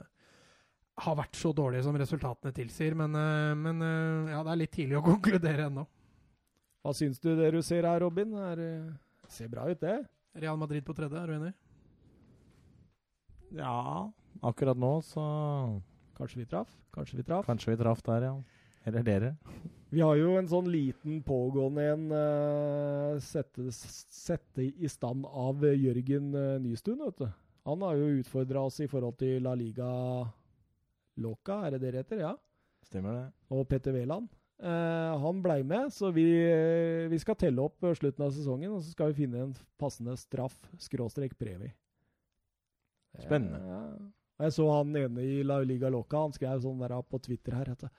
har vært så dårlige som resultatene tilsier. Men, eh, men eh, ja, det er litt tidlig å konkludere ennå. Hva syns du det du ser her, Robin? Er, eh, ser bra ut, det. Real Madrid på tredje, er du enig? Ja, akkurat nå så Kanskje vi traff? Kanskje vi traff? Kanskje vi traff der, ja. Eller dere. Vi har jo en sånn liten pågående en uh, sette, sette i stand av Jørgen uh, Nystuen, vet du. Han har jo utfordra oss i forhold til La Liga Loca, er det det det heter? Ja. Stemmer det. Og Petter Wæland. Eh, han blei med, så vi, eh, vi skal telle opp eh, slutten av sesongen, og så skal vi finne en passende straff, skråstrek premie. Spennende. Ja. Jeg så han ene i La Liga Loca, han skrev sånn der på Twitter her etter,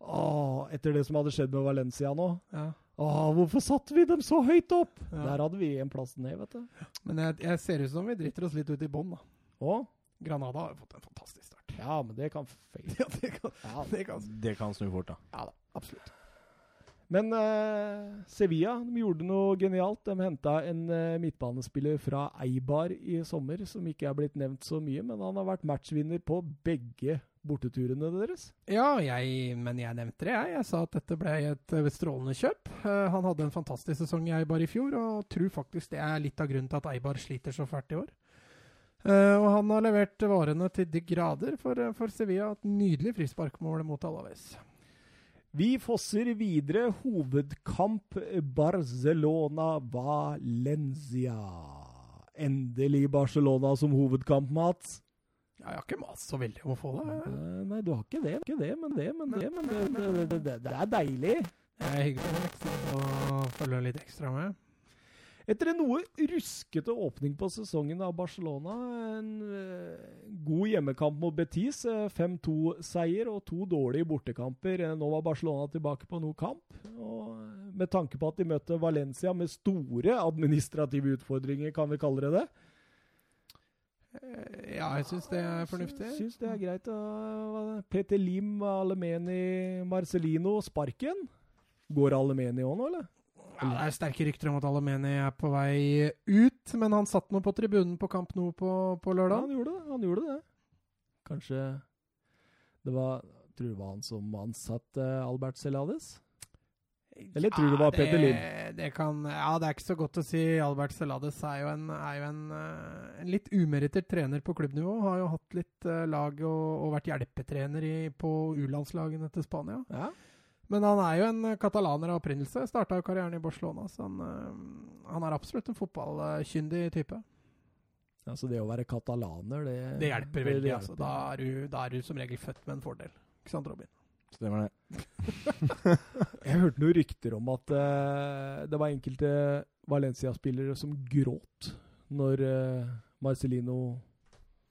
Åh, etter det som hadde skjedd med Valencia nå, Ja. åh, hvorfor satte vi dem så høyt opp? Ja. Der hadde vi en plass ned, vet du. Men jeg, jeg ser ut som vi driter oss litt ut i bånn, da. Og, Granada har jo fått en fantastisk ja, men det kan feile. Ja, det kan, Ja, det kan Det kan snu fort, da. Ja da, absolutt. Men eh, Sevilla de gjorde noe genialt. De henta en eh, midtbanespiller fra Eibar i sommer, som ikke er blitt nevnt så mye, men han har vært matchvinner på begge borteturene deres. Ja, jeg, men jeg nevnte det, jeg. Jeg sa at dette ble et eh, strålende kjøp. Eh, han hadde en fantastisk sesong i Eibar i fjor, og tror faktisk det er litt av grunnen til at Eibar sliter så fælt i år. Eh, og han har levert varene til de grader for, eh, for Sevilla. Et nydelig frisparkmål mot Alaves. Vi fosser videre. Hovedkamp Barcelona-Valencia. Endelig Barcelona som hovedkamp, Mats. Ja, jeg har ikke mast så veldig om å få det. Uh, Nei, du har ikke det. Ikke det, men det, men det, men det, det, det, det, det er deilig. Det er hyggelig å følge litt ekstra med. Etter en noe ruskete åpning på sesongen av Barcelona, en eh, god hjemmekamp mot Betis, eh, 5-2-seier og to dårlige bortekamper. Eh, nå var Barcelona tilbake på noe kamp, og, eh, med tanke på at de møtte Valencia med store administrative utfordringer, kan vi kalle det det? Eh, Ja, jeg syns det er fornuftig. Syns det er greit. Peter Lim, Alemeni, Marcelino, sparken. Går Alemeni òg nå, eller? Ja, det er sterke rykter om at Alameni er på vei ut, men han satt nå på tribunen på Kamp Nou på, på Ja, lørdag. han gjorde det. Han gjorde det. Kanskje det var Tror du det var han som ansatte Albert Celades? Eller tror du det var Peter Lind? Det kan, ja, det er ikke så godt å si. Albert Celades er jo en, er jo en, eh, en litt umerittert trener på klubbnivå. Har jo hatt litt eh, lag og, og vært hjelpetrener i, på U-landslagene til Spania. Ja. Men han er jo en eh, katalaner av opprinnelse. Starta jo karrieren i Barcelona, så han, eh, han er absolutt en fotballkyndig type. Ja, Så det å være katalaner, det Det hjelper veldig. hjelper. altså. Da er, du, da er du som regel født med en fordel. Ikke sant, Robin? Stemmer det. Jeg hørte noen rykter om at uh, det var enkelte Valencia-spillere som gråt når uh, Marcelino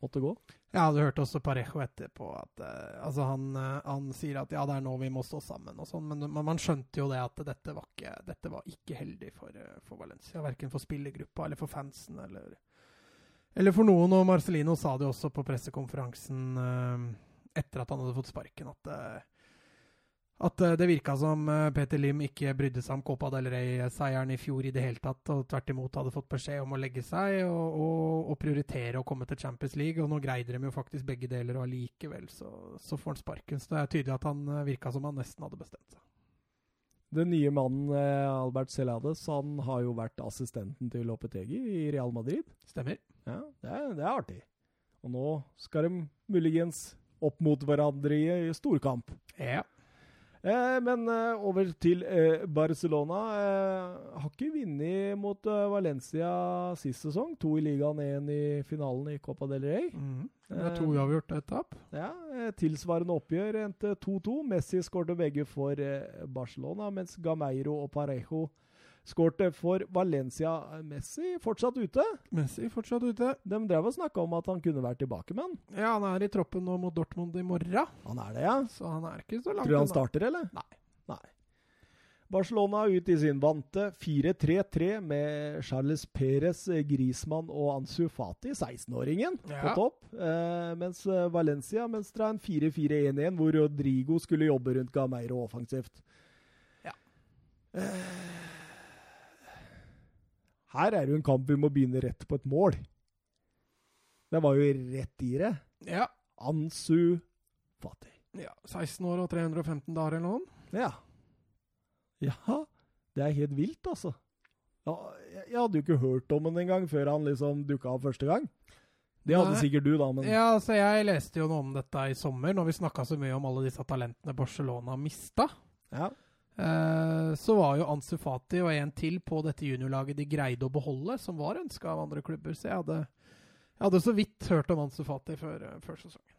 måtte gå. Ja, du hørte også Parejo etterpå at uh, altså han, uh, han sier at ja, det er nå vi må stå sammen og sånn, men man, man skjønte jo det at dette var ikke, dette var ikke heldig for, uh, for Valencia. Verken for spillergruppa eller for fansen eller, eller for noen. Og Marcelino sa det jo også på pressekonferansen etter at han hadde fått sparken, at at eh, det virka som eh, Peter Lim ikke brydde seg om Copa del Rey-seieren i fjor i det hele tatt, og tvert imot hadde fått beskjed om å legge seg og, og, og prioritere å komme til Champions League. Og nå greide de jo faktisk begge deler, og allikevel så, så får han sparken. Så det er tydelig at han eh, virka som han nesten hadde bestemt seg. Den nye mannen Albert Celades han har jo vært assistenten til Lopetegi i Real Madrid. Stemmer. Ja, det er, det er artig. Og nå skal de muligens opp mot hverandre i, i storkamp. Ja. Eh, men eh, over til eh, Barcelona. Har ikke vunnet mot Valencia sist sesong. To i ligaen, én i finalen i Copa del Rey. Mm. Det er to uavgjort og ett tap. Ja, Tilsvarende oppgjør endte 2-2. Messi skårte begge for Barcelona, mens Gameiro og Parejo skårte for Valencia. Messi fortsatt ute. Messi fortsatt ute. De drev og snakka om at han kunne vært tilbake, med han. Ja, han er i troppen nå mot Dortmund i morgen, han er det, ja. så han er ikke så langt Tror du han starter, eller? Nei. Nei. Barcelona ut i sin vante 4-3-3 med Charles Perez, Grismann og Ansu Fati, 16-åringen, på Ja. topp. Eh, mens eh, Valencia mønstra en 4-4-1-1, hvor Rodrigo skulle jobbe rundt Gameiro offensivt. Ja. Eh, her er det jo en kamp vi må begynne rett på et mål. Det var jo rett i det. Ja. Ansu Fati. ja. 16 år og 315 dager eller noe. Ja. Ja, det er helt vilt, altså. Ja, jeg, jeg hadde jo ikke hørt om han engang før han liksom dukka opp første gang. Det hadde Nei. sikkert du, da, men Ja, altså jeg leste jo noe om dette i sommer, når vi snakka så mye om alle disse talentene Barcelona mista. ja. Eh, så var jo Ansu Fati og en til på dette juniorlaget de greide å beholde, som var ønska av andre klubber. Så jeg hadde, jeg hadde så vidt hørt om Ansu Fati før, eh, før sesongen.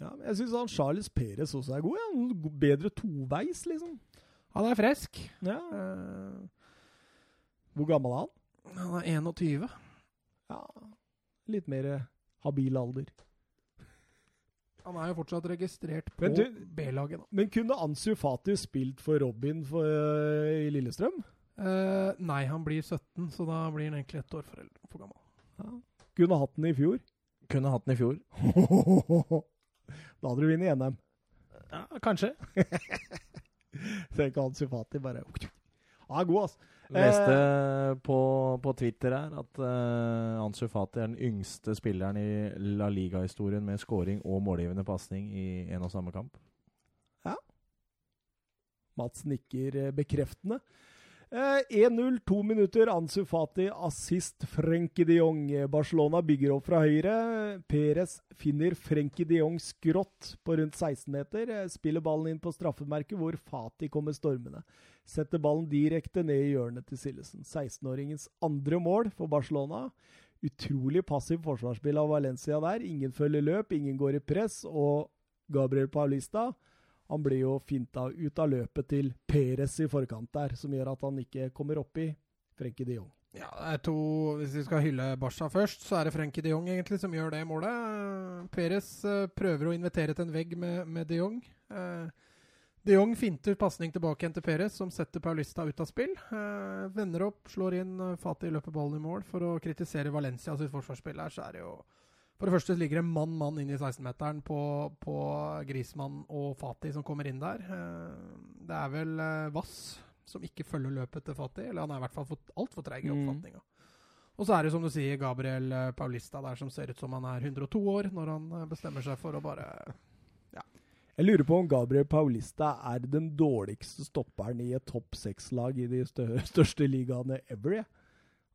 ja men jeg syns han Charles Perez også er god. Ja. Bedre toveis, liksom. Han er frisk. Ja. Eh, Hvor gammel er han? han er 21. Ja, Litt mer habil alder. Han er jo fortsatt registrert på B-laget. Men kunne Ansu Fati spilt for Robin for, i Lillestrøm? Uh, nei, han blir 17, så da blir han egentlig ett år for, for gammel. Ja. Kunne hatt den i fjor. Kunne hatt den i fjor. da hadde du vunnet NM. Ja, kanskje. Tenk Ansu Fati bare Han er god, altså. Leste på, på Twitter her at uh, Ansu Fati er den yngste spilleren i La Liga-historien med scoring og målgivende pasning i en og samme kamp. Ja. Mats nikker eh, bekreftende. Eh, 1-0, to minutter. Ansu Fati, assist Frenkie de Jong. Barcelona bygger opp fra høyre. Perez finner Frenkie de Jong skrått på rundt 16 meter. Eh, Spiller ballen inn på straffemerket, hvor Fati kommer stormende. Setter ballen direkte ned i hjørnet til Sillesen. 16-åringens andre mål for Barcelona. Utrolig passiv forsvarsspill av Valencia der. Ingen følger løp, ingen går i press. Og Gabriel Paulista han blir jo finta ut av løpet til Perez i forkant der, som gjør at han ikke kommer opp i Frenkie de Jong. Ja, det er to Hvis vi skal hylle Barca først, så er det Frenkie de Jong egentlig som gjør det målet. Perez eh, prøver å invitere til en vegg med, med de Jong. Eh, De Jong finter pasning tilbake igjen til Perez, som setter Paulista ut av spill. Eh, vender opp, slår inn, Fatih Fati løper ballen i mål. For å kritisere Valencia sitt forsvarsspill her, så er det jo For det første ligger det mann-mann inn i 16-meteren på, på Grismann og Fati som kommer inn der. Eh, det er vel eh, Vass som ikke følger løpet til Fati, eller han er i hvert fall altfor treig i Mm. Og så er det som du sier, Gabriel eh, Paulista der som ser ut som han er 102 år når han bestemmer seg for å bare Jeg lurer på om Gabriel Paulista er den dårligste stopperen i et topp seks-lag i de største ligaene ever.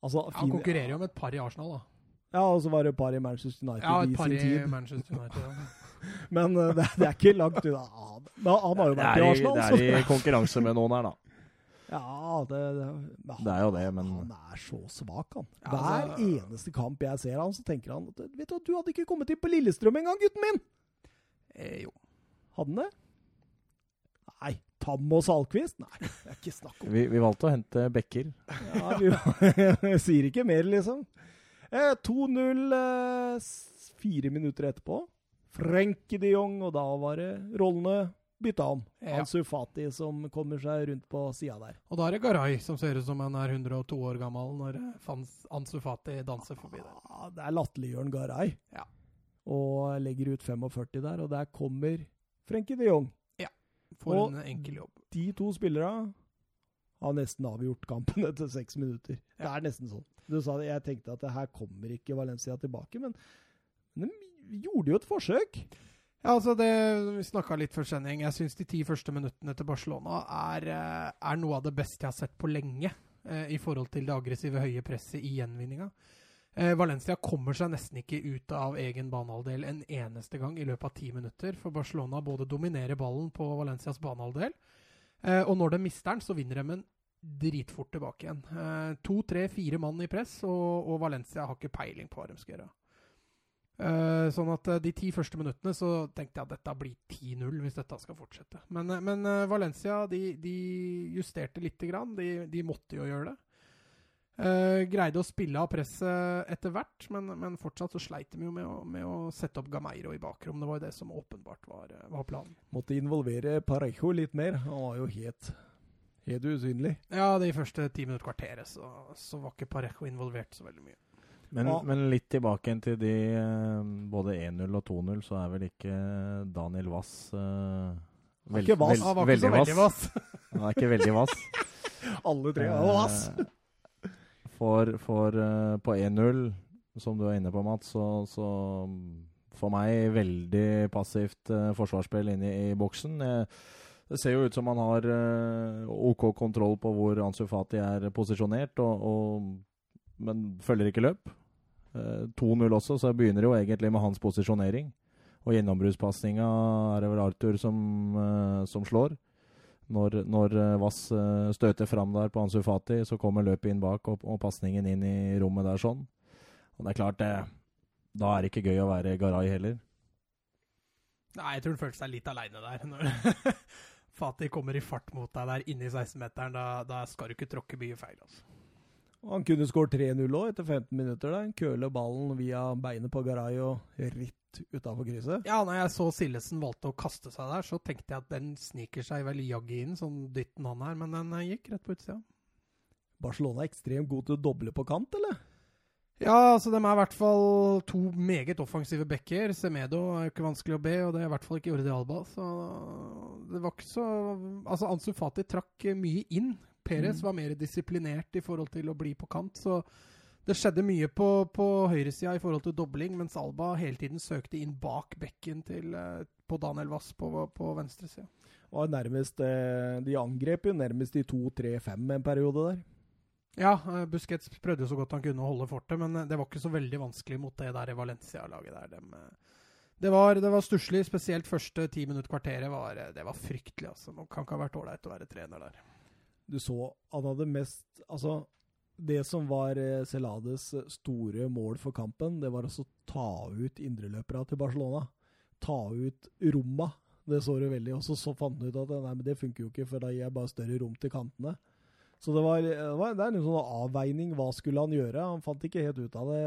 Altså, Han konkurrerer jo med et par i Arsenal, da. Ja, og så var det et par i Manchester United Ja, et i par sin i tid. Manchester United. Ja. Men uh, det, det er ikke langt unna. Han, han har jo vært i i, Arsenal, det er i konkurranse med noen her, da. Ja, det, det, han, Det er jo det, men Han er så svak, han. Ja, Hver altså- eneste kamp jeg ser han, så tenker han at Vet du at du hadde ikke kommet inn på Lillestrøm engang, gutten min! Eh, jo. Hadde han det? Nei. Tam og Salkvist? Nei, det er ikke snakk om. vi, vi valgte å hente Bekker. Ja, vi sier ikke mer, liksom. Eh, 2-0 eh, fire minutter etterpå. Frenkie de Jong, og da var det rollene bytta om. Ja. Ansu Fati som kommer seg rundt på sida der. Og da er det Garay som ser ut som han er 102 år gammel når eh, Ansu Fati danser forbi der. Ah, det er latterliggjøren Garay. Ja. Og legger ut 45 der, og der kommer Frenkie de Jong. For Og- en enkel jobb. De to spillerne har nesten avgjort kampen etter seks minutter. Det er nesten sånn. Du sa det, Jeg tenkte at det her kommer ikke Valencia tilbake, men, de gjorde jo et forsøk. Ja, altså det, Vi snakka litt før sending. Jeg syns de ti første minuttene til Barcelona er, eh, er noe av det beste jeg har sett på lenge. eh, I forhold til det aggressive, høye presset i gjenvinninga. Eh, Valencia kommer seg nesten ikke ut av egen banehalvdel en eneste gang i løpet av ti minutter. For Barcelona både dominerer ballen på Valencias banehalvdel, eh, og når de mister den, så vinner de en dritfort tilbake igjen. Eh, to, tre, fire mann i press, og, og Valencia har ikke peiling på hva de skal gjøre. Eh, sånn at eh, de ti første minuttene så tenkte jeg at dette blir 10-0 hvis dette skal fortsette. Men, eh, men eh, Valencia de, de justerte lite grann. De, de måtte jo gjøre det. Eh, greide å spille av presset etter hvert, men, men fortsatt så sleit de jo med å, med å sette opp Gameiro i bakrom. Det var jo det som åpenbart var, eh, var planen. Måtte involvere Parejo litt mer. Han var jo helt, helt usynlig. Ja, det i første ti minutter kvarteret så, så var ikke Parejo involvert så veldig mye. Men, Ja. men litt tilbake igjen til de eh, både 1-0 og 2-0, så er vel ikke Daniel Wass uh, vel, ikke vass. Han var ikke veldig vass. Han er ikke veldig vass. Alle tre var vass. Eh, For, for uh, på 1-0, som du er inne på, Mats, så, så for meg veldig passivt uh, forsvarsspill inne i, i boksen. Jeg, det ser jo ut som han har uh, OK kontroll på hvor Ansu Fati er posisjonert, og, og, men følger ikke løp. Uh, 2-0 også, så begynner det jo egentlig med hans posisjonering. Og gjennombruddspasninga er det vel Arthur som, eh, som slår. Når, når eh, Vass eh, støter fram der på Ansu Fati, så kommer løpet inn bak og, og pasningen inn i rommet der sånn. Og det er klart, det, da er det ikke gøy å være Garay heller. Nei, jeg tror han følte seg litt aleine der. Når Fati kommer i fart mot deg der inne i 16-meteren, da, da skal du ikke tråkke mye feil. altså. Og Han kunne skåret 3-0 òg etter 15 minutter. der. Køle ballen via beinet på Garay og ritt utafor krysset. Ja, når jeg så Sillesen valgte å kaste seg der, så tenkte jeg at den sniker seg vel jaggu inn, sånn dytten han her, men den eh, gikk rett på utsida. Barcelona er ekstremt god til å doble på kant, eller? Ja, altså de er i hvert fall to meget offensive backer. Semedo er jo ikke vanskelig å be, og det er i hvert fall ikke Jordi Alba. Så det var ikke så Altså, Ansu Fati trakk mye inn. Perez Mm. var mer disiplinert i forhold til å bli på kant, så det skjedde mye på, på høyresida i forhold til dobling, mens Alba hele tiden søkte inn bak bekken til, eh, på Daniel Wass på, på venstresida. Eh, de angrep jo nærmest i 2-3-5 en periode der. Ja, eh, Busquets prøvde jo så godt han kunne å holde fortet, men det var ikke så veldig vanskelig mot det der i Valencia-laget der. Dem, det var, det var stusslig, spesielt første ti minutt kvarteret. Var, eh, det var fryktelig, altså. Man kan ikke ha vært ålreit å være trener der. Du så han hadde mest Altså, det som var eh, Celades store mål for kampen, det var altså å ta ut indreløperne til Barcelona. Ta ut romma. Det så du veldig. Og så, fant han ut at nei, men det funker jo ikke, for da gir jeg bare større rom til kantene. Så det, var, det, var, det er en sånn avveining. Hva skulle han gjøre? Han fant ikke helt ut av det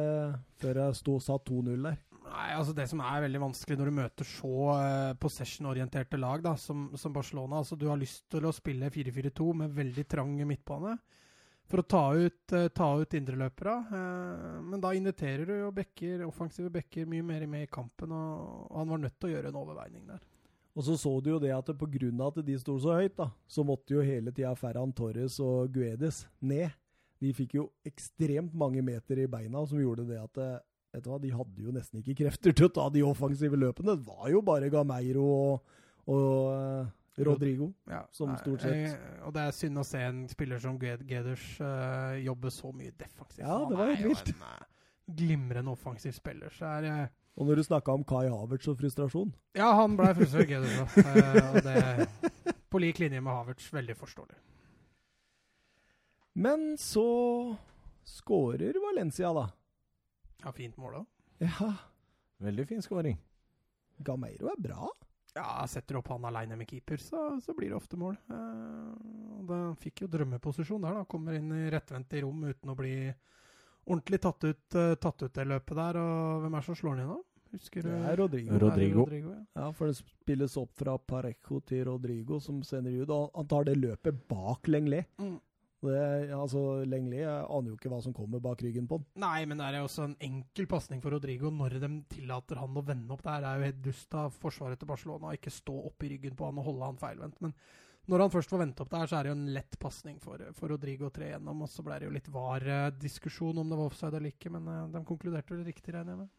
før jeg sto, satt 2-0 der. Nei, altså Det som er veldig vanskelig når du møter så uh, possession-orienterte lag da, som, som Barcelona altså Du har lyst til å spille 4-4-2 med veldig trang midtbane for å ta ut, uh, ta ut indreløpere. Uh, men da inviterer du jo bekker, offensive bekker mye mer med i kampen, og, og han var nødt til å gjøre en overveining der. Og så så du jo det at pga. at de sto så høyt, da, så måtte jo hele tida Ferran Torres og Guedes ned. De fikk jo ekstremt mange meter i beina, som gjorde det at vet du hva, de hadde jo nesten ikke krefter til å ta de offensive løpene. Det var jo bare Gameiro og, og Rodrigo, ja, som stort sett Og det er synd å se en spiller som Geders uh, jobbe så mye defensivt. Ja, det var helt vilt. Jo en glimrende offensiv spiller. Så er uh, Og når du snakka om Kai Havertz og frustrasjon Ja, han ble frustrert, Geders òg. og det på lik linje med Havertz. Veldig forståelig. Men så skårer Valencia, da. Ja, fint mål òg. Ja. Veldig fin skåring. Gameiro er bra. Ja, setter opp han aleine med keeper, så, så, blir det ofte mål. Eh, da fikk jo drømmeposisjon der, da. Kommer inn i rettvendte rom uten å bli ordentlig tatt ut, uh, tatt ut det løpet der. Og hvem er det som slår ned nå? Husker du? Det er Rodrigo. Rodrigo. Rodrigo ja. ja. for det spilles opp fra Parejo til Rodrigo, som sender ut. Og han tar det løpet bak Lenglet. Mm. Det, altså, Lengli aner jo ikke hva som kommer bak ryggen på han. Nei, men det er jo også en enkel pasning for Rodrigo når de tillater han å vende opp der. Det er jo helt dust av forsvaret til Barcelona å ikke stå opp i ryggen på han og holde han feilvendt. Men når han først får vendt opp der, så er det jo en lett pasning for, for, Rodrigo å tre gjennom. Og så ble det jo litt var-diskusjon om det var offside eller ikke, men uh, de konkluderte vel riktig, regner jeg med.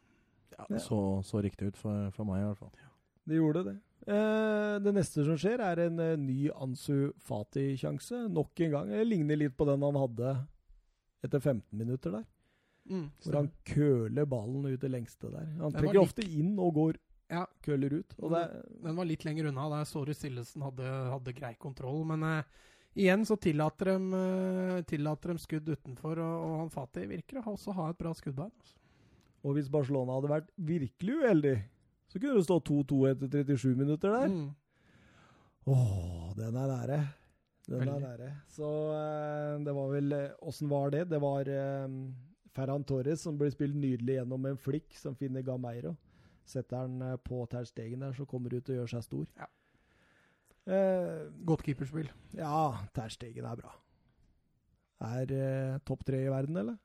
Ja, det så, så riktig ut for, for, meg, i hvert fall. Ja. De gjorde det. Eh, det neste som skjer, er en eh, ny Ansu Fati-sjanse. Nok en gang. Det ligner litt på den han hadde etter 15 minutter der. Mm, hvor han køler ballen ut det lengste der. Han trekker ofte inn og går ja. køler ut. Det, den var litt lenger unna. Der Sorry Sillesen hadde, hadde grei kontroll. Men uh, igjen så tillater de, uh, tillater de skudd utenfor, og, og han Fati virker å også ha et bra skuddbein. Altså. Og hvis Barcelona hadde vært virkelig uheldig så kunne det stå 2-2 etter 37 minutter der. Mm. Åh, den er nære. Den Veldig. er nære. Så uh, det var vel eh, Åssen var det? Det var um, Ferran Torres som blir spilt nydelig gjennom en flikk, som finner Gameiro. Setter han på Terstegen der, så kommer han ut og gjør seg stor. Ja. Godt keeperspill. Ja, Terstegen er bra. Er topp tre i verden, eller?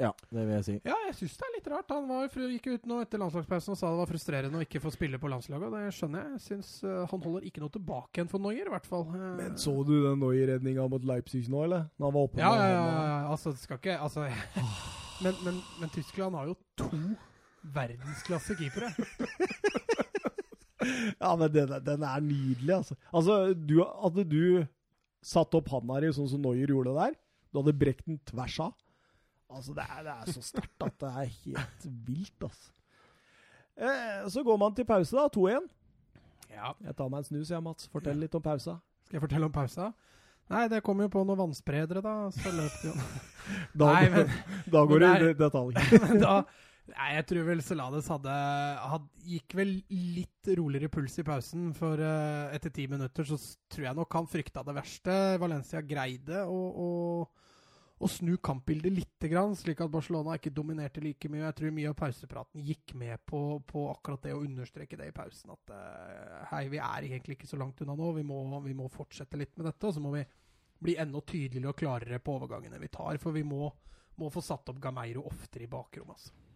Ja, det vil jeg si. Ja, jeg syns det er litt rart. Han var, gikk ut nå etter landslagspausen og sa det var frustrerende å ikke få spille på landslaget. og Det skjønner jeg. Jeg synes, uh, Han holder ikke noe tilbake igjen for Noyer, i hvert fall. Uh, Men så du den Noyer-redninga mot Leipzig nå, eller? Når han var oppe ja, ja, ja, ja, altså, det skal ikke Altså men, men, men, Tyskland har jo to verdensklasse keepere. ja, men den, den, er nydelig, altså. Altså, du, Hadde du satt opp handa di sånn som Noyer gjorde der, du hadde brekt den tvers av. Altså, det er, det er så sterkt at det er helt vilt, altså. Eh, så går man til pause, da. 2-1. Ja. Jeg tar meg en snus, jeg, Mats. Fortell litt om pausa. Skal jeg fortelle om pausa? Nei, det kom jo på noen vannspredere, da. Så løp det jo Da, Nei, men, da går det i detalj. da, Nei, jeg tror vel Celades hadde, hadde, Gikk vel litt roligere puls i pausen. For uh, etter ti minutter så tror jeg nok han frykta det verste. Valencia greide å, å snu kampbildet litt, slik at Barcelona ikke dominerte like mye. Jeg tror mye av pausepraten gikk med på, på akkurat det å understreke det i pausen. At uh, hei, vi er egentlig ikke så langt unna nå. Vi må, vi må, fortsette litt med dette. Og så må vi bli enda tydeligere og klarere på overgangene vi tar. For vi må, må få satt opp Gameiro oftere i bakrommet. Altså.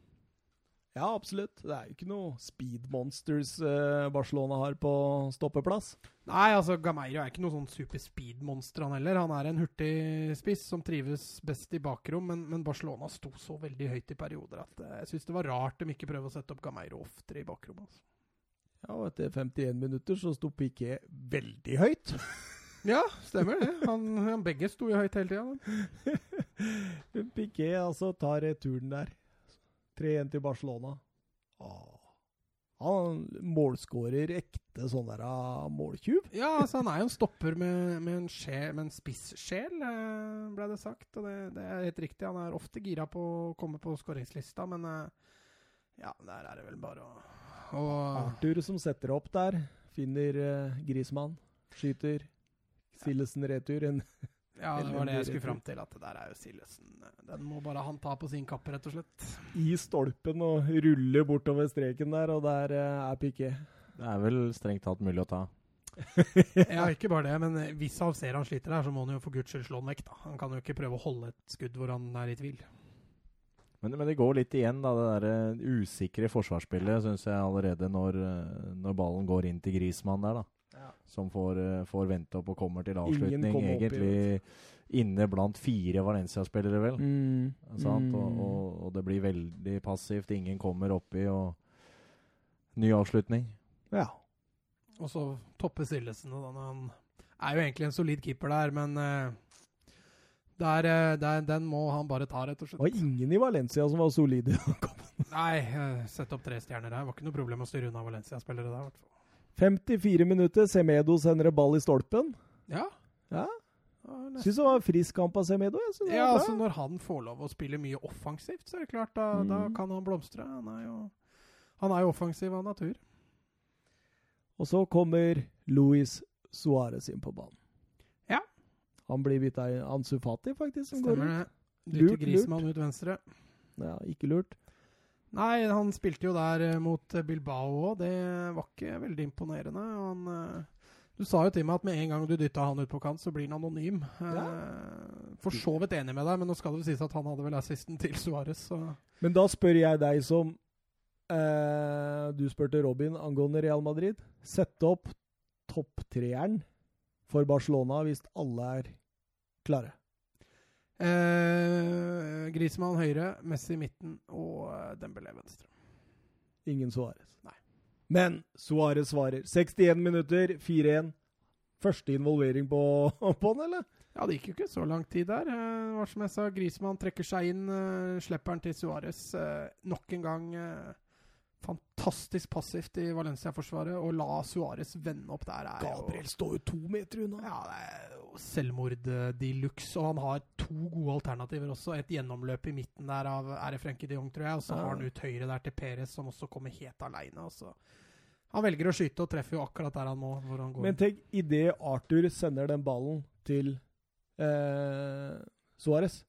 Ja, absolutt. Det er jo ikke noe speed monsters eh, Barcelona har på stoppeplass. Nei, altså Gameiro er ikke noe sånn super speed monster, han heller. Han er en hurtig spiss som trives best i bakrom, men, men Barcelona sto så veldig høyt i perioder at eh, jeg syns det var rart de ikke prøver å sette opp Gameiro oftere i bakrom. Altså. Ja, og etter 51 minutter så sto Piquet veldig høyt. Ja, stemmer det. Han, han begge sto jo høyt hele tida. Piquet altså tar returen der. 3-1 til Barcelona. Åh. Han målskårer ekte sånn der uh, måltjuv. Ja, altså han er jo en stopper med, med en, sjel, med en spissjel, uh, ble det sagt. Og det, det, er helt riktig. Han er ofte gira på å komme på skåringslista, men uh, ja, der er det vel bare å og, Arthur som setter opp der, finner uh, Grismann, skyter. Sildesen retur. En Ja, det var det jeg skulle fram til. At det der er jo Sillesen. Den må bare han ta på sin kappe, rett og slett. I stolpen og rulle bortover streken der, og der eh, er Piqué. Det er vel strengt tatt mulig å ta. Ja, ikke bare det, men eh, hvis han ser han sliter der, så må han jo for guds skyld slå han vekk, da. Han kan jo ikke prøve å holde et skudd hvor han er i tvil. Men, men det går litt igjen, da. Det der usikre forsvarsspillet syns jeg allerede når, eh, når ballen går inn til Grismann der, da. Ja. Som får, eh, får vente opp og kommer til avslutning. opp Egentlig inne blant fire Valencia-spillere, vel. Mm. Sant? Og, Mm. og, og det blir veldig passivt. Ingen kommer oppi, og ny avslutning. Ja. Og så toppe Sillesen. da, Han er jo egentlig en solid keeper der, men eh, der, eh, der, den må han bare ta, rett og slett. Det var ingen i Valencia som var solide. Nei, sette opp tre stjerner her. Var ikke noe problem å styre unna Valencia-spillere der. i hvert fall. 54 minutter, Semedo sender en ball i stolpen. Ja. Ja. Syns det var en frisk kamp av Semedo. Ja, altså Når han får lov å spille mye offensivt, så er det klart, da, Mm. da kan han blomstre. Han er jo, han er jo offensiv av natur. Og så kommer Luis Suárez inn på banen. Ja. Han blir bytta inn Ansufati, faktisk. Som går Stemmer ut. det. Dytter Grismann ut venstre. Ja, ikke lurt. Nei, han spilte jo der eh, mot eh, Bilbao òg. Det var ikke veldig imponerende. Han, eh, du sa jo til meg at med en gang du dytta han ut på kant, så blir han anonym. Ja. For så vidt enig med deg, men nå skal det sies at han hadde vel assisten til Suárez, Men da spør jeg deg som eh, Du spurte Robin angående Real Madrid. Sette opp topptreeren for Barcelona hvis alle er klare. Eh, Grismann høyre, Messi i midten og eh, Dembélé venstre. Ingen Suárez. Men Suárez svarer. 61 minutter, 4-1. Første involvering på, på den, eller? Ja, det gikk jo ikke så lang tid der. Eh, var som jeg sa, Grismann trekker seg inn, eh, slipper han til Suárez. Eh, nok en gang eh, fantastisk passivt i Valencia-forsvaret. Å la Suárez vende opp der er Gabriel står jo to meter unna. Ja, det er jo selvmord eh, de luxe. Og han har to gode alternativer også. Et gjennomløp i midten der av er Frenke de Jong, tror jeg. Og så Ja. har han ut høyre der til Perez, som også kommer helt aleine. Han velger å skyte og treffer jo akkurat der han må. Hvor han går. Men tenk, idet Arthur sender den ballen til eh, Suárez,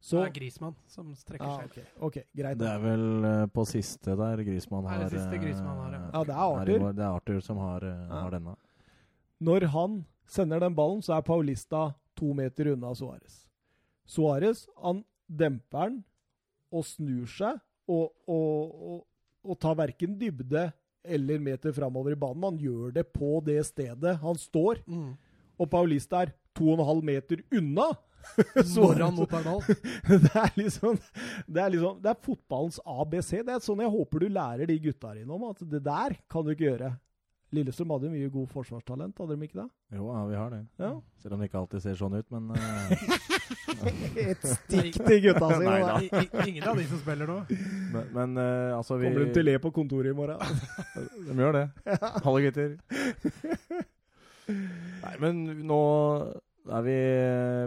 så det er Grismann som strekker ah, seg. Okay, okay, greit. Det er vel uh, på siste der Grismann Det har er det siste Grismann har, ja. Ja, det er Arthur. Det er Arthur som har, uh, Ja. har denne. Når han sender den ballen, så er Paulista to meter unna Suárez. Suárez han demper den og snur seg og, og, og, og tar verken dybde eller meter framover i banen. Han gjør det på det stedet han står, Mm. og Paulista er to og en halv meter unna. Når mot Arendal. det er liksom det er, liksom, det er fotballens ABC. Det er sånn jeg håper du lærer de gutta dine om. At det der kan du ikke gjøre. Lillestrøm hadde mye god forsvarstalent, hadde de ikke det? Jo, ja, vi har det. Ja. Selv om det ikke alltid ser sånn ut, men uh, Et stikk til gutta sine. Nei da. ingen av de som spiller nå. Men, men uh, altså vi Kommer de til å le på kontoret i morgen? De gjør det. Hallo, gutter. Nei, men nå er vi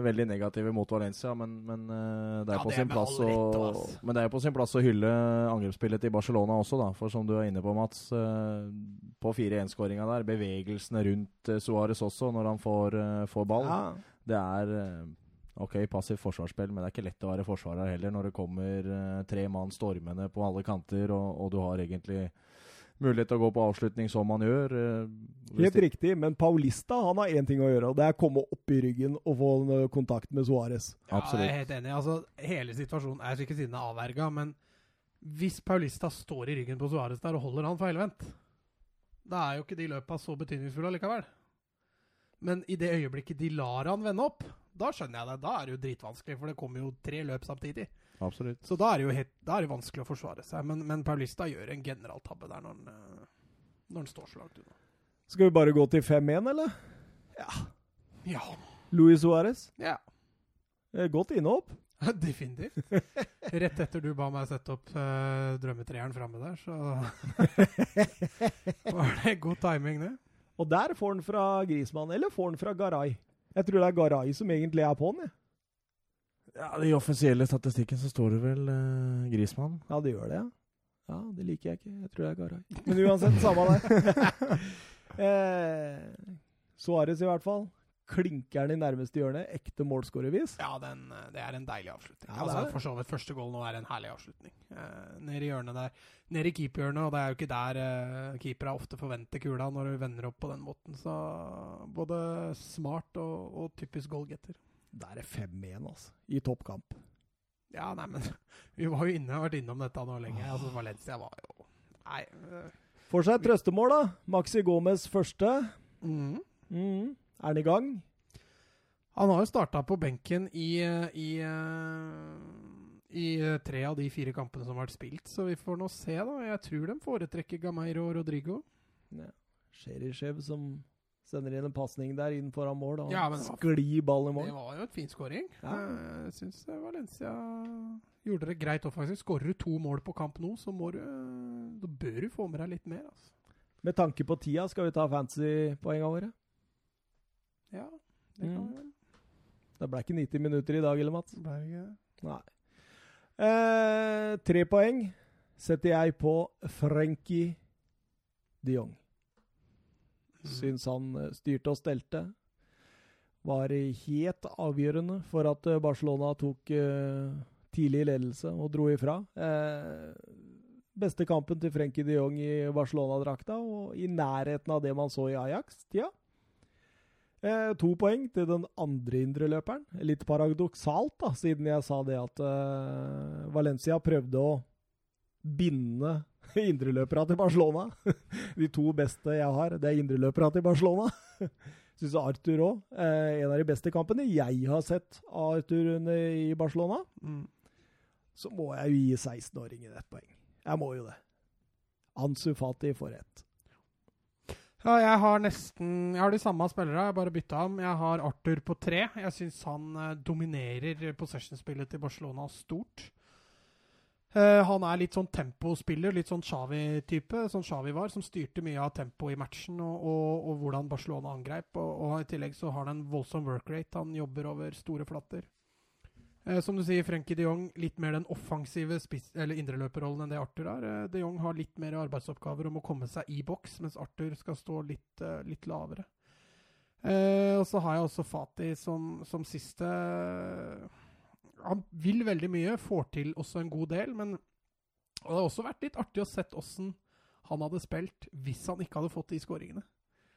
veldig negative mot Valencia, men, men eh, det er Ja, på det er sin plass rett, å. Men det er jo på sin plass å hylle angrepsspillet til Barcelona også, da. For som du er inne på, Mats, eh, på 4-1-skåringa der, bevegelsene rundt eh, Suárez også, når han får, får ball. Ja. Det er Ok, passivt forsvarsspill, men det er ikke lett å være forsvarer heller når det kommer tre mann stormende på alle kanter, og, og du har egentlig mulighet til å gå på avslutning som man gjør. eh, Helt riktig, men Paulista han har én ting å gjøre, og det er å komme opp i ryggen og få en, ø, kontakt med Suárez. Ja, Absolutt. jeg er helt enig. Altså, hele situasjonen er ikke siden er avverga, men hvis Paulista står i ryggen på Suárez der og holder han feilvendt, da er jo ikke de løpa så betydningsfulle allikevel. Men i det øyeblikket de lar han vende opp, da skjønner jeg det. Da er det jo dritvanskelig, for det kommer jo tre løp samtidig. Absolutt. Så da er det jo helt, da er det vanskelig å forsvare seg. Men, men Paulista gjør en generaltabbe der når han, eh, når han står så langt unna. Skal vi bare gå til 5-1, eller? Ja. ja. Luis Suárez. ja. Eh, Godt innhopp. Definitivt. Rett etter du ba meg sette opp uh, drømmetreeren framme der, så var det god timing, det. Og der får han fra Grismann, eller får han fra Garay? Jeg tror det er Garay som egentlig er på han. jeg. Ja, I offisielle statistikken så står det vel uh, Grismann. Ja, det gjør det, ja. Ja, Det liker jeg ikke. Jeg tror det er Garay. Men uansett, samme det. eh, Suárez i hvert fall. klinker den i nærmeste hjørne. Ekte målskårervis. Ja, den, eh, det er en deilig avslutning. Ja, altså, for så vidt første goal nå er en herlig avslutning. Eh, nede i hjørnet der. Nede i keeperhjørnet, og det er jo ikke der eh, keepere ofte forventer kula når du vender opp på den måten. Så både smart og, og typisk goalgetter. Der er 5-1, altså. I toppkamp. Ja, nei, men vi var jo inne, vært innom dette nå lenge. Altså, Valencia var jo Nei. eh, Får seg et trøstemål, da. Maxi Gomez første. Mm. Mm. Er han i gang? Han har jo starta på benken i, i, eh, i eh, tre av de fire kampene som har vært spilt, så vi får nå se, da. Jeg tror de foretrekker Gameiro og Rodrigo. Sherishev som sender inn en pasning der inn foran mål. Og Ja, sklir ballen i mål. Det var jo et fin skåring. Ja. Eh, Jeg syns Valencia gjorde det greit offensivt. Skårer du to mål på kamp nå, så må du eh, Da bør du få med deg litt mer, altså. Med tanke på tida, skal vi ta fantasy-poengene våre? Ja, det kan Mm. vi vel. Det ble ikke 90 minutter i dag, eller Mats? Det ble ikke det. Nei. Eh, tre poeng setter jeg på Frenkie de Jong. Mm. Syns han eh, styrte og stelte. Var helt avgjørende for at eh, Barcelona tok eh, tidlig ledelse og dro ifra. Beste kampen til Frenkie de Jong i Barcelona-drakta, og i nærheten av det man så i Ajax-tida. Eh, to poeng til den andre indreløperen. Litt paradoksalt, da, siden jeg sa det at eh, Valencia prøvde å binde indreløpere til Barcelona. De to beste jeg har, det er indreløpere til Barcelona. Syns Arthur òg. Eh, en av de beste kampene jeg har sett av Arthur i Barcelona. Mm. Så må jeg jo gi 16-åringen ett poeng. Jeg må jo det. Ansu Fati får ett. Ja, jeg har nesten Jeg har de samme spillere, jeg bare bytta ham. Jeg har Arthur på tre. Jeg syns han eh, dominerer possession-spillet til Barcelona stort. Eh, han er litt sånn tempospiller, litt sånn Xavi-type, som Xavi var, som styrte mye av tempoet i matchen og, og, og hvordan Barcelona angrep. Og, og I tillegg så har han en voldsom workrate. Han jobber over store flatter. Eh, som du sier, Frenkie de Jong litt mer den offensive spiss- eller indreløperrollen enn det Arthur har. Eh, de Jong har litt mer arbeidsoppgaver om å komme seg i boks, mens Arthur skal stå litt, litt lavere. Og så har jeg også Fati som, som siste Han vil veldig mye, får til også en god del, men det har også vært litt artig å sett åssen han hadde spilt hvis han ikke hadde fått de skåringene.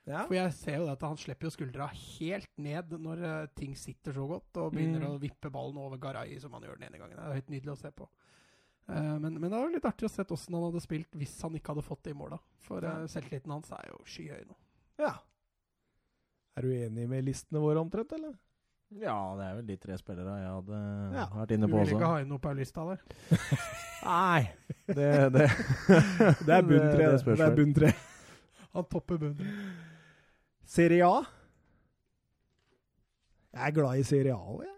Ja. For jeg ser jo at han slipper jo skuldra helt ned når eh, ting sitter så godt, og begynner Mm. å vippe ballen over Garay som han gjør den ene gangen. Det er helt nydelig å se på. Eh, men, men det var litt artig å se åssen han hadde spilt hvis han ikke hadde fått det i måla. For Ja. uh, selvtilliten hans er jo skyhøy nå. ja. Er du enig med listene våre omtrent, eller? Ja, det er vel de tre spillere jeg hadde Ja. vært inne på også. Du vil ikke ha inn noe på lista der? Nei, det, det Det er bunn tre. Det- det Det, er bunn tre. Han topper bunnen. Serie A. Jeg er glad i Serie A òg, jeg.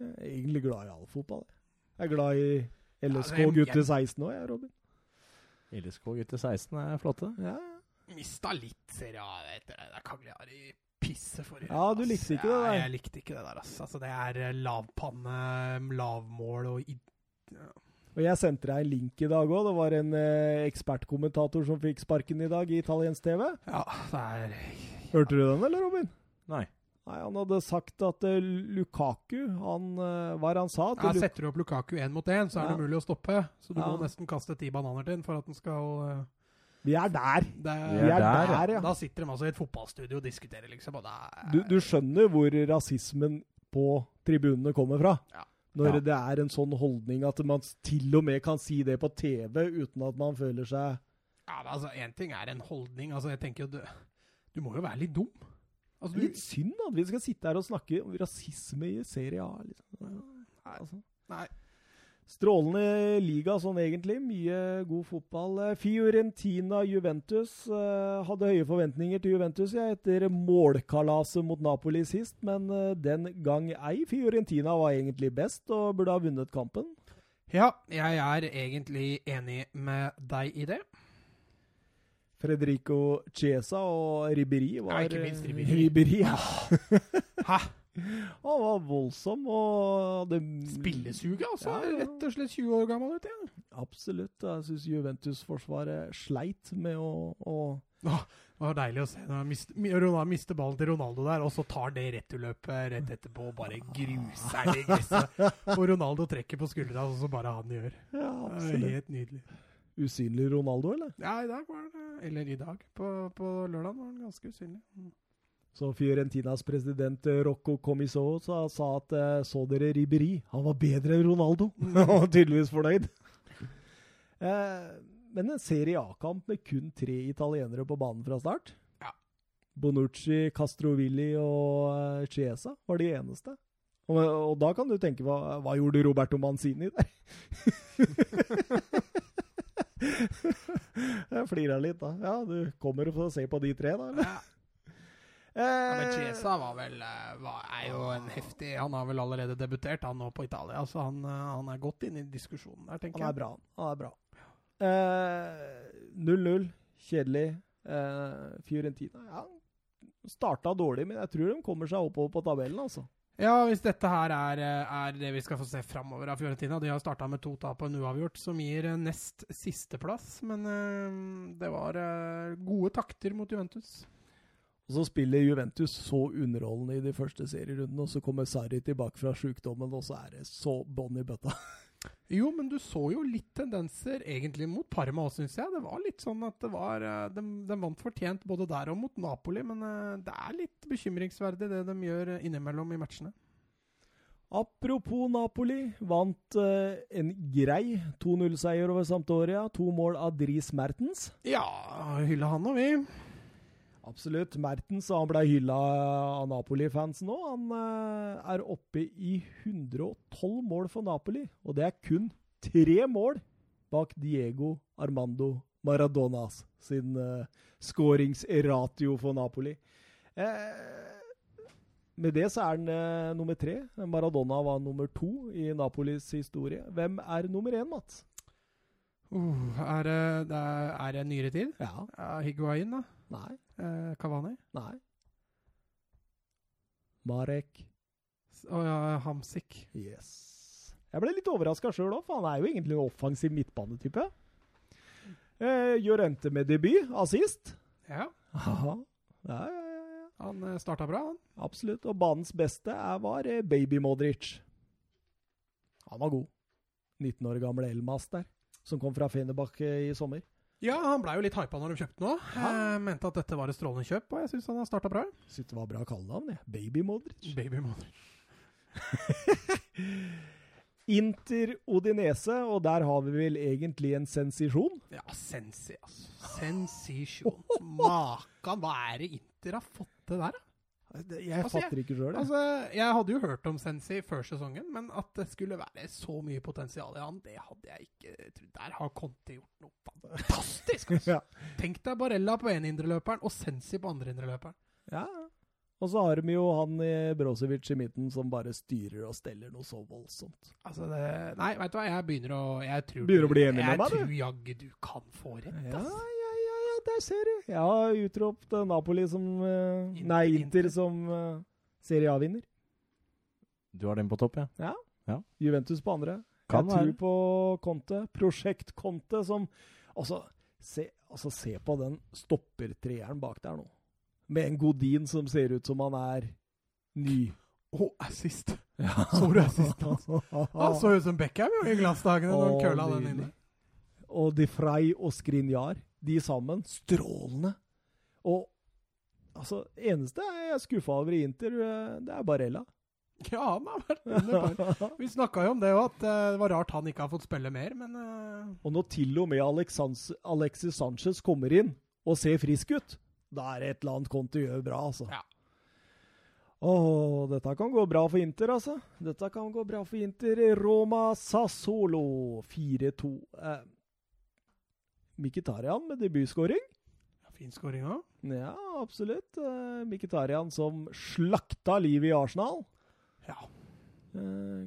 Jeg er egentlig glad i all fotball. jeg. Jeg er glad i LSK Ja, er- gutter 16 òg, jeg, Robin. LSK gutter 16 er flotte. Ja. Mista litt Serie A etter det der Cagliari-pisset forrige Ja, du likte ikke det der. Ja, jeg likte ikke det der, ass. Altså, det er eh, lavpanne, lavmål og id Og jeg sendte deg en link i dag òg. Det var en eh, ekspertkommentator som fikk sparken i dag i italiensk TV. Ja, det er Hørte du den, eller, Robin? Nei. Nei, Han hadde sagt at uh, Lukaku han, uh, Hva er det han sa? At ja, Setter du opp Lukaku én mot én, så er det mulig å stoppe. Så du Ja. må nesten kaste ti bananer til den for at den skal eh, Vi er der! det er, Vi er der, ja. Da sitter de altså i et fotballstudio og diskuterer, liksom. Og det er, Du, du skjønner hvor rasismen på tribunene kommer fra? Ja. Når Ja. det er en sånn holdning at man til og med kan si det på TV uten at man føler seg Ja, men altså, Én ting er en holdning. altså jeg tenker jo du, du må jo være litt dum. Altså, du, Litt synd at vi skal sitte her og snakke om rasisme i Serie A. Liksom. Altså. Nei. Strålende liga sånn egentlig. Mye god fotball. Eh, Fiorentina Juventus. eh, hadde høye forventninger til Juventus ja, etter målkalaset mot Napoli sist, men eh, den gang ei. Fiorentina var egentlig best og burde ha vunnet kampen. Ja, jeg er egentlig enig med deg i det. Fredrico Chiesa og Riberi var Nei, ikke minst Riberi. Ribéry, ja. Hæ? Han var voldsom og det, Spillesuget, altså. Ja, ja. Rett og slett 20 år gammel ut igjen. Absolutt. Jeg syns Juventus-forsvaret sleit med å, å Det var deilig å se når mister ballen til Ronaldo der, og så tar det returløpet rett etterpå og bare gruser det gresset. Og Ronaldo trekker på skuldra, og så bare han gjør. Ja, absolutt. helt nydelig. Usynlig Ronaldo, eller? Ja, i dag var han Eller i dag. På, på lørdag var han ganske usynlig. Så Fiorentinas president eh, Rocco Comiso sa, sa at eh, så dere Riberi? Han var bedre enn Ronaldo. Han var tydeligvis fornøyd. Eh, men en Serie A-kamp med kun tre italienere på banen fra start. Ja. Bonucci, Castrovilli og Chiesa var de eneste. Og, og da kan du tenke, hva, hva gjorde Roberto Manzini der? Jeg flirer litt, da. Ja, du kommer og får se på de tre, da? eller? Ja. Ja, men Eh, Chiesa var vel eh, var, er jo en heftig Han har vel allerede debutert, han nå på Italia. Så han, eh, han er godt inne i diskusjonen der, tenker Han er bra. Han er bra. Eh, 0-0. Kjedelig. Eh, Fiorentina ja, starta dårlig, men jeg tror de kommer seg oppover på tabellen, altså. Ja, hvis dette her er, eh, er det vi skal få se framover av Fiorentina De har starta med to tap og en uavgjort, som gir eh, nest sisteplass. Men eh, det var eh, gode takter mot Juventus. Og så spiller Juventus så underholdende i de første serierundene, og så kommer Sarri tilbake fra sjukdommen, og så er det så bånn i bøtta. Jo, men du så jo litt tendenser egentlig mot Parma òg, syns jeg. Det var litt sånn at det var eh, De, de vant fortjent både der og mot Napoli, men eh, det er litt bekymringsverdig det de gjør eh, innimellom i matchene. Apropos Napoli, vant eh, en grei 2-0-seier over Sampdoria. To mål av Dris Mertens. Ja, hylla han og vi. Absolutt. Mertens han ble hylla av Napoli-fansen nå. Han eh, er oppe i 112 mål for Napoli, og det er kun tre mål bak Diego Armando Maradonas sin uh, skåringsratio for Napoli. Eh, med det så er han eh, nummer tre. Maradona var nummer to i Napolis historie. Hvem er nummer én, Mats? Uh, er, det, er, er det nyere tid? Ja. Ja, Higuain, da. Nei. Eh, Cavani. Nei. Marek. Å oh, ja, Hamsik. Yes. Jeg ble litt overraska sjøl òg, for han er jo egentlig en offensiv midtbanetype. Eh, Jorente med debut, assist. Ja, Aha. Ja, ja, ja, ja. han eh, starta bra, han. Absolutt. Og banens beste er, var eh, Baby Modric. Han var god. 19 år gamle Elmas der, som kom fra Fenerbahçe i sommer. Ja, han blei jo litt hypa når de kjøpte den òg. Eh, mente at dette var et strålende kjøp, og jeg syns han har starta bra. Syns det var bra kallenavn, jeg. Baby Modric. Baby Modric. Inter Odinese, og der har vi vel egentlig en sensisjon. Ja, sensi, altså. Sensisjon. Makan, hva er det Inter har fått til der, da? Jeg Altså, fatter ikke sjøl, jeg. Altså, Jeg hadde jo hørt om Sensi før sesongen, men at det skulle være så mye potensial i han, det hadde jeg ikke trodd. Der har Conte gjort noe fantastisk! Altså. Ja. Tenk deg Barella på ene indreløperen og Sensi på andre indreløperen. Ja. Og så har de jo han i Brosevic i midten som bare styrer og steller noe så voldsomt. Altså det, Nei, vet du hva, jeg begynner å jeg tror, Begynner å bli enig med jeg meg, du? Jeg tror jaggu du kan få rett. Ass. ja, ja, der ser du. Jeg har utropt eh, Napoli som uh, Nei, Inter som uh, Serie A-vinner. Du har den på topp, ja? Juventus på andre. Kan jeg tror på Conte. Prosjekt Conte som Altså, se, altså, se på den stoppertreeren bak der nå. Med en Godin som ser ut som han er ny. Å, assist! Ja. Så du assisten Han så ut som Beckham i glansdagene når han køla den inne. Og De Frey og Skrinjar, de sammen, strålende. Og altså, eneste jeg er skuffa over i Inter, eh, det er Barella. Ja, han har vært under. Vi snakka jo om det òg, at eh, det var rart han ikke har fått spille mer, men eh, Og når til og med Alexans Alexis Sanchez kommer inn og ser frisk ut, da er det et eller annet Conti gjør bra, altså. Ja. Åh, dette kan gå bra for Inter, altså. Dette kan gå bra for Inter. Roma Sassolo 4-2. Eh, Mkhitaryan med debutskåring. ja, fin skåring òg. Ja, absolutt. Eh, Mkhitaryan som slakta livet i Arsenal. Ja.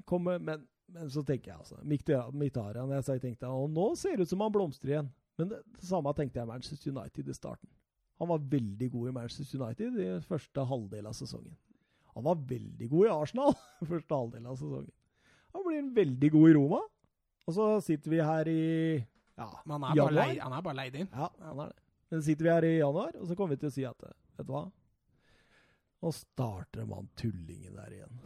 Kommer, men, men så tenker jeg altså Mkhitarian jeg tenkte, og Nå ser det ut som han blomstrer igjen. Men det, det samme tenkte jeg Manchester United i starten. Han var veldig god i Manchester United i første halvdel av sesongen. Han var veldig god i Arsenal første halvdel av sesongen. Han blir veldig god i Roma. Og så sitter vi her i ja, Men han er, bare leid, han er bare leid inn. Ja, han er det. Men sitter vi her i januar, og så kommer vi til å si at Vet du hva? Nå starter man tullingen der igjen.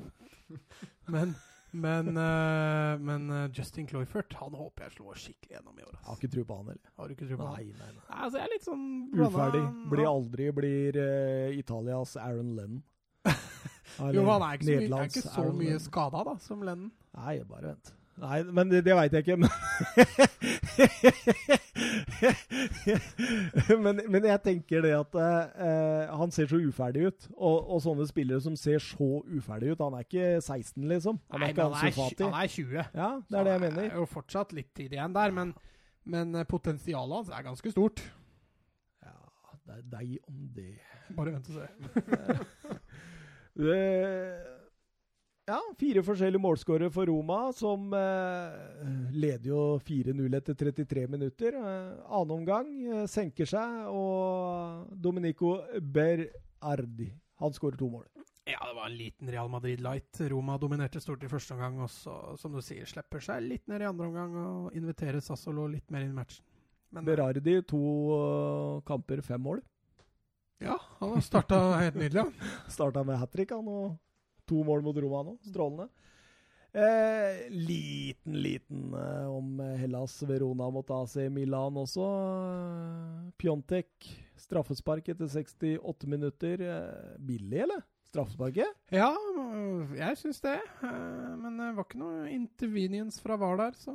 Men, men, uh, men eh, Justin Cloyfert, han håper jeg slår skikkelig gjennom i år. Jeg har ikke tro på han heller. Har du ikke tro på Nei, han? nei, nei. Nei, Altså, jeg er litt sånn blanda- Uferdig. Blir aldri blir uh, Italias Aaron Lennon. Jo, han er ikke så mye, er ikke så mye skada da, som Lennon. Nei, bare vent. Nei, men det, det veit jeg ikke. Men, men, jeg tenker det at eh, han ser så uferdig ut. Og, og sånne spillere som ser så uferdig ut Han er ikke 16, liksom. Han er Nei, han er, han er 20. Ja, det er det jeg mener. Det er jo fortsatt litt tid igjen der, men, men eh, potensialet hans er ganske stort. Ja, det er deg om det. Bare vent og se. Eh, Ja, fire forskjellige målskårere for Roma, som eh, leder jo 4-0 etter 33 minutter. Eh, annen omgang eh, senker seg, og Domenico Berardi han skårer to mål. Ja, det var en liten Real Madrid light. Roma dominerte stort i første omgang, og så, som du sier, slipper seg litt ned i andre omgang og inviterer Sassolo litt mer inn i matchen. Men eh, Berardi to uh, kamper, fem mål. ja, han har starta helt nydelig, han. Starta med hat trick, han, og to mål mot Roma nå. Strålende. Eh, liten, liten eh, om Hellas Verona mot AC Milan også. Pjontek, straffespark etter 68 minutter. Eh, billig, eller? Straffesparket? Ja, jeg syns det. Eh, Men det var ikke noe intervenience fra VAR der, så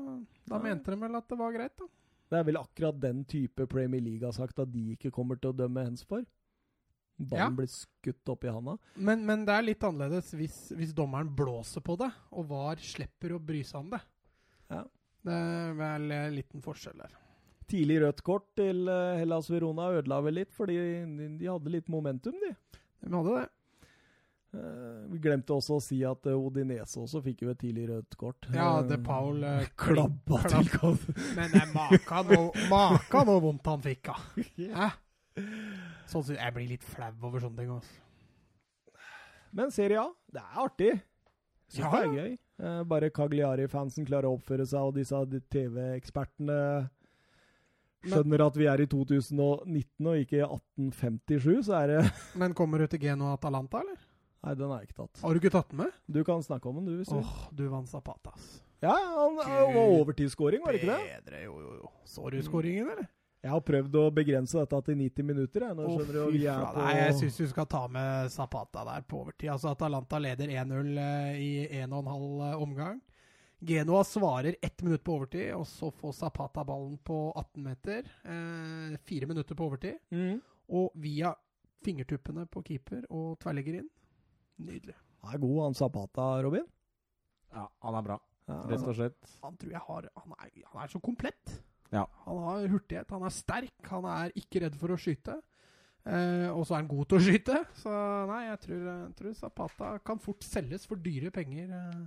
da Nei. mente de vel at det var greit, da. Det er vel akkurat den type Premier League har sagt at de ikke kommer til å dømme hens for. Ballen Ja. blir skutt opp i handa. Men, men det er litt annerledes hvis, hvis dommeren blåser på det, og VAR slipper å bry seg om det. Ja. Det er vel en liten forskjell der. Tidlig rødt kort til eh, Hellas Verona ødela vel litt, fordi de, de hadde litt momentum, de. De hadde det. Eh, vi glemte også å si at eh, Odinese også fikk jo et tidlig rødt kort. Ja, det Paul eh, Klabba til kamp. Men det er maka noe, vondt han fikk, da. Hæ? Sånn synes jeg blir litt flau over sånne ting. Også. Men Serie A, det er artig. Så Ja, det er gøy. Eh, bare Cagliari-fansen klarer å oppføre seg, og disse TV-ekspertene skjønner at vi er i 2019 og ikke i 1857, så er det Men kommer du til Geno Atalanta, eller? Nei, den har jeg ikke tatt. Har du ikke tatt den med? Du kan snakke om den, du, hvis du Åh, oh, du vant Zapata, ass. Ja, han var overtidsskåring, var det ikke det? Bedre, jo, jo, jo. Så du skåringen, eller? Jeg har prøvd å begrense dette til 90 minutter. Jeg. Nå Å, skjønner du, på Nei, jeg syns du skal ta med Zapata der på overtid. Altså Atalanta leder 1-0 eh, i 1,5 omgang. Genoa svarer ett minutt på overtid, og så får Zapata ballen på 18 meter. Eh, fire minutter på overtid. mm. Og via fingertuppene på keeper og tverrlegger inn. Nydelig. Han er god, han Zapata, Robin. Ja, han er bra, Ja, rett og slett. Han tror jeg har Han er, han er så komplett. Ja. Han har hurtighet, han er sterk, han er ikke redd for å skyte. Eh, og så er han god til å skyte. Så nei, jeg tror, jeg tror Zapata kan fort selges for dyre penger. Eh.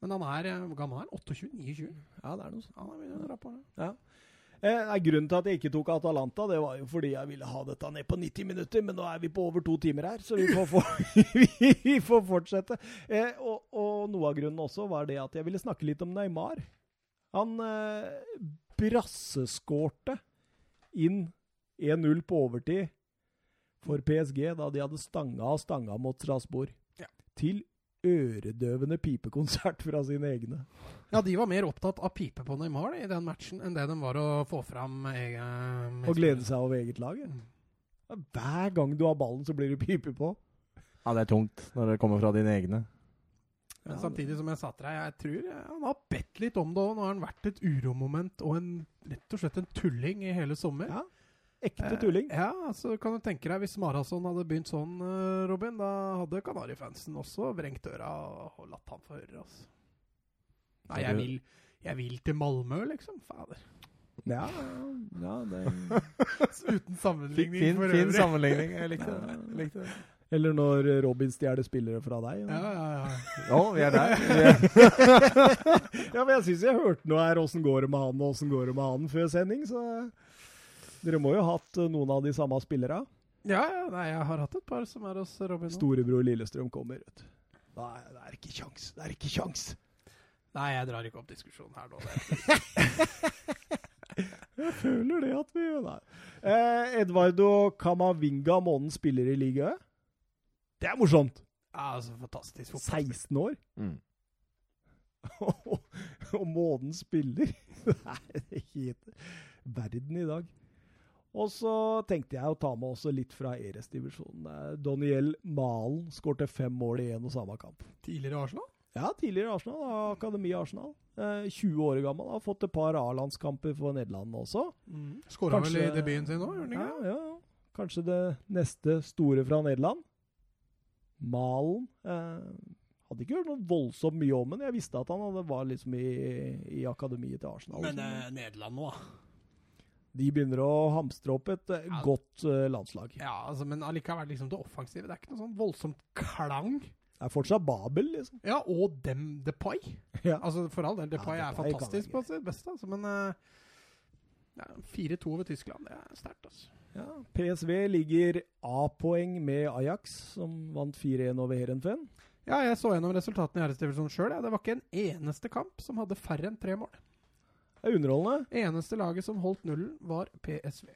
Men han er eh, Hvor gammel er han? 28? 29? ja, det er noe sånt. Han er dra på det. Eh, grunnen til at jeg ikke tok Atalanta, det var jo fordi jeg ville ha dette ned på 90 minutter, men nå er vi på over to timer her, så vi får, for, vi får fortsette. Eh, og, og noe av grunnen også var det at jeg ville snakke litt om Neymar. Han eh, brasseskårte inn 1-0 på overtid for PSG da de hadde stanga og stanga mot Strasbourg. Ja. Til øredøvende pipekonsert fra sine egne. Ja, de var mer opptatt av pipe på Neymar i den matchen enn det de var å få fram egen Og glede seg over eget lag. Mm. Hver gang du har ballen, så blir du pipe på. Ja, det er tungt når det kommer fra dine egne. Men Ja, samtidig som jeg sa til deg, jeg tror eh, han har bedt litt om det òg. Nå har han vært et uromoment og en, rett og slett en tulling i hele sommer. Ja, Ekte tulling. Eh, ja, altså kan du tenke deg Hvis Marason hadde begynt sånn, eh, Robin, da hadde Kanarifansen også vrengt døra og latt han få høre. Altså. Nei, jeg vil, jeg vil til Malmö, liksom. Fader. Ja, ja det Uten sammenligning Fin, for fin sammenligning. Jeg likte det. Jeg likte det. Eller når Robin stjeler spillere fra deg. Ja, Ja, ja, ja. Vi er der. Vi er. ja men jeg syns jeg hørte noe her. Åssen går det med han, og åssen går det med han før sending? Så dere må jo ha hatt eh, noen av de samme spillere. ja, ja nei, jeg har hatt et par som er hos Robin nå. Storebror Lillestrøm kommer. Vet du. Nei, det er ikke kjangs. Det er ikke kjangs. Nei, jeg drar ikke opp diskusjonen her nå. Jeg føler det at vi Nei. Eh, Edvardo Camavinga, månedens spiller i ligaen. Det er morsomt! Ja, altså, fantastisk fotball. 16 år. Mm. og måten spiller. Det er helt verden i dag. Og så tenkte jeg å ta med også litt fra Eres-divisjonen. Daniel Doniel Malen skårte fem mål i én og samme kamp. Tidligere Arsenal? Ja, tidligere Arsenal. Akademi Arsenal. Eh, 20 år gammel. Har fått et par A-landskamper for Nederland også. Mm. Skåra vel i debuten sin òg, gjorde han ikke? ja. ja. Kanskje det neste store fra Nederland. Malen. Eh, hadde ikke hørt noe voldsomt mye om men Jeg visste at han hadde, var liksom i, i akademiet til Arsenal. Men eh, Nederland nå, da. De begynner å hamstre opp et eh, Ja. godt eh, landslag. Ja, altså, men allikevel liksom det offensive. Det er ikke noe sånn voldsomt klang. Det er fortsatt Babel, liksom. Ja, og dem Depay. Ja. Altså, for all del, Depay Ja, er fantastisk på sitt beste, altså, men eh, ja, 4-2 over Tyskland, det er sterkt, altså. Ja, PSV ligger A-poeng med Ajax, som vant 4-1 over Herenfen. Ja, jeg så gjennom resultatene i æresdivisjonen sjøl. Det var ikke en eneste kamp som hadde færre enn tre mål. Det er underholdende. Eneste laget som holdt nullen, var PSV.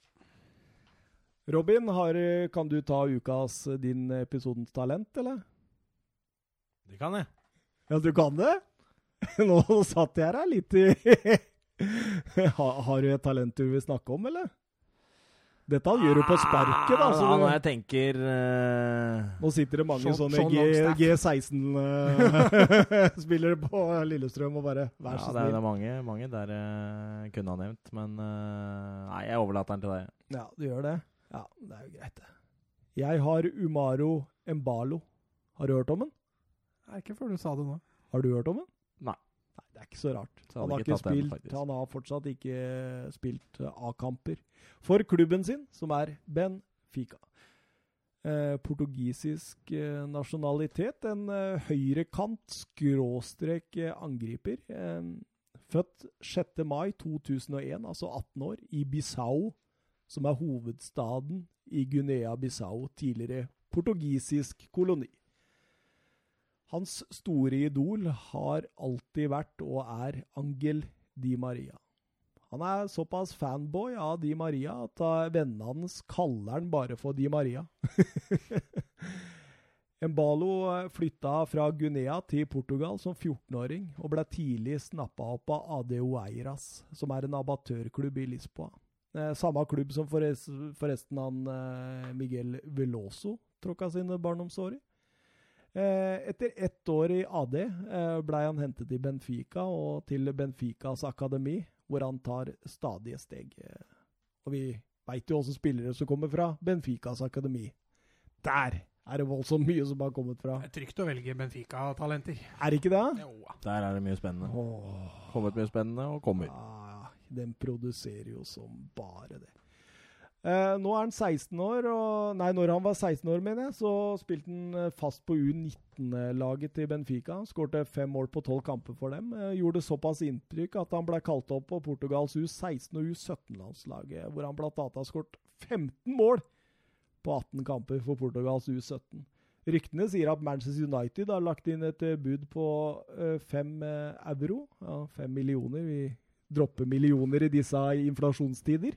Robin, har, kan du ta ukas din episodens talent, eller? Det kan jeg. Ja, du kan det? Nå satt jeg her litt i har, har du et talent du vil snakke om, eller? Dette han gjør jo på sparket, da. Ja, når jeg tenker uh, nå sitter det mange Sean- sånne G16-spillere på Lillestrøm og bare Vær ja, så det, er, det er mange, mange der jeg kunne ha nevnt, men eh, Nei, jeg overlater den til deg. Ja, du gjør det? Ja, det er jo greit, det. Jeg har Umaro Embalo. Har du hørt om den? Nei, ikke før du sa det nå. Har du hørt om den? Det er ikke så rart. Så Han har, ikke spilt, den, han har fortsatt ikke spilt eh, A-kamper for klubben sin, som er Benfica. Eh, portugisisk eh, nasjonalitet. En eh, høyrekant skråstrek eh, angriper. Eh, født 6. mai 2001, altså 18 år, i Bissau, som er hovedstaden i Guinea-Bissau, tidligere portugisisk koloni. Hans store idol har alltid vært og er Angel Di Maria. Han er såpass fanboy av Di Maria at eh, vennene hans kaller han bare for Di Maria. Embalo eh, flytta fra Guinea til Portugal som 14-åring, og ble tidlig snappa opp av AD Oeiras, som er en abatørklubb i Lisboa. Eh, samme klubb som forresten han Miguel Veloso tråkka sine barndomsår. Eh, etter ett år i AD Blei ble han hentet i Benfica og til Benficas akademi, hvor han tar stadige steg. Eh, og vi veit jo også spillere som kommer fra Benficas akademi. Der er det voldsomt mye som har kommet fra. Det er trygt å velge Benfica-talenter. Er det ikke det? Jo, Der er det mye spennende. Åh, Kommet mye spennende, og kommer. ja, den produserer jo som bare det. Eh, nå er han 16 år, og Nei, når han var 16 år, mener jeg, så spilte han eh, fast på U19-laget til Benfica. Skårte fem mål på tolv kamper for dem. Eh, gjorde såpass inntrykk at han ble kalt opp på Portugals U16- og U17-landslaget, hvor han annet har skåret 15 mål på 18 kamper for Portugals U17. Ryktene sier at Manchester United har lagt inn et eh, bud på eh, fem euro. Ja, fem millioner. Vi dropper millioner i disse inflasjonstider.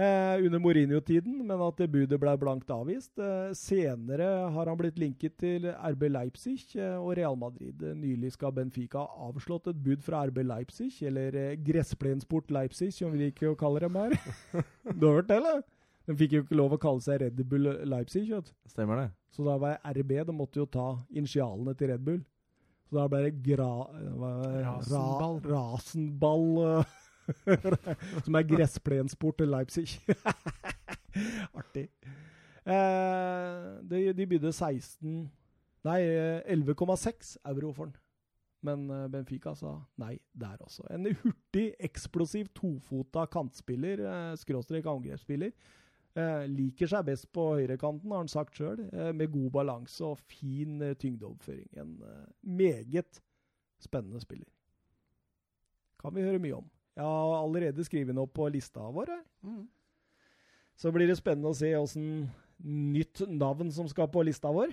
Eh, under Mourinho-tiden, men at det budet ble blankt avvist. Eh, senere har han blitt linket til RB Leipzig eh, og Real Madrid. Eh, Nylig skal Benfica ha avslått et bud fra RB Leipzig, eller eh, Gressplensport Leipzig, som vi liker å kalle dem her. du har hørt det, eller? De fikk jo ikke lov å kalle seg Red Bull Leipzig, vet. Stemmer det? Så da var jeg RB, de måtte jo ta initialene til Red Bull. Så da ble det gra... Rasenball. Ra, rasenball eh, som er gressplensport til Leipzig. Artig. Eh, de, de bydde 16 Nei, eh, 11,6 euro for den. Men eh, Benfica sa nei der også. En hurtig, eksplosiv, tofota kantspiller, eh, skråstrek angrepsspiller. Eh, liker seg best på høyrekanten, har han sagt sjøl, eh, med god balanse og fin eh, tyngdeoppføring. En eh, meget spennende spiller. Kan vi høre mye om. Jeg har allerede skrevet den opp på lista vår. Mm. Så blir det spennende å se åssen nytt navn som skal på lista vår.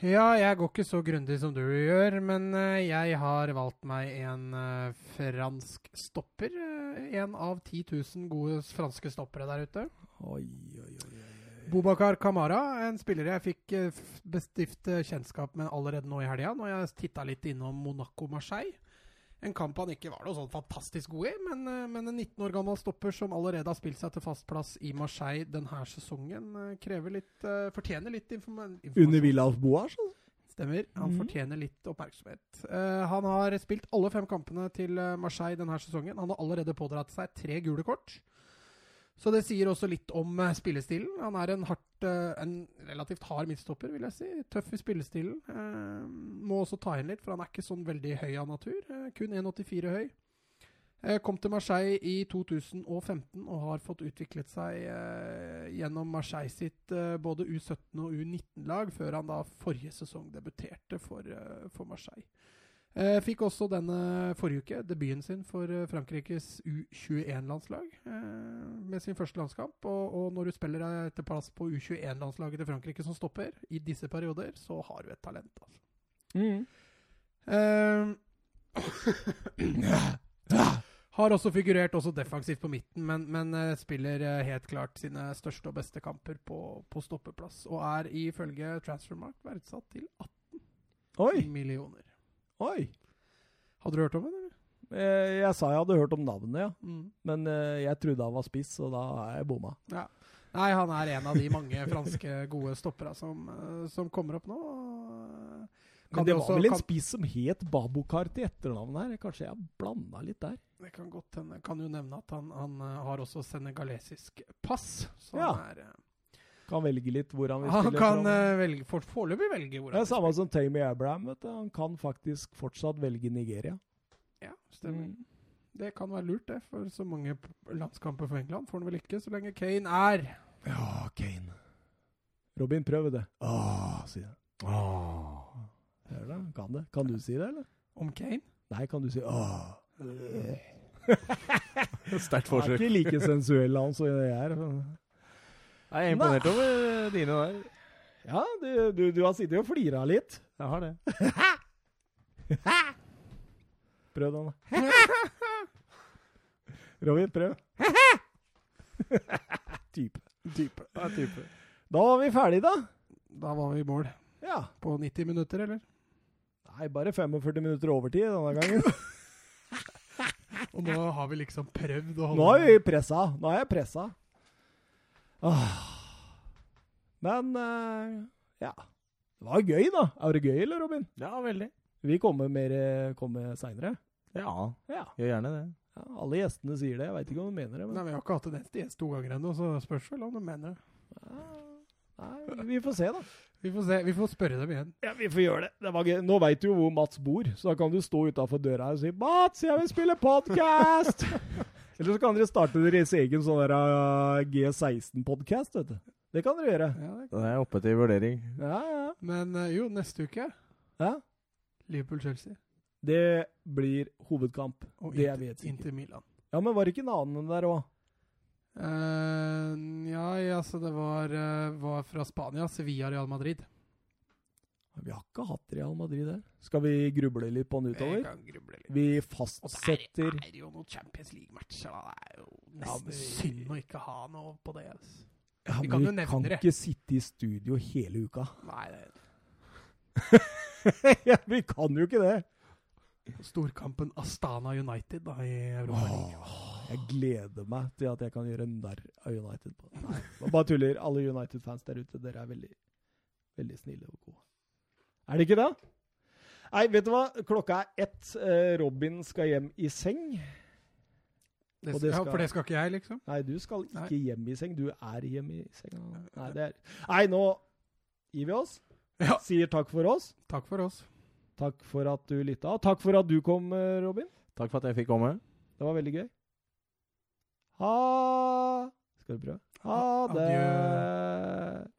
Ja, jeg går ikke så grundig som du gjør, men eh, jeg har valgt meg en eh, fransk stopper. eh, en av 10 000 gode franske stoppere der ute. Oi, oi, oi. oi. Bobakar Kamara, en spiller jeg fikk bestifte kjennskap med allerede nå i helga, når jeg titta litt innom Monaco-Marseille. En kamp han ikke var noe sånn fantastisk god i, men, eh, men en 19 år gammel stopper som allerede har spilt seg til fast plass i Marseille denne sesongen, eh, krever litt, eh, fortjener litt informa informasjon. Under Villas Boas, altså? Stemmer. Han Mhm. fortjener litt oppmerksomhet. Uh, han har spilt alle fem kampene til Marseille denne sesongen. Han har allerede pådratt seg tre gule kort. Så det sier også litt om eh, spillestilen. Han er en, hardt, eh, en relativt hard midtstopper, vil jeg si. Tøff i spillestilen. Eh, må også ta inn litt, for han er ikke sånn veldig høy av natur. Kun 1,84 høy. Kom til Marseille i 2015 og har fått utviklet seg gjennom Marseille sitt både U17 og U19-lag, før han da forrige sesong debuterte for Marseille. Eh, fikk også denne forrige uke debuten sin for eh, Frankrikes U21-landslag eh, med sin første landskamp. Og, og når du spiller deg til plass på U21-landslaget til Frankrike som stopper i disse perioder, så har du et talent. altså. Mm. Eh, har også figurert også defensivt på midten, men, men spiller helt klart sine største og beste kamper på, på stoppeplass. Og er ifølge Transfermark verdsatt til 18 Oi, millioner. Oi. Hadde du hørt om den, eller? Jeg, jeg sa jeg hadde hørt om navnet, ja. Mm. Men eh, jeg trodde han var spiss, og da er jeg bomma. Nei, han er en av de mange franske gode stoppera som, eh, som kommer opp nå. Men Kan det også- var vel en kan- spiss som het Babokar til etternavn her? Kanskje jeg blanda litt der? Det kan godt hende. Kan jo nevne at han, han eh, har også senegalesisk pass. Så Ja. han, er, eh, Kan velge litt hvor han vil han spille. kan fram. eh, velge, for, foreløpig velge hvor det er samme som Tammy Abraham. Vet du. Han kan faktisk fortsatt velge Nigeria. Ja, stemmer. Mm. Det kan være lurt, det. For så mange landskamper for England får han vel ikke, så lenge Kane er Ja, Kane. Robin, prøv det. Åh, sier jeg. Åh. Hører du? Kan det? Kan du si det, eller? om Kane. Nei, kan du si åh? Sterkt forsøk. Han er ikke like sensuell han som jeg er. Jeg er imponert over dine der. Ja, du, du, du har sittet og flira litt. Jeg har det. Prøv den, da. Robin, prøv. type. Type. Ja, type. Da var vi ferdige, da. Da var vi i mål. Ja. På 90 minutter, eller? Nei, bare 45 minutter overtid denne gangen. Og nå har vi liksom prøvd å holde Nå er vi pressa. Nå er jeg pressa. Åh. Men uh, ja. Det var gøy, da. Er det gøy, eller, Robin? Ja, veldig. Vi kommer mer kommer seinere. Ja, Ja. gjør gjerne det. ja. Alle gjestene sier det. Jeg veit ikke om de mener det. Nei, Vi har ikke hatt en eneste gjest to ganger ennå, så spørs vel om de mener det. Nei, vi får se, da. Vi får se. Vi får spørre dem igjen. Ja, vi får gjøre det. det var gøy. Nå veit du jo hvor Mats bor, så da kan du stå utafor døra og si 'Mats, jeg vil spille podkast!' Eller så kan dere starte deres egen sånn der uh, G16-podkast, vet du. Det kan dere gjøre. Ja, det. Det er oppe til vurdering. Ja, ja. Men eh, jo, neste uke ja. Liverpool-Chelsea. Det blir hovedkamp. Og Det helt sikre Inter Milan. Ja, men var det ikke en annen der òg? Uh, ja, altså det var, eh, var fra Spania. Sevilla Real Madrid. Vi har ikke hatt Real Madrid der. Skal vi gruble litt på den utover? utover? kan gruble litt. Vi fastsetter Og der er, jo noen Champions League-matcher. da. Det er jo Ja, nesten men- synd å ikke ha noe på det. Altså. ja, vi men kan jo Vi kan det. ikke sitte i studio hele uka. Nei, det ja, vi kan jo ikke det. storkampen Astana United da, i Europa. Jeg gleder meg til at jeg kan gjøre narr av United. på Nei, bare tuller. Alle United-fans der ute, dere er veldig, veldig snille og gode. Er det ikke det? Nei, vet du hva? Klokka er ett. Eh, Robin skal hjem i seng. Det, det ja, for det skal ikke jeg, liksom? Nei, du skal ikke Nei. hjem i seng. Du er hjemme i senga. Nei, det er Nei, nå gir vi oss. Ja. Sier takk for oss. Takk for oss. Takk for at du lytta. Takk for at du kom, eh, Robin. Takk for at jeg fikk komme. Det var veldig gøy. Ha Skal du prøve? Ha det.